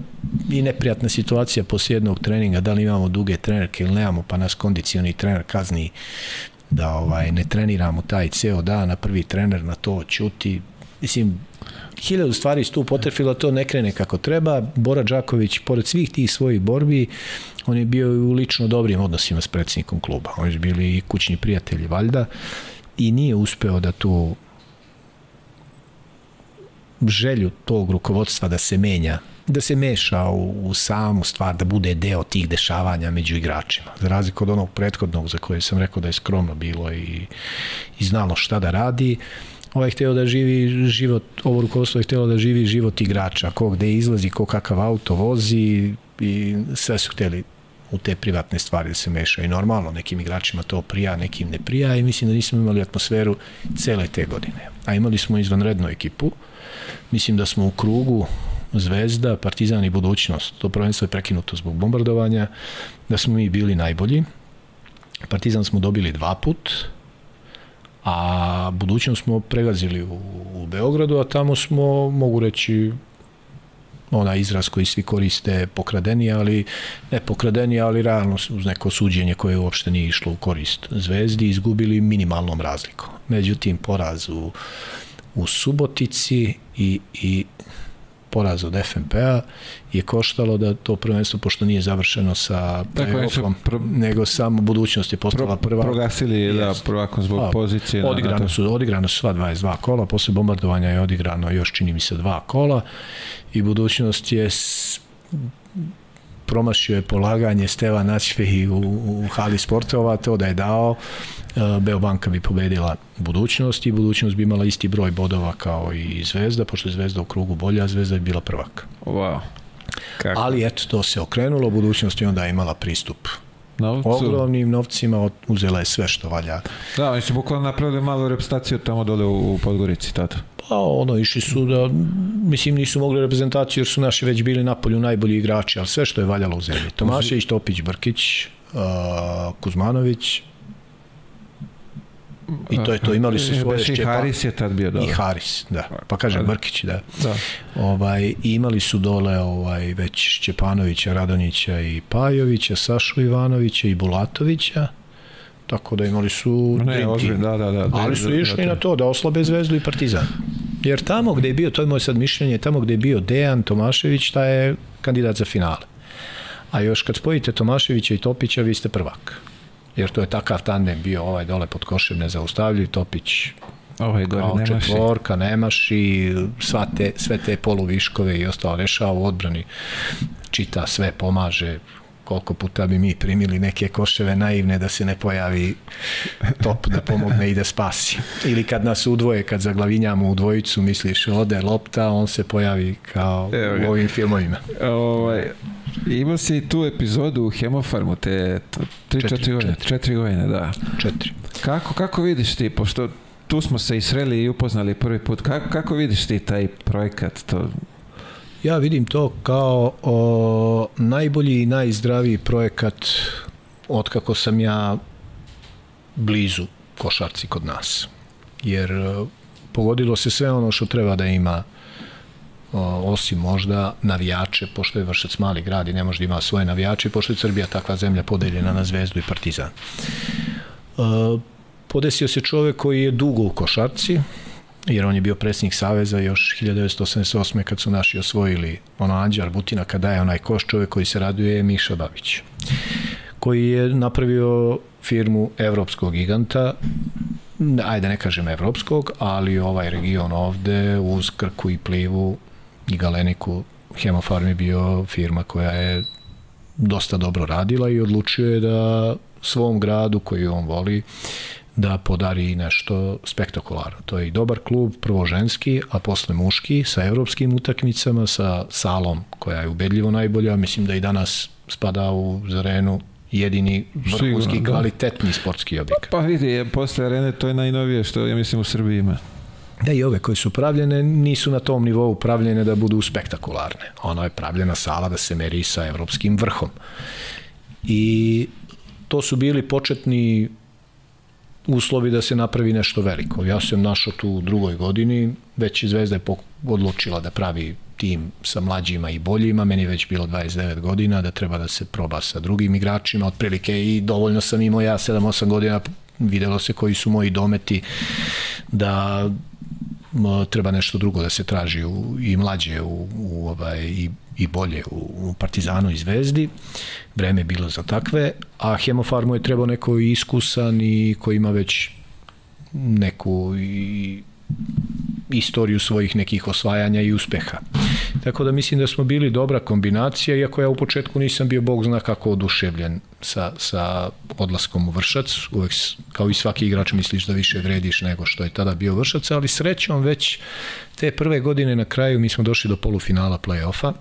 i neprijatna situacija posle jednog treninga, da li imamo duge trenerke ili nemamo, pa nas kondicioni trener kazni da ovaj ne treniramo taj ceo dan, a prvi trener na to ćuti. Mislim, hiljadu stvari su tu potrefilo, to ne krene kako treba. Bora Đaković, pored svih tih svojih borbi, on je bio u lično dobrim odnosima s predsjednikom kluba. Oni su bili i kućni prijatelji, valjda, i nije uspeo da tu želju tog rukovodstva da se menja da se meša u, u samu stvar, da bude deo tih dešavanja među igračima. Za razliku od onog prethodnog za koje sam rekao da je skromno bilo i, i znalo šta da radi, ovaj hteo da živi život, ovo rukovodstvo je htelo da živi život igrača, ko gde izlazi, ko kakav auto vozi i sve su hteli u te privatne stvari da se meša i normalno nekim igračima to prija, nekim ne prija i mislim da nismo imali atmosferu cele te godine. A imali smo izvanrednu ekipu, mislim da smo u krugu Zvezda, Partizan i budućnost. To prvenstvo je prekinuto zbog bombardovanja, da smo mi bili najbolji. Partizan smo dobili dva put, a budućnost smo pregazili u, u Beogradu, a tamo smo, mogu reći, ona izraz koji svi koriste pokradeni, ali ne pokradeni, ali realno uz neko suđenje koje uopšte nije išlo u korist Zvezdi, izgubili minimalnom razlikom. Međutim, poraz u, u Subotici i, i poraz od FNP-a je koštalo da to prvenstvo, pošto nije završeno sa playoffom, pro... nego samo budućnost je postala pro, prva. Progasili je da prvakom zbog A, pozicije. Odigrano su, odigrano su sva 22 kola, posle bombardovanja je odigrano još čini mi se dva kola i budućnost je s, promašio je polaganje Steva Načvehi u, u hali sportova, to da je dao E, Beobanka bi pobedila budućnost i budućnost bi imala isti broj bodova kao i Zvezda, pošto je Zvezda u krugu bolja, a Zvezda je bila prvak. Wow. Kako? Ali eto, to se okrenulo, budućnost je onda imala pristup Novcu. ogromnim novcima, uzela je sve što valja. Da, oni su bukvalno napravili malu reprezentaciju tamo dole u, u Podgorici tada. Pa ono, išli su da, mislim nisu mogli reprezentaciju jer su naši već bili napolju najbolji igrači, ali sve što je valjalo u zemlji. Tomašević, Topić, Brkić, uh, Kuzmanović, I to je to, imali su svoje šćepa. I Haris je tad bio dole. I Haris, da. Pa kažem da. Brkić, da. da. Ovaj, imali su dole ovaj, već Šćepanovića, Radonjića i Pajovića, Sašu Ivanovića i Bulatovića. Tako da imali su ne, ozbilj, da, da, da, Ali su išli da, da, na to da oslabe Zvezdu i Partizan. Jer tamo gde je bio, to je moje sad mišljenje, tamo gde je bio Dejan Tomašević, ta je kandidat za finale. A još kad spojite Tomaševića i Topića, vi ste prvak jer to je takav tandem bio ovaj dole pod košem nezaustavljiv, Topić ovaj gore kao nemaši. četvorka, nemaši, sva te, sve te poluviškove i ostalo rešava u odbrani, čita sve, pomaže, koliko puta bi mi primili neke koševe naivne da se ne pojavi top da pomogne i da spasi. Ili kad nas udvoje, kad zaglavinjamo u dvojicu, misliš ode lopta, on se pojavi kao u ovim filmovima. Ovaj, Imao si tu epizodu u Hemofarmu, te 3-4 godine. 4 godine, da. 4. Kako, kako vidiš ti, pošto tu smo se i sreli i upoznali prvi put, kako, kako vidiš ti taj projekat? To... Ja vidim to kao o, najbolji i najzdraviji projekat od kako sam ja blizu košarci kod nas. Jer pogodilo se sve ono što treba da ima osim možda navijače, pošto je Vršac mali grad i ne može da ima svoje navijače, pošto je Srbija takva zemlja podeljena na Zvezdu i Partizan. Podesio se čovek koji je dugo u košarci, jer on je bio predsjednik Saveza još 1988. kad su naši osvojili ono Anđar Butina kada je onaj koš čovek koji se raduje je Miša Babić koji je napravio firmu evropskog giganta ajde ne kažem evropskog, ali ovaj region ovde uz Krku i Plivu i Galeniku Hemofarm je bio firma koja je dosta dobro radila i odlučio je da svom gradu koji on voli da podari nešto spektakularno. To je i dobar klub, prvo ženski, a posle muški, sa evropskim utakmicama, sa salom koja je ubedljivo najbolja. Mislim da i danas spada u Zarenu jedini vrhunski da. kvalitetni sportski objekat. Pa vidi, posle arene to je najnovije što ja mislim u Srbiji ima. Da i ove koje su pravljene nisu na tom nivou pravljene da budu spektakularne. Ona je pravljena sala da se meri sa evropskim vrhom. I to su bili početni uslovi da se napravi nešto veliko. Ja sam našao tu u drugoj godini, već Zvezda je odlučila da pravi tim sa mlađima i boljima, meni već bilo 29 godina, da treba da se proba sa drugim igračima, otprilike i dovoljno sam imao ja 7-8 godina, videlo se koji su moji dometi da treba nešto drugo da se traži u, i mlađe u, u ovaj, i, i bolje u, u Partizanu i Zvezdi. Vreme je bilo za takve, a Hemofarmu je trebao neko iskusan i koji ima već neku i istoriju svojih nekih osvajanja i uspeha. Tako da mislim da smo bili dobra kombinacija, iako ja u početku nisam bio bog zna kako oduševljen sa, sa odlaskom u Vršac. Uvek, kao i svaki igrač, misliš da više vrediš nego što je tada bio Vršac, ali srećom već te prve godine na kraju mi smo došli do polufinala play-offa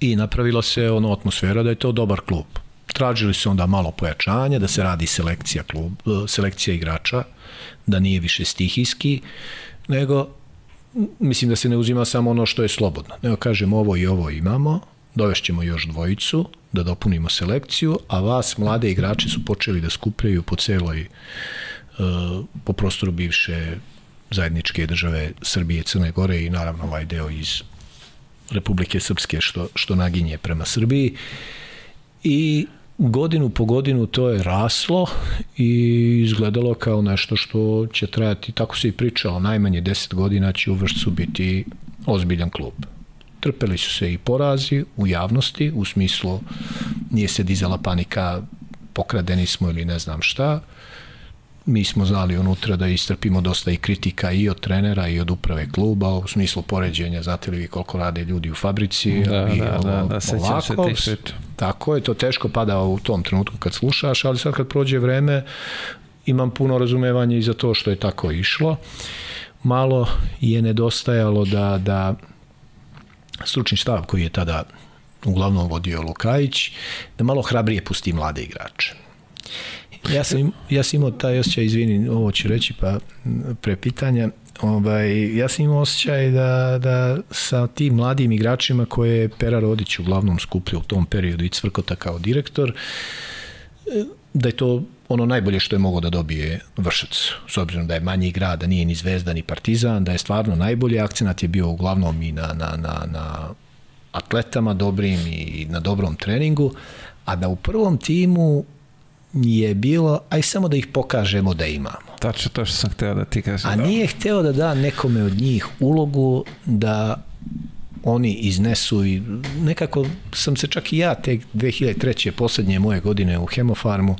i napravila se ono atmosfera da je to dobar klub. Tražili se onda malo pojačanja, da se radi selekcija klub, selekcija igrača, da nije više stihijski, nego mislim da se ne uzima samo ono što je slobodno. Nego kažem ovo i ovo imamo, dovešćemo još dvojicu, da dopunimo selekciju, a vas, mlade igrače, su počeli da skupljaju po celoj, e, po prostoru bivše zajedničke države Srbije, Crne Gore i naravno ovaj deo iz Republike Srpske što, što naginje prema Srbiji. I godinu po godinu to je raslo i izgledalo kao nešto što će trajati, tako se i pričalo, najmanje 10 godina će u Vršcu biti ozbiljan klub. Trpeli su se i porazi u javnosti, u smislu nije se dizala panika, pokradeni smo ili ne znam šta, mi smo znali unutra da istrpimo dosta i kritika i od trenera i od uprave kluba u smislu poređenja, znate li vi koliko rade ljudi u fabrici da, i da, da, da, sećam se. Tako je, to teško pada u tom trenutku kad slušaš, ali sad kad prođe vreme imam puno razumevanja i za to što je tako išlo. Malo je nedostajalo da, da stručni štab koji je tada uglavnom vodio Lukajić, da malo hrabrije pusti mlade igrače Ja sam, ja sam imao taj osjećaj, izvini, ovo ću reći, pa pre pitanja, ovaj, ja sam imao osjećaj da, da sa tim mladim igračima koje je Pera Rodić uglavnom skupljao u tom periodu i Cvrkota kao direktor, da je to ono najbolje što je mogao da dobije Vršac, s obzirom da je manji grad, da nije ni Zvezda ni Partizan, da je stvarno najbolji. Akcenat je bio uglavnom i na, na, na, na atletama dobrim i na dobrom treningu, a da u prvom timu je bilo, aj samo da ih pokažemo da imamo. Tačno to što sam hteo da ti kažem. A da. nije hteo da da nekome od njih ulogu da oni iznesu i nekako sam se čak i ja te 2003. poslednje moje godine u Hemofarmu,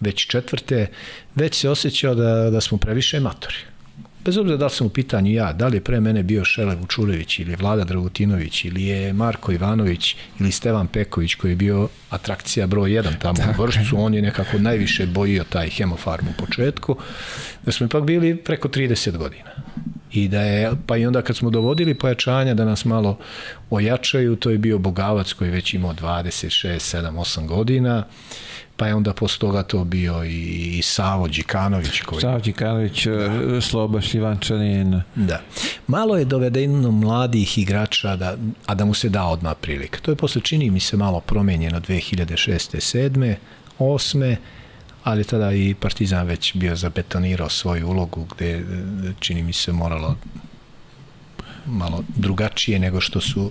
već četvrte, već se osjećao da, da smo previše matori bez obzira da li sam u pitanju ja, da li je pre mene bio Šele Vučurević ili Vlada Dragutinović ili je Marko Ivanović ili Stevan Peković koji je bio atrakcija broj 1 tamo Tako. u Vršcu, on je nekako najviše bojio taj hemofarm u početku, da smo ipak bili preko 30 godina i da je, pa i onda kad smo dovodili pojačanja da nas malo ojačaju, to je bio Bogavac koji već imao 26, 7, 8 godina, pa je onda posle toga to bio i, i Savo Đikanović. Koji... Savo Đikanović, da. Sloba Šljivančanin. Da. Malo je dovedeno mladih igrača, da, a da mu se da odmah prilika. To je posle čini mi se malo promenjeno 2006. 7. 8 ali tada i Partizan već bio zabetonirao svoju ulogu gde čini mi se moralo malo drugačije nego što su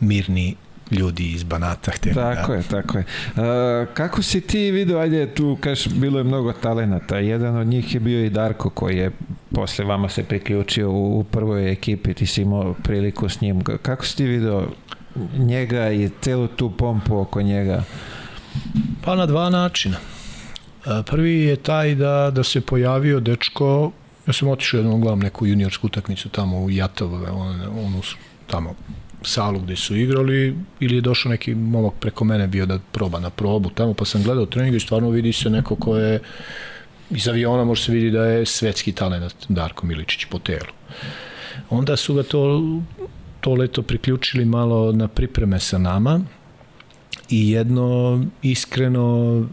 mirni ljudi iz Banata hteli tako da... je, tako je. Uh, kako si ti vidio, ajde tu kaš, bilo je mnogo talenata, jedan od njih je bio i Darko koji je posle vama se priključio u, u prvoj ekipi, ti si imao priliku s njim. Kako si ti video njega i celu tu pompu oko njega? Pa na dva načina. Prvi je taj da, da se pojavio dečko, ja sam otišao jednom gledam neku juniorsku utakmicu tamo u Jatove, on, onu tamo salu gde su igrali ili je došao neki momak preko mene bio da proba na probu tamo pa sam gledao trening i stvarno vidi se neko ko je iz aviona može se vidi da je svetski talent Darko Miličić po telu. Onda su ga to, to leto priključili malo na pripreme sa nama i jedno iskreno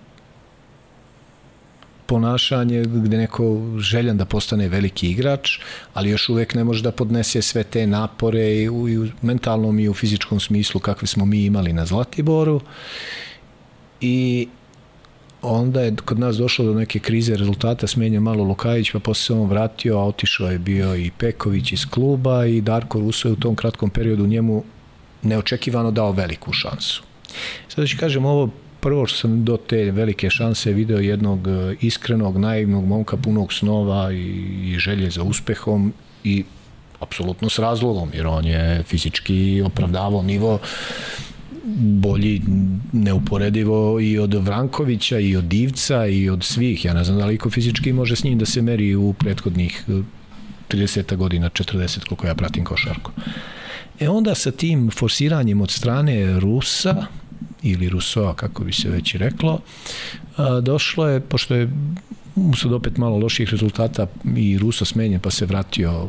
ponašanje gde neko željan da postane veliki igrač, ali još uvek ne može da podnese sve te napore i u, i u mentalnom i u fizičkom smislu kakve smo mi imali na Zlatiboru. I onda je kod nas došlo do neke krize rezultata, smenja malo Lukajić, pa posle se on vratio, a otišao je bio i Peković iz kluba i Darko Ruso je u tom kratkom periodu njemu neočekivano dao veliku šansu. Sada ću kažem ovo prvo što sam do te velike šanse video jednog e, iskrenog, naivnog momka punog snova i, i želje za uspehom i apsolutno s razlogom, jer on je fizički opravdavao nivo bolji neuporedivo i od Vrankovića i od Divca i od svih. Ja ne znam da li ko fizički može s njim da se meri u prethodnih 30 godina, 40 koliko ja pratim košarku. E onda sa tim forsiranjem od strane Rusa, ili Rusoa, kako bi se već reklo, došlo je, pošto je usled opet malo loših rezultata i Ruso smenjen pa se vratio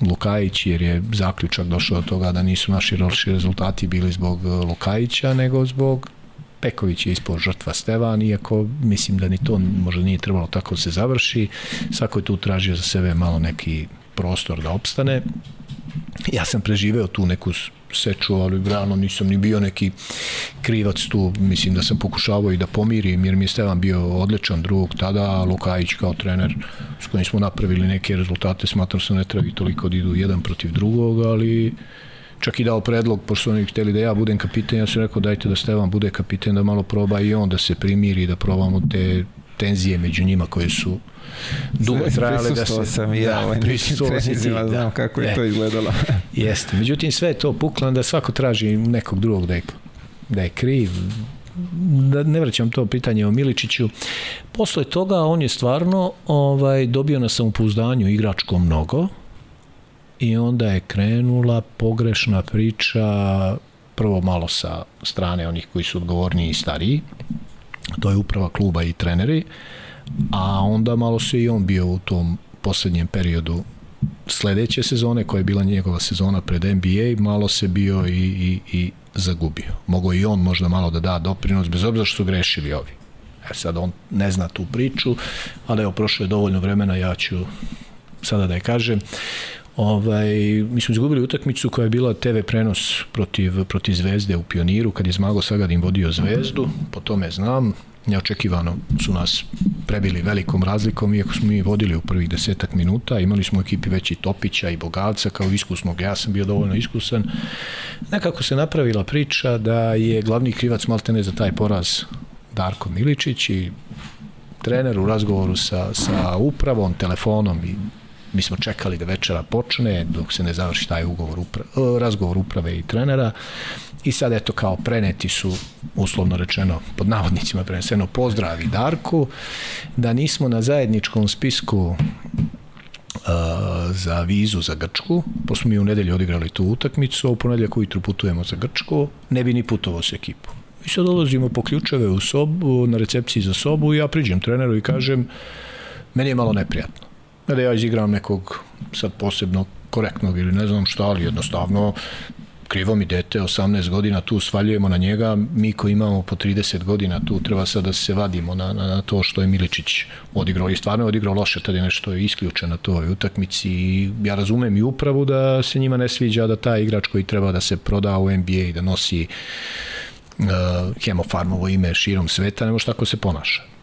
Lukajić jer je zaključak došao do toga da nisu naši loši rezultati bili zbog e, Lukajića nego zbog Peković je ispao žrtva Stevan, iako mislim da ni to možda nije trebalo tako da se završi. Svako je tu tražio za sebe malo neki prostor da opstane. Ja sam preživeo tu neku seču, ali realno nisam ni bio neki krivac tu, mislim da sam pokušavao i da pomirim, jer mi je Stevan bio odličan drug tada, Lukajić kao trener s kojim smo napravili neke rezultate, smatram se ne treba i toliko da idu jedan protiv drugog, ali čak i dao predlog, pošto oni hteli da ja budem kapiten, ja sam rekao dajte da Stevan bude kapiten, da malo proba i on da se primiri, da probamo te tenzije među njima koje su dugo trajale da se... sam i ja da, ovaj trenizima, da, znam kako je, je to izgledalo. Jeste, međutim sve je to puklo, da svako traži nekog drugog da je, da je kriv, da ne vraćam to pitanje o Miličiću. Posle toga on je stvarno ovaj dobio na samopouzdanju igračko mnogo i onda je krenula pogrešna priča prvo malo sa strane onih koji su odgovorni i stariji, to je uprava kluba i treneri, a onda malo se i on bio u tom poslednjem periodu sledeće sezone, koja je bila njegova sezona pred NBA, malo se bio i, i, i zagubio. Mogo i on možda malo da da doprinos, bez obzira što su grešili ovi. E sad on ne zna tu priču, ali evo, prošlo je dovoljno vremena, ja ću sada da je kažem. Ovaj, mi smo izgubili utakmicu koja je bila TV prenos protiv, protiv Zvezde u Pioniru, kad je Zmago Sagadin vodio Zvezdu, po tome znam, neočekivano su nas prebili velikom razlikom, iako smo mi vodili u prvih desetak minuta, imali smo u ekipi veći Topića i Bogalca kao iskusnog, ja sam bio dovoljno iskusan. Nekako se napravila priča da je glavni krivac maltene za taj poraz Darko Miličić i trener u razgovoru sa, sa upravom, telefonom i mi smo čekali da večera počne dok se ne završi taj ugovor upra, razgovor uprave i trenera i sad eto kao preneti su uslovno rečeno pod navodnicima preneseno pozdravi Darku da nismo na zajedničkom spisku uh, za vizu za Grčku, pošto mi u nedelju odigrali tu utakmicu, a u ponedeljak ujutru putujemo za Grčku, ne bi ni putovao s ekipom. I sad dolazimo po ključeve u sobu, na recepciji za sobu i ja priđem treneru i kažem, meni je malo neprijatno. Da ja izigram nekog sad posebno korektnog ili ne znam šta, ali jednostavno krivo mi dete, 18 godina tu svaljujemo na njega, mi koji imamo po 30 godina tu treba sad da se vadimo na, na, na to što je Miličić odigrao. I stvarno je odigrao loše, tada je nešto isključeno na toj utakmici i ja razumem i upravu da se njima ne sviđa da taj igrač koji treba da se proda u NBA i da nosi uh, hemofarmovo ime širom sveta, ne može tako se ponaša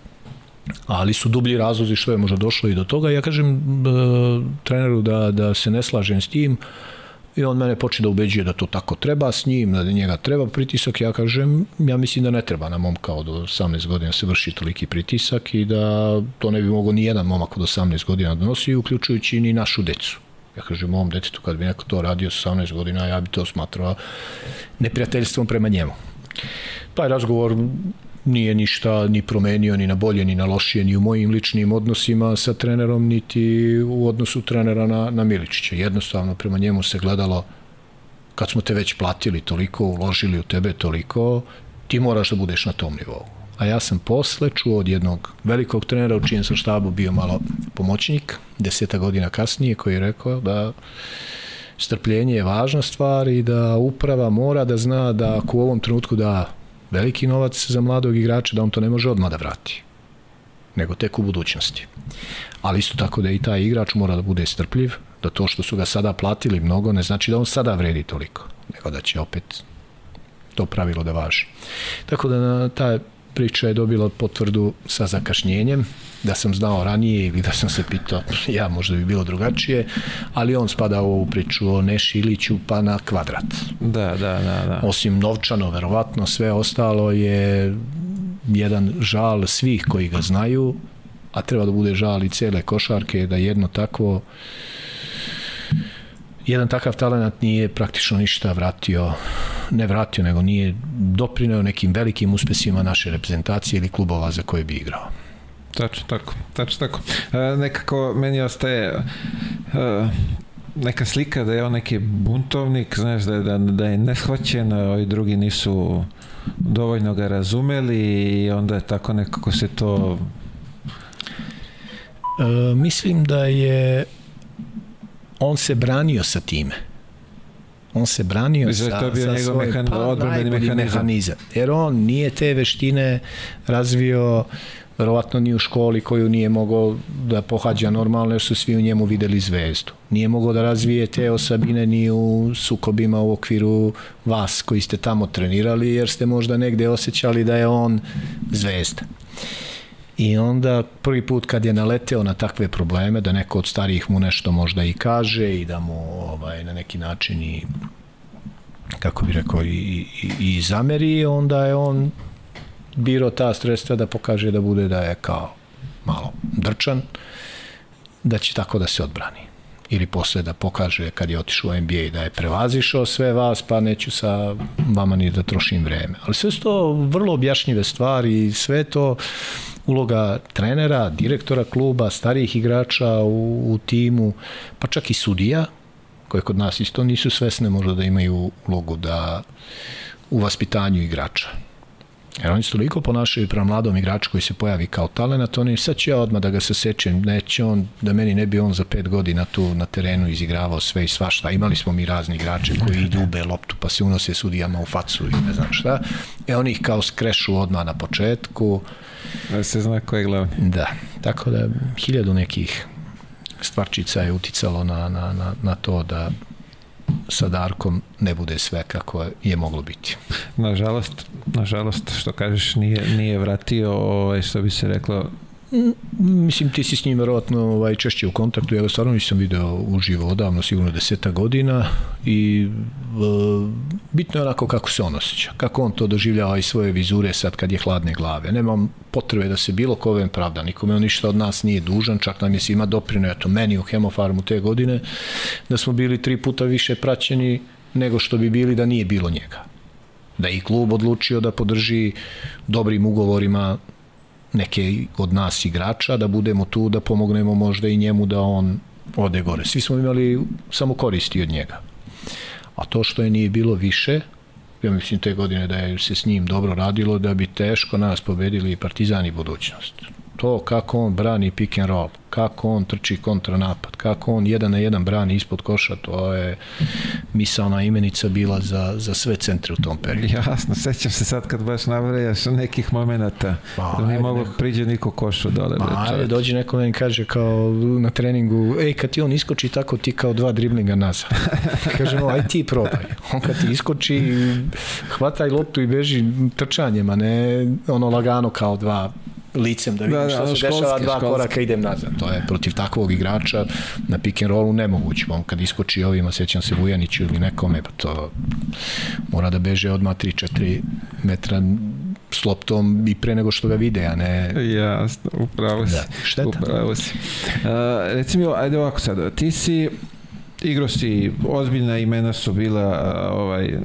ali su dublji razlozi što je možda došlo i do toga. Ja kažem uh, treneru da, da se ne slažem s tim, I on mene počne da ubeđuje da to tako treba s njim, da njega treba pritisak. Ja kažem, ja mislim da ne treba na momka od 18 godina se vrši toliki pritisak i da to ne bi mogo ni jedan momak od 18 godina da nosi, uključujući ni našu decu. Ja kažem, ovom detetu kad bi neko to radio sa 18 godina, ja bi to smatrao neprijateljstvom prema njemu. Taj razgovor nije ništa ni promenio ni na bolje ni na lošije ni u mojim ličnim odnosima sa trenerom niti u odnosu trenera na, na Miličića. Jednostavno prema njemu se gledalo kad smo te već platili toliko, uložili u tebe toliko, ti moraš da budeš na tom nivou. A ja sam posle čuo od jednog velikog trenera u čijem sam štabu bio malo pomoćnik, deseta godina kasnije, koji je rekao da strpljenje je važna stvar i da uprava mora da zna da ako u ovom trenutku da veliki novac za mladog igrača, da on to ne može odmah da vrati nego tek u budućnosti. Ali isto tako da i taj igrač mora da bude strpljiv, da to što su ga sada platili mnogo ne znači da on sada vredi toliko, nego da će opet to pravilo da važi. Tako da ta priča je dobila potvrdu sa zakašnjenjem, da sam znao ranije ili da sam se pitao, ja možda bi bilo drugačije, ali on spada u ovu priču o Neši Iliću pa na kvadrat. Da, da, da, da. Osim novčano, verovatno, sve ostalo je jedan žal svih koji ga znaju, a treba da bude žal i cele košarke, da jedno takvo jedan takav talent nije praktično ništa vratio, ne vratio, nego nije doprineo nekim velikim uspesima naše reprezentacije ili klubova za koje bi igrao. Tačno tako, tačno tako. E, nekako meni ostaje e, neka slika da je on neki buntovnik, znaš, da, da, da je neshvaćen, a ovi drugi nisu dovoljno ga razumeli i onda je tako nekako se to... E, mislim da je on se branio sa time. On se branio Mislim, sa, to bio sa njegov svojim mehan, pa, odbrambeni mehanizam. mehanizam. Jer on nije te veštine razvio verovatno ni u školi koju nije mogao da pohađa normalno jer su svi u njemu videli zvezdu. Nije mogao da razvije te osobine ni u sukobima u okviru vas koji ste tamo trenirali jer ste možda negde osjećali da je on zvezda. I onda prvi put kad je naleteo na takve probleme, da neko od starijih mu nešto možda i kaže i da mu ovaj, na neki način i kako bi rekao i, i, i zameri, onda je on biro ta sredstva da pokaže da bude da je kao malo drčan, da će tako da se odbrani ili posle da pokaže kad je otišao u NBA da je prevazišao sve vas, pa neću sa vama ni da trošim vreme. Ali sve su to vrlo objašnjive stvari i sve to uloga trenera, direktora kluba, starijih igrača u, u timu, pa čak i sudija, koje kod nas isto nisu svesne možda da imaju ulogu da u vaspitanju igrača. Jer oni se toliko ponašaju prema mladom igraču koji se pojavi kao talent, oni sad ću ja odmah da ga se sečem, neće on, da meni ne bi on za pet godina tu na terenu izigravao sve i svašta. Imali smo mi razni igrače koji idu ube loptu pa se unose sudijama u facu i ne znam šta. E oni ih kao skrešu odmah na početku. Da se zna ko je glavni. Da, tako da hiljadu nekih stvarčica je uticalo na, na, na, na to da sa Darkom ne bude sve kako je moglo biti. Nažalost, nažalost, što kažeš, nije, nije vratio, ovaj, što bi se reklo, Mislim, ti si s njim verovatno ovaj, češće u kontaktu, ja ga stvarno nisam video uživo odavno, sigurno deseta godina i e, bitno je onako kako se on osjeća, kako on to doživljava i svoje vizure sad kad je hladne glave. Nemam potrebe da se bilo kove pravda, nikome on ništa od nas nije dužan, čak nam je svima doprino, eto meni u Hemofarmu te godine, da smo bili tri puta više praćeni nego što bi bili da nije bilo njega da i klub odlučio da podrži dobrim ugovorima neke od nas igrača, da budemo tu, da pomognemo možda i njemu da on ode gore. Svi smo imali samo koristi od njega. A to što je nije bilo više, ja mislim te godine da je se s njim dobro radilo, da bi teško nas pobedili i budućnost. To kako on brani pick and roll, kako on trči kontranapad, kako on jedan na jedan brani ispod koša, to je misalna imenica bila za, za sve centre u tom periodu. Jasno, sećam se sad kad baš navrajaš nekih momenta pa, da nije mogo priđe niko košu dole. Pa, ajde, dođe neko meni kaže kao na treningu, ej, kad ti on iskoči tako, ti kao dva driblinga nazad. Kažemo, aj ti probaj. On kad ti iskoči, hvataj loptu i beži trčanjem, a ne ono lagano kao dva licem da vidim da, da, šta se školski, dešava, dva školski. koraka idem nazad. To je protiv takvog igrača na pick and rollu nemoguće. On kad iskoči ovima, sećam se Vujaniću ili nekome, pa to mora da beže odmah 3-4 metra s loptom i pre nego što ga vide, a ne... Jasno, upravo si. Da, šteta. Upravo si. Uh, recimo, ajde ovako sad, ti si igrao si, ozbiljna imena su bila uh, ovaj,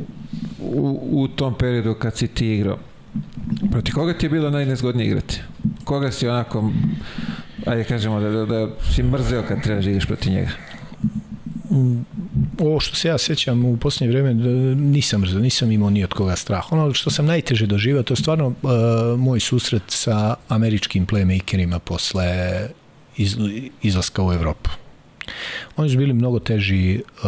u, u tom periodu kad si ti igrao Proti koga ti je bilo najnezgodnije igrati? Koga si onako, ajde kažemo da, da, da si mrzeo kad trebaš da igraš proti njega? ovo što se ja sećam u posljednje vreme nisam mrzeo, nisam imao ni od koga strah. Ono što sam najteže doživao, to je stvarno uh, moj susret sa američkim playmakerima posle iz, izlaska u Evropu. Oni su bili mnogo teži uh,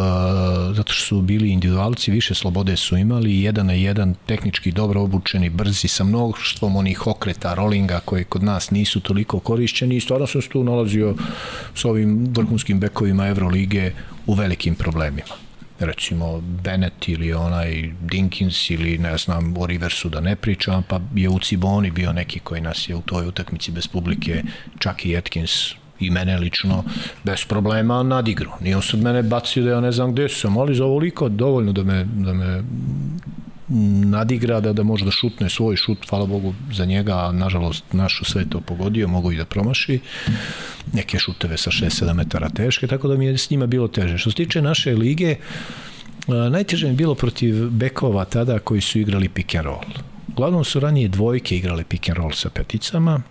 zato što su bili individualci, više slobode su imali, jedan na jedan, tehnički dobro obučeni, brzi, sa mnoštvom onih okreta, rollinga koji kod nas nisu toliko korišćeni i stvarno sam se tu nalazio s ovim vrhunskim bekovima Evrolige u velikim problemima. Recimo Bennett ili onaj Dinkins ili ne znam o Riversu da ne pričam, pa je u Ciboni bio neki koji nas je u toj utakmici bez publike, čak i Atkins i mene lično bez problema nadigru. Nije on sad mene bacio da ja ne znam gde sam, ali za ovoliko dovoljno da me, da me nadigra da, da može da šutne svoj šut, hvala Bogu za njega, a nažalost našu sve to pogodio, mogu i da promaši neke šuteve sa 6-7 metara teške, tako da mi je s njima bilo teže. Što se tiče naše lige, najteže mi bilo protiv bekova tada koji su igrali pick and roll. Uglavnom su ranije dvojke igrali pick and roll sa peticama,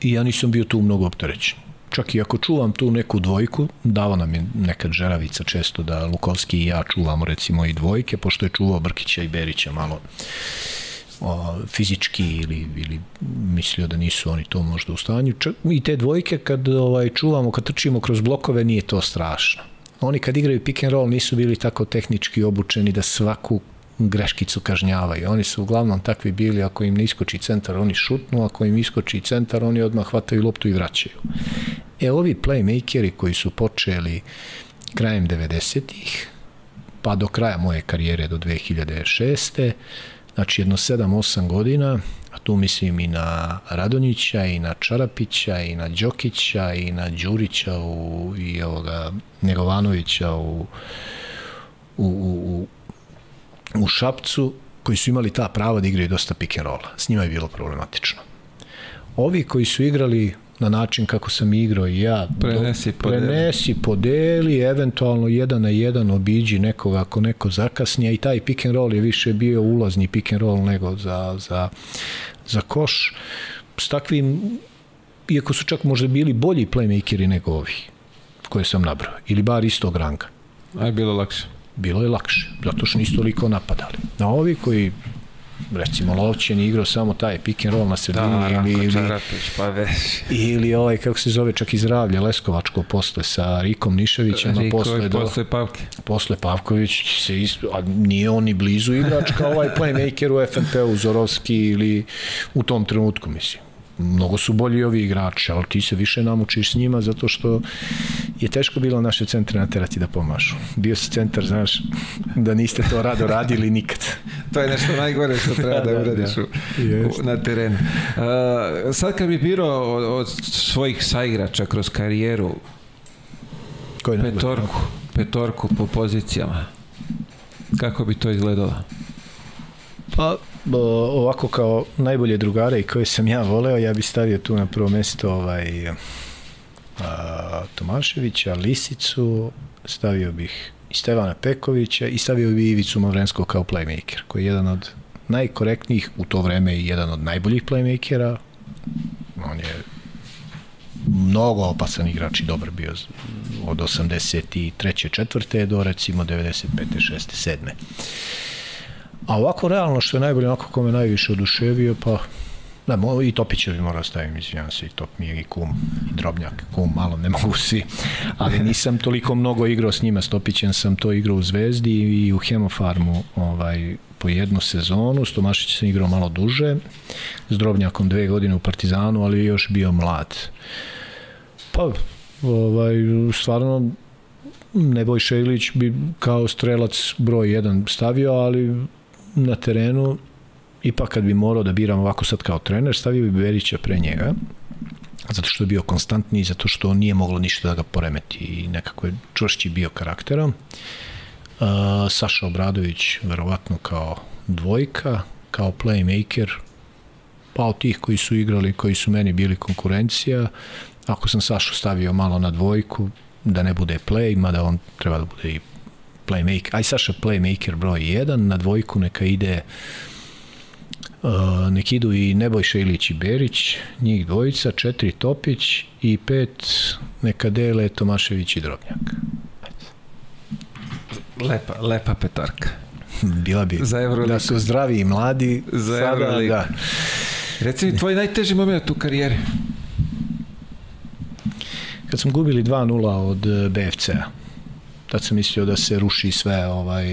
i ja nisam bio tu mnogo opterećen. Čak i ako čuvam tu neku dvojku, dava nam je nekad žeravica često da Lukovski i ja čuvamo recimo i dvojke, pošto je čuvao Brkića i Berića malo o, fizički ili, ili mislio da nisu oni to možda u stanju. Čak, I te dvojke kad ovaj, čuvamo, kad trčimo kroz blokove, nije to strašno. Oni kad igraju pick and roll nisu bili tako tehnički obučeni da svaku greškicu kažnjavaju. Oni su uglavnom takvi bili, ako im ne iskoči centar, oni šutnu, ako im iskoči centar, oni odmah hvataju loptu i vraćaju. E, ovi playmakeri koji su počeli krajem 90-ih, pa do kraja moje karijere do 2006. Znači jedno 7-8 godina, a tu mislim i na Radonjića, i na Čarapića, i na Đokića, i na Đurića u, i ovoga Negovanovića u, u, u, u Šapcu koji su imali ta prava da igraju dosta pick and rolla. S njima je bilo problematično. Ovi koji su igrali na način kako sam igrao i ja. Prenesi, podeli. Prenesi, podeli, eventualno jedan na jedan obiđi nekoga ako neko zakasnije i taj pick and roll je više bio ulazni pick and roll nego za, za, za koš. S takvim, iako su čak možda bili bolji playmakeri nego ovi koje sam nabrao, ili bar istog ranga. A je bilo lakše bilo je lakše, zato što nisu toliko napadali. Na ovi koji recimo Lovćen igrao samo taj pick and roll na sredini da, ili, ili, pa veš. ili ovaj, kako se zove, čak izravlje Leskovačko posle sa Rikom Niševićem, Riko, posle, do, posle Pavke. Posle Pavković se isto, a nije on ni blizu igrač kao ovaj playmaker u FNP-u Zorovski ili u tom trenutku, mislim mnogo su bolji ovi igrači, ali ti se više namučiš s njima zato što je teško bilo naše centre naterati da pomažu. Bio si centar, znaš, da niste to rado radili nikad. to je nešto najgore što treba da, da, da uradiš da, u, na terenu. Uh, sad kad bi birao od, od svojih saigrača kroz karijeru Koji petorku, petorku po pozicijama, kako bi to izgledalo? Pa, ovako kao najbolje drugare i koje sam ja voleo, ja bih stavio tu na prvo mesto ovaj, a, Tomaševića, Lisicu, stavio bih i Stevana Pekovića i stavio bih Ivicu Mavrenskog kao playmaker, koji je jedan od najkorektnijih u to vreme i jedan od najboljih playmakera. On je mnogo opasan igrač i dobar bio od 83. četvrte do recimo 95. 6. 7. A ovako realno što je najbolje, onako kome najviše oduševio, pa Da, mo, i Topićevi mora da stavim, izvijem se, i Top mi je i kum, i Drobnjak, kum, malo ne mogu svi, ali nisam toliko mnogo igrao s njima, s Topićem sam to igrao u Zvezdi i u Hemofarmu ovaj, po jednu sezonu, s Tomašić sam igrao malo duže, s Drobnjakom dve godine u Partizanu, ali još bio mlad. Pa, ovaj, stvarno, Nebojša Ilić bi kao strelac broj 1 stavio, ali na terenu ipak kad bi morao da biram ovako sad kao trener, stavio bi Berića pre njega, zato što je bio konstantni i zato što nije moglo ništa da ga poremeti i nekako je čvršći bio karakterom. Uh, Saša Obradović verovatno kao dvojka, kao playmaker, pa od tih koji su igrali, koji su meni bili konkurencija, ako sam Sašu stavio malo na dvojku, da ne bude play, mada on treba da bude i playmaker. Aj Saša playmaker broj 1, na dvojku neka ide Uh, nek idu i Nebojša Ilić i Berić, njih dvojica, četiri Topić i pet neka dele Tomašević i Drobnjak. Lepa, lepa petorka. Bila bi Za Euroligu. da su zdravi i mladi. Za sada, Euroligu. da. Reci mi, tvoj najteži moment u karijeri? Kad smo gubili 2-0 od eh, BFC-a, tad sam mislio da se ruši sve ovaj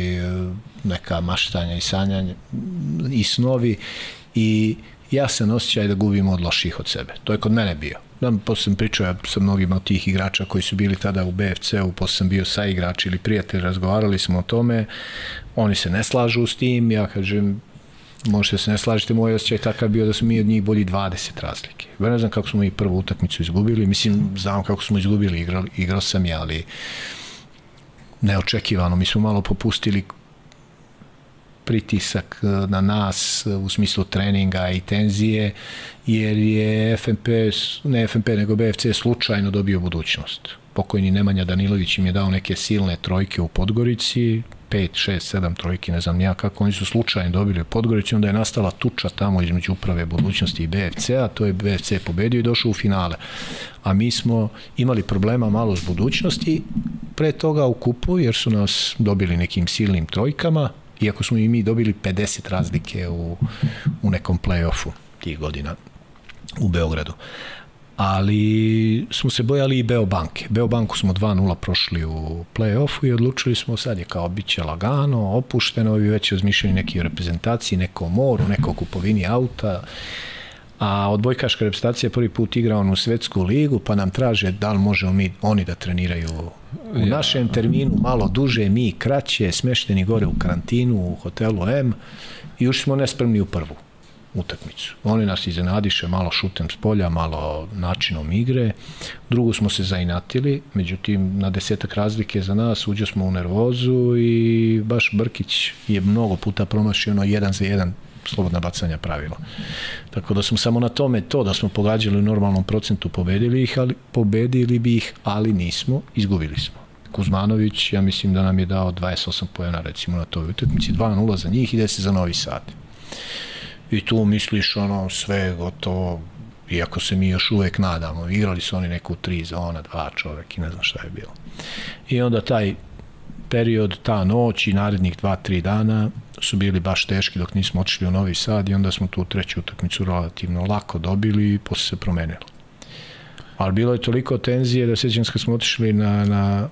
neka maštanja i sanjanja i snovi i ja sam osjećaj da gubimo od loših od sebe. To je kod mene bio. Da, posle sam pričao ja sa mnogima od tih igrača koji su bili tada u BFC-u, posle sam bio sa igrači ili prijatelj, razgovarali smo o tome, oni se ne slažu s tim, ja kažem, možete se ne slažete, moj osjećaj je takav bio da smo mi od njih bolji 20 razlike. Ja ne znam kako smo mi prvu utakmicu izgubili, mislim, znam kako smo izgubili, igrao, igrao sam je, ali neočekivano, mi smo malo popustili pritisak eh, na nas eh, u smislu treninga i tenzije, jer je FNP, ne FNP, nego BFC slučajno dobio budućnost. Pokojni Nemanja Danilović im je dao neke silne trojke u Podgorici, 5, 6, 7 trojki, ne znam nija kako, oni su slučajno dobili u Podgorici, onda je nastala tuča tamo između uprave budućnosti i BFC-a, to je BFC pobedio i došao u finale. A mi smo imali problema malo s budućnosti, pre toga u kupu, jer su nas dobili nekim silnim trojkama, iako smo i mi dobili 50 razlike u, u nekom play-offu tih godina u Beogradu. Ali smo se bojali i Beobanke. Beobanku smo 2-0 prošli u play-offu i odlučili smo sad je kao bit će lagano, opušteno, vi već razmišljali neki o reprezentaciji, neko o moru, neko o kupovini auta, a odbojkaška reprezentacija prvi put igra onu svetsku ligu, pa nam traže da li možemo mi, oni da treniraju u ja. našem terminu malo duže, mi kraće, smešteni gore u karantinu u hotelu M i ušli smo nespremni u prvu utakmicu. Oni nas iznenadiše malo šutem s polja, malo načinom igre. Drugu smo se zainatili, međutim na desetak razlike za nas uđo smo u nervozu i baš Brkić je mnogo puta promašio ono jedan za jedan slobodna bacanja pravila. Tako da smo samo na tome to da smo pogađali u normalnom procentu pobedili ih, ali pobedili bi ih, ali nismo, izgubili smo. Kuzmanović, ja mislim da nam je dao 28 pojena recimo na toj utakmici, 2-0 za njih, ide se za Novi Sad. I tu misliš ono sve gotovo, iako se mi još uvek nadamo, igrali su oni neku tri zona, dva čovek i ne znam šta je bilo. I onda taj period, ta noć i narednih dva, tri dana su bili baš teški dok nismo otišli u Novi Sad i onda smo tu treću utakmicu relativno lako dobili i posle se promenilo. Ali bilo je toliko tenzije da sećam se kad smo otišli na, na,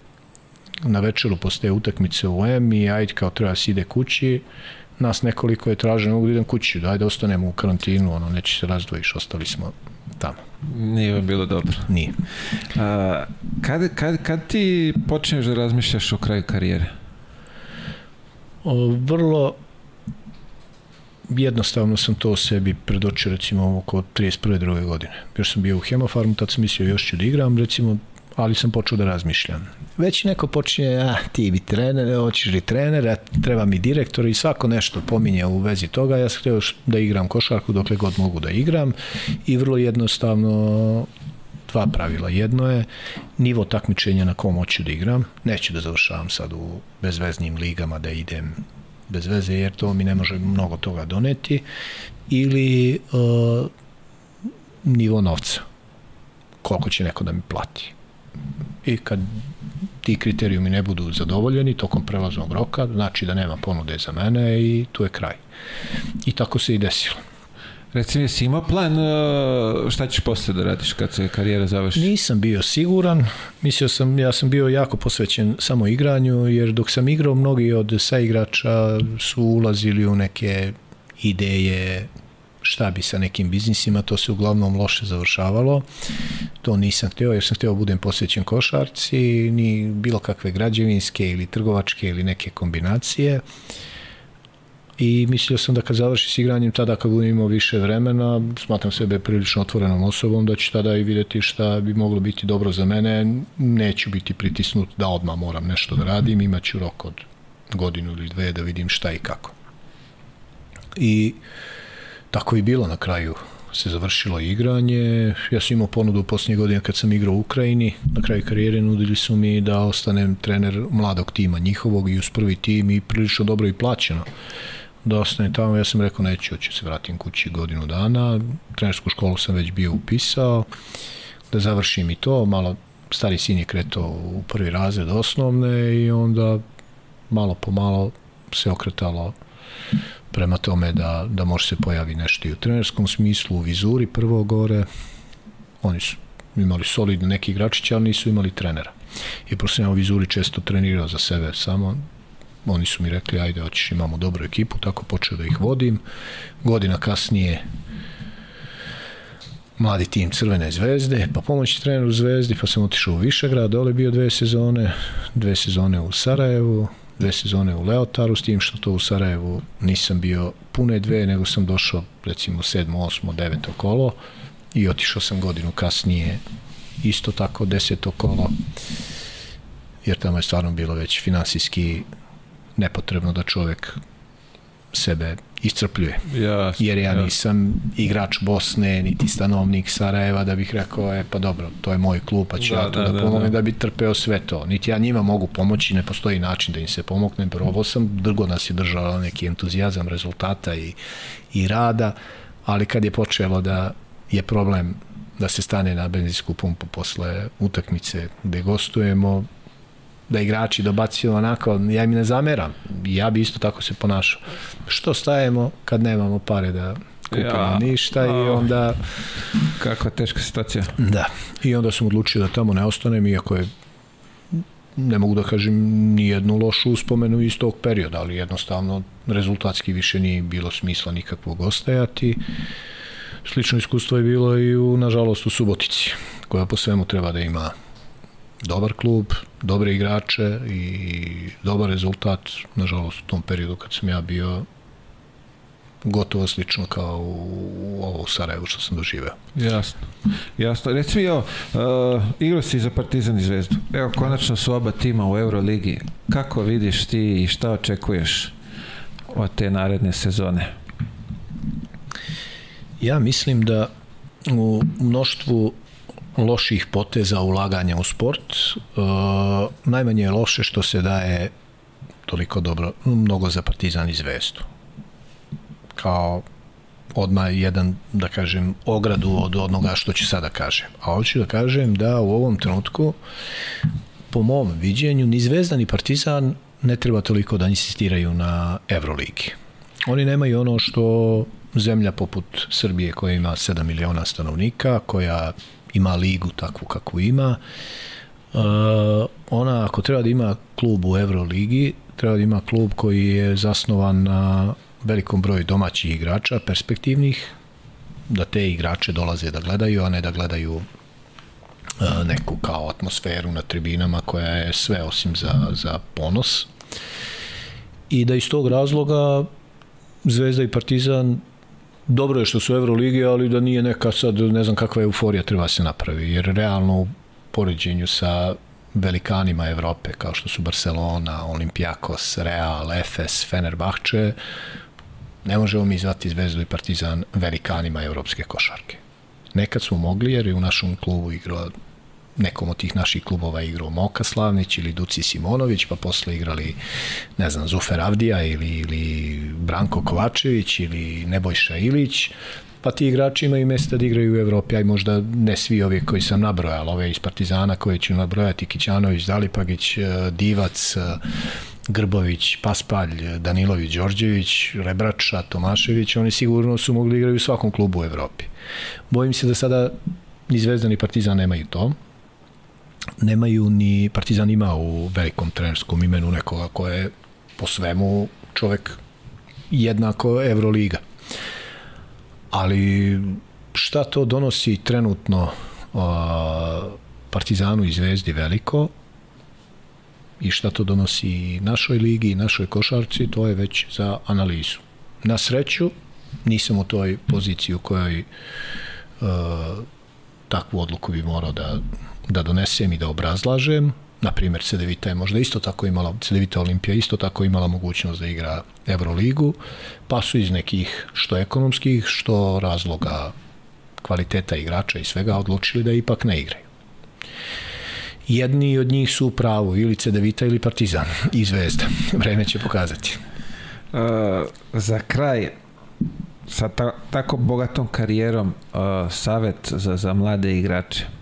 na večeru posle te utakmice u M i ajde kao treba da se ide kući, nas nekoliko je traženo, mogu da idem kući, da ajde ostanemo u karantinu, ono, neće se razdvojiš, ostali smo tamo. Nije vam bilo dobro. Nije. A, kad, kad, kad ti počneš da razmišljaš o kraju karijere? O, vrlo jednostavno sam to sebi predočio recimo oko 31. druge godine. Još sam bio u Hemofarmu, tad sam mislio još ću da igram, recimo, ali sam počeo da razmišljam. Već neko počinje, a ti bi trener, hoćeš li trener, a treba mi direktor i svako nešto pominje u vezi toga. Ja sam htio da igram košarku dokle god mogu da igram i vrlo jednostavno dva pravila. Jedno je nivo takmičenja na kom hoću da igram. Neću da završavam sad u bezveznim ligama da idem bez veze jer to mi ne može mnogo toga doneti ili uh, nivo novca koliko će neko da mi plati i kad ti kriterijumi ne budu zadovoljeni tokom prelaznog roka, znači da nema ponude za mene i tu je kraj. I tako se i desilo. Reci mi, jesi imao plan uh, šta ćeš posle da radiš kad se karijera završi? Nisam bio siguran, mislio sam, ja sam bio jako posvećen samo igranju, jer dok sam igrao, mnogi od saigrača su ulazili u neke ideje šta bi sa nekim biznisima, to se uglavnom loše završavalo. To nisam hteo, jer sam hteo da budem posvećen košarci, ni bilo kakve građevinske ili trgovačke ili neke kombinacije. I mislio sam da kad završi s igranjem, tada kad budem imao više vremena, smatram sebe prilično otvorenom osobom, da ću tada i videti šta bi moglo biti dobro za mene. Neću biti pritisnut da odmah moram nešto da radim, imaću rok od godinu ili dve da vidim šta i kako. I tako i bilo na kraju. Se završilo igranje. Ja sam imao ponudu u posljednje godine kad sam igrao u Ukrajini. Na kraju karijere nudili su mi da ostanem trener mladog tima njihovog i uz prvi tim i prilično dobro i plaćeno da ostanem tamo, ja sam rekao neću, hoću se vratim kući godinu dana, trenersku školu sam već bio upisao, da završim i to, malo stari sin je kretao u prvi razred osnovne i onda malo po malo se okretalo prema tome da, da može se pojavi nešto i u trenerskom smislu, u vizuri prvo gore, oni su imali solidne neki igračići, ali nisu imali trenera. I prosto sam ja u vizuri često trenirao za sebe samo, oni su mi rekli, ajde, hoćeš, imamo dobru ekipu, tako počeo da ih vodim. Godina kasnije mladi tim Crvene zvezde, pa pomoći treneru Zvezdi, pa sam otišao u Višegrad, dole bio dve sezone, dve sezone u Sarajevu, dve sezone u Leotaru, s tim što to u Sarajevu nisam bio pune dve, nego sam došao recimo sedmo, osmo, deveto kolo i otišao sam godinu kasnije isto tako deseto kolo jer tamo je stvarno bilo već finansijski nepotrebno da čovek sebe iscrpljuje. Ja, Jer ja nisam igrač Bosne, niti stanovnik Sarajeva da bih rekao, e pa dobro, to je moj klub, pa ću da, ja tu da, da, da pomognem da. da bi trpeo sve to. Niti ja njima mogu pomoći, ne postoji način da im se pomognem, ovo sam, drgo nas je držao neki entuzijazam rezultata i, i rada, ali kad je počelo da je problem da se stane na benzinsku pumpu posle utakmice gde gostujemo, da igrači dobacuju onako, ja im ne zameram. Ja bi isto tako se ponašao. Što stajemo kad nemamo pare da kupimo ja, ništa i onda... Kakva teška situacija. Da. I onda sam odlučio da tamo ne ostanem, iako je ne mogu da kažem ni jednu lošu uspomenu iz tog perioda, ali jednostavno rezultatski više nije bilo smisla nikakvog ostajati. Slično iskustvo je bilo i u, nažalost, u Subotici, koja po svemu treba da ima dobar klub, dobre igrače i dobar rezultat, nažalost u tom periodu kad sam ja bio gotovo slično kao u ovo u Sarajevu što sam doživeo. Jasno. Jasno. Reci mi, evo, uh, igrao si za Partizan i Zvezdu. Evo, konačno su oba tima u Euroligi. Kako vidiš ti i šta očekuješ od te naredne sezone? Ja mislim da u mnoštvu loših poteza ulaganja u sport. E, najmanje je loše što se daje toliko dobro, mnogo za Partizan i Zvezdu. Kao odmah jedan, da kažem, ogradu od onoga što ću sada kažem. A hoću da kažem da u ovom trenutku, po mom viđenju, ni Zvezda ni Partizan ne treba toliko da insistiraju na Euroligi. Oni nemaju ono što zemlja poput Srbije koja ima 7 miliona stanovnika, koja ima ligu takvu kakvu ima. Uh, ona ako treba da ima klub u Euroligi, treba da ima klub koji je zasnovan na velikom broju domaćih igrača, perspektivnih, da te igrače dolaze da gledaju, a ne da gledaju uh, neku kao atmosferu na tribinama koja je sve osim za, za ponos. I da iz tog razloga Zvezda i Partizan dobro je što su Euroligi, ali da nije neka sad, ne znam kakva euforija treba se napravi, jer realno u poređenju sa velikanima Evrope, kao što su Barcelona, Olympiakos, Real, Efes, Fenerbahče, ne možemo mi zvati Zvezdu i Partizan velikanima evropske košarke. Nekad smo mogli, jer je u našem klubu igrao nekom od tih naših klubova igrao Moka Slavnić ili Duci Simonović, pa posle igrali, ne znam, Zufer Avdija ili, ili Branko Kovačević ili Nebojša Ilić, pa ti igrači imaju mesta da igraju u Evropi, aj možda ne svi ovi koji sam nabrojal, ove iz Partizana koje ću nabrojati, Kićanović, Dalipagić, e, Divac, e, Grbović, Paspalj, Danilović, Đorđević, Rebrača, Tomašević, oni sigurno su mogli igrati u svakom klubu u Evropi. Bojim se da sada ni Zvezda ni Partizan nemaju to nemaju ni Partizan ima u velikom trenerskom imenu nekoga ko je po svemu čovek jednako Evroliga. Ali šta to donosi trenutno a, Partizanu i Zvezdi veliko i šta to donosi našoj ligi i našoj košarci, to je već za analizu. Na sreću, nisam u toj poziciji u kojoj a, takvu odluku bi morao da da donesem i da obrazlažem. Na primjer, Cedevita je možda isto tako imala, Cedevita Olimpija isto tako imala mogućnost da igra Euroligu, pa su iz nekih što ekonomskih, što razloga kvaliteta igrača i svega odlučili da ipak ne igraju. Jedni od njih su u pravu, ili Cedevita ili Partizan i Zvezda. Vreme će pokazati. za kraj, sa ta, tako bogatom karijerom, uh, savet za, za mlade igrače.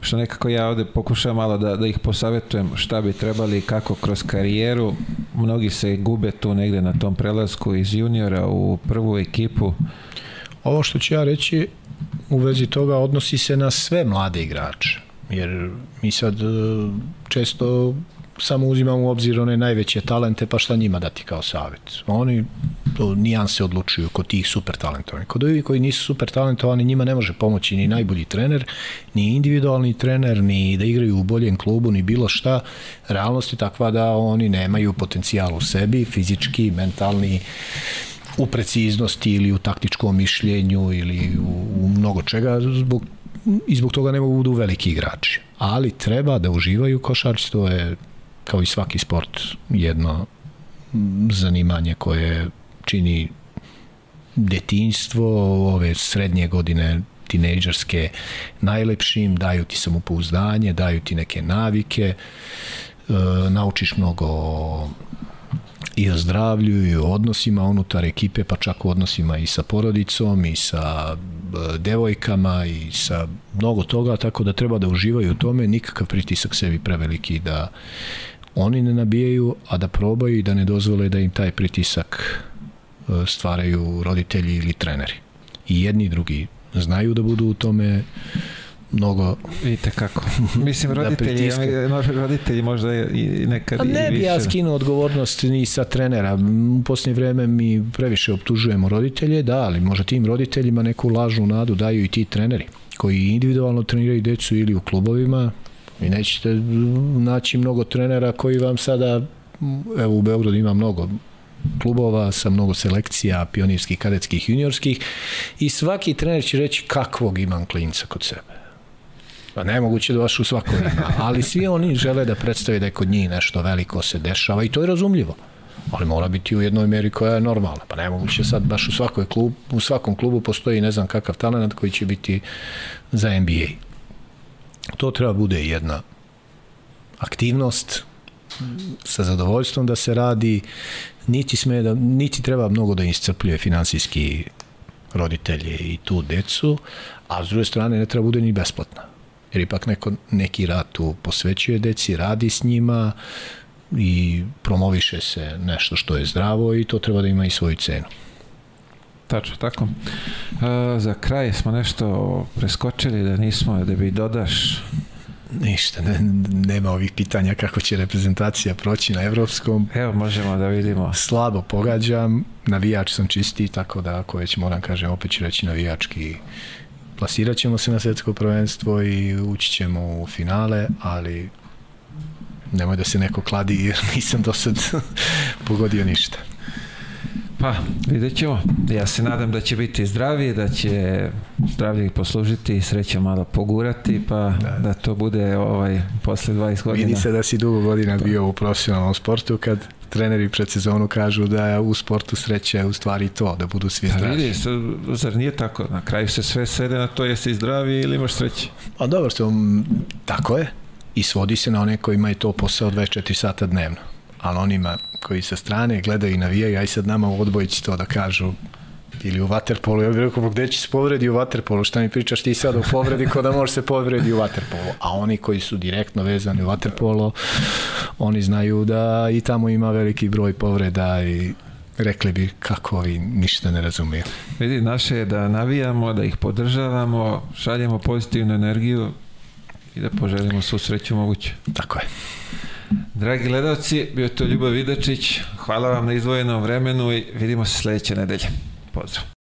Što nekako ja ovde pokušam malo da, da ih posavetujem šta bi trebali i kako kroz karijeru. Mnogi se gube tu negde na tom prelasku iz juniora u prvu ekipu. Ovo što ću ja reći u vezi toga odnosi se na sve mlade igrače. Jer mi sad e, često samo uzimamo u obzir one najveće talente, pa šta njima dati kao savjet. Oni to nijanse odlučuju kod tih super talentovani. Kod ovih koji nisu super talentovani, njima ne može pomoći ni najbolji trener, ni individualni trener, ni da igraju u boljem klubu, ni bilo šta. Realnost je takva da oni nemaju potencijal u sebi, fizički, mentalni, u preciznosti ili u taktičkom mišljenju ili u, u mnogo čega zbog i zbog toga ne mogu da budu veliki igrači. Ali treba da uživaju košarci, to je kao i svaki sport jedno zanimanje koje čini detinjstvo, ove srednje godine tinejdžerske najlepšim, daju ti samopouzdanje, daju ti neke navike, e, naučiš mnogo i o zdravlju i o odnosima unutar ekipe, pa čak u odnosima i sa porodicom i sa e, devojkama i sa mnogo toga, tako da treba da uživaju u tome, nikakav pritisak sebi preveliki da oni ne nabijaju, a da probaju i da ne dozvole da im taj pritisak e, stvaraju roditelji ili treneri. I jedni i drugi znaju da budu u tome mnogo vidite kako mislim da roditelji da roditelji možda i nekad A ne i bi ja skinuo odgovornost ni sa trenera. U posljednje vreme mi previše optužujemo roditelje da ali možda tim roditeljima neku lažnu nadu daju i ti treneri koji individualno treniraju decu ili u klubovima i nećete naći mnogo trenera koji vam sada evo u Beogradu ima mnogo klubova sa mnogo selekcija pionirskih, kadetskih, juniorskih i svaki trener će reći kakvog imam klinca kod sebe Pa nemoguće da baš u svakoj ima, ali svi oni žele da predstave da je kod njih nešto veliko se dešava i to je razumljivo. Ali mora biti u jednoj meri koja je normalna. Pa nemoguće sad baš u svakoj klub, u svakom klubu postoji ne znam kakav talent koji će biti za NBA. To treba bude jedna aktivnost sa zadovoljstvom da se radi, niti sme da niti treba mnogo da iscrpljuje finansijski roditelje i tu decu, a s druge strane ne treba bude ni besplatna jer ipak neko, neki rad tu posvećuje deci, radi s njima i promoviše se nešto što je zdravo i to treba da ima i svoju cenu. Tačno, tako. E, za kraj smo nešto preskočili da nismo, da bi dodaš Ništa, ne, nema ovih pitanja kako će reprezentacija proći na evropskom. Evo, možemo da vidimo. Slabo pogađam, navijač sam čisti, tako da ako već moram kažem, opet ću reći navijački plasirat ćemo se na svetsko prvenstvo i ući ćemo u finale, ali nemoj da se neko kladi jer nisam do sad pogodio ništa. Pa, vidjet ćemo. Ja se nadam da će biti zdravi, da će zdravlje poslužiti sreća malo pogurati, pa da, da to bude ovaj, posle 20 godina. Vidi se da si dugo godina bio u profesionalnom sportu kad treneri pred sezonu kažu da je u sportu sreća u stvari to, da budu svi zdravi. Vidi, zar nije tako? Na kraju se sve sede na to jesi zdravi ili imaš sreće. A dobro, to, tako je. I svodi se na one koji imaju to posao 24 sata dnevno. Ali onima koji sa strane gledaju i navijaju, aj sad nama u odbojici to da kažu ili u waterpolu, ja bih rekao, gde će se povredi u waterpolu, šta mi pričaš ti sad o povredi ko da može se povredi u waterpolu, a oni koji su direktno vezani u waterpolo, oni znaju da i tamo ima veliki broj povreda i rekli bi kako ovi ništa ne razumiju. Vidi, naše je da navijamo, da ih podržavamo, šaljemo pozitivnu energiju i da poželimo svu sreću moguće. Tako je. Dragi gledalci, bio to Ljubav Vidačić. Hvala vam na izdvojenom vremenu i vidimo se sledeće nedelje. Pozdrav.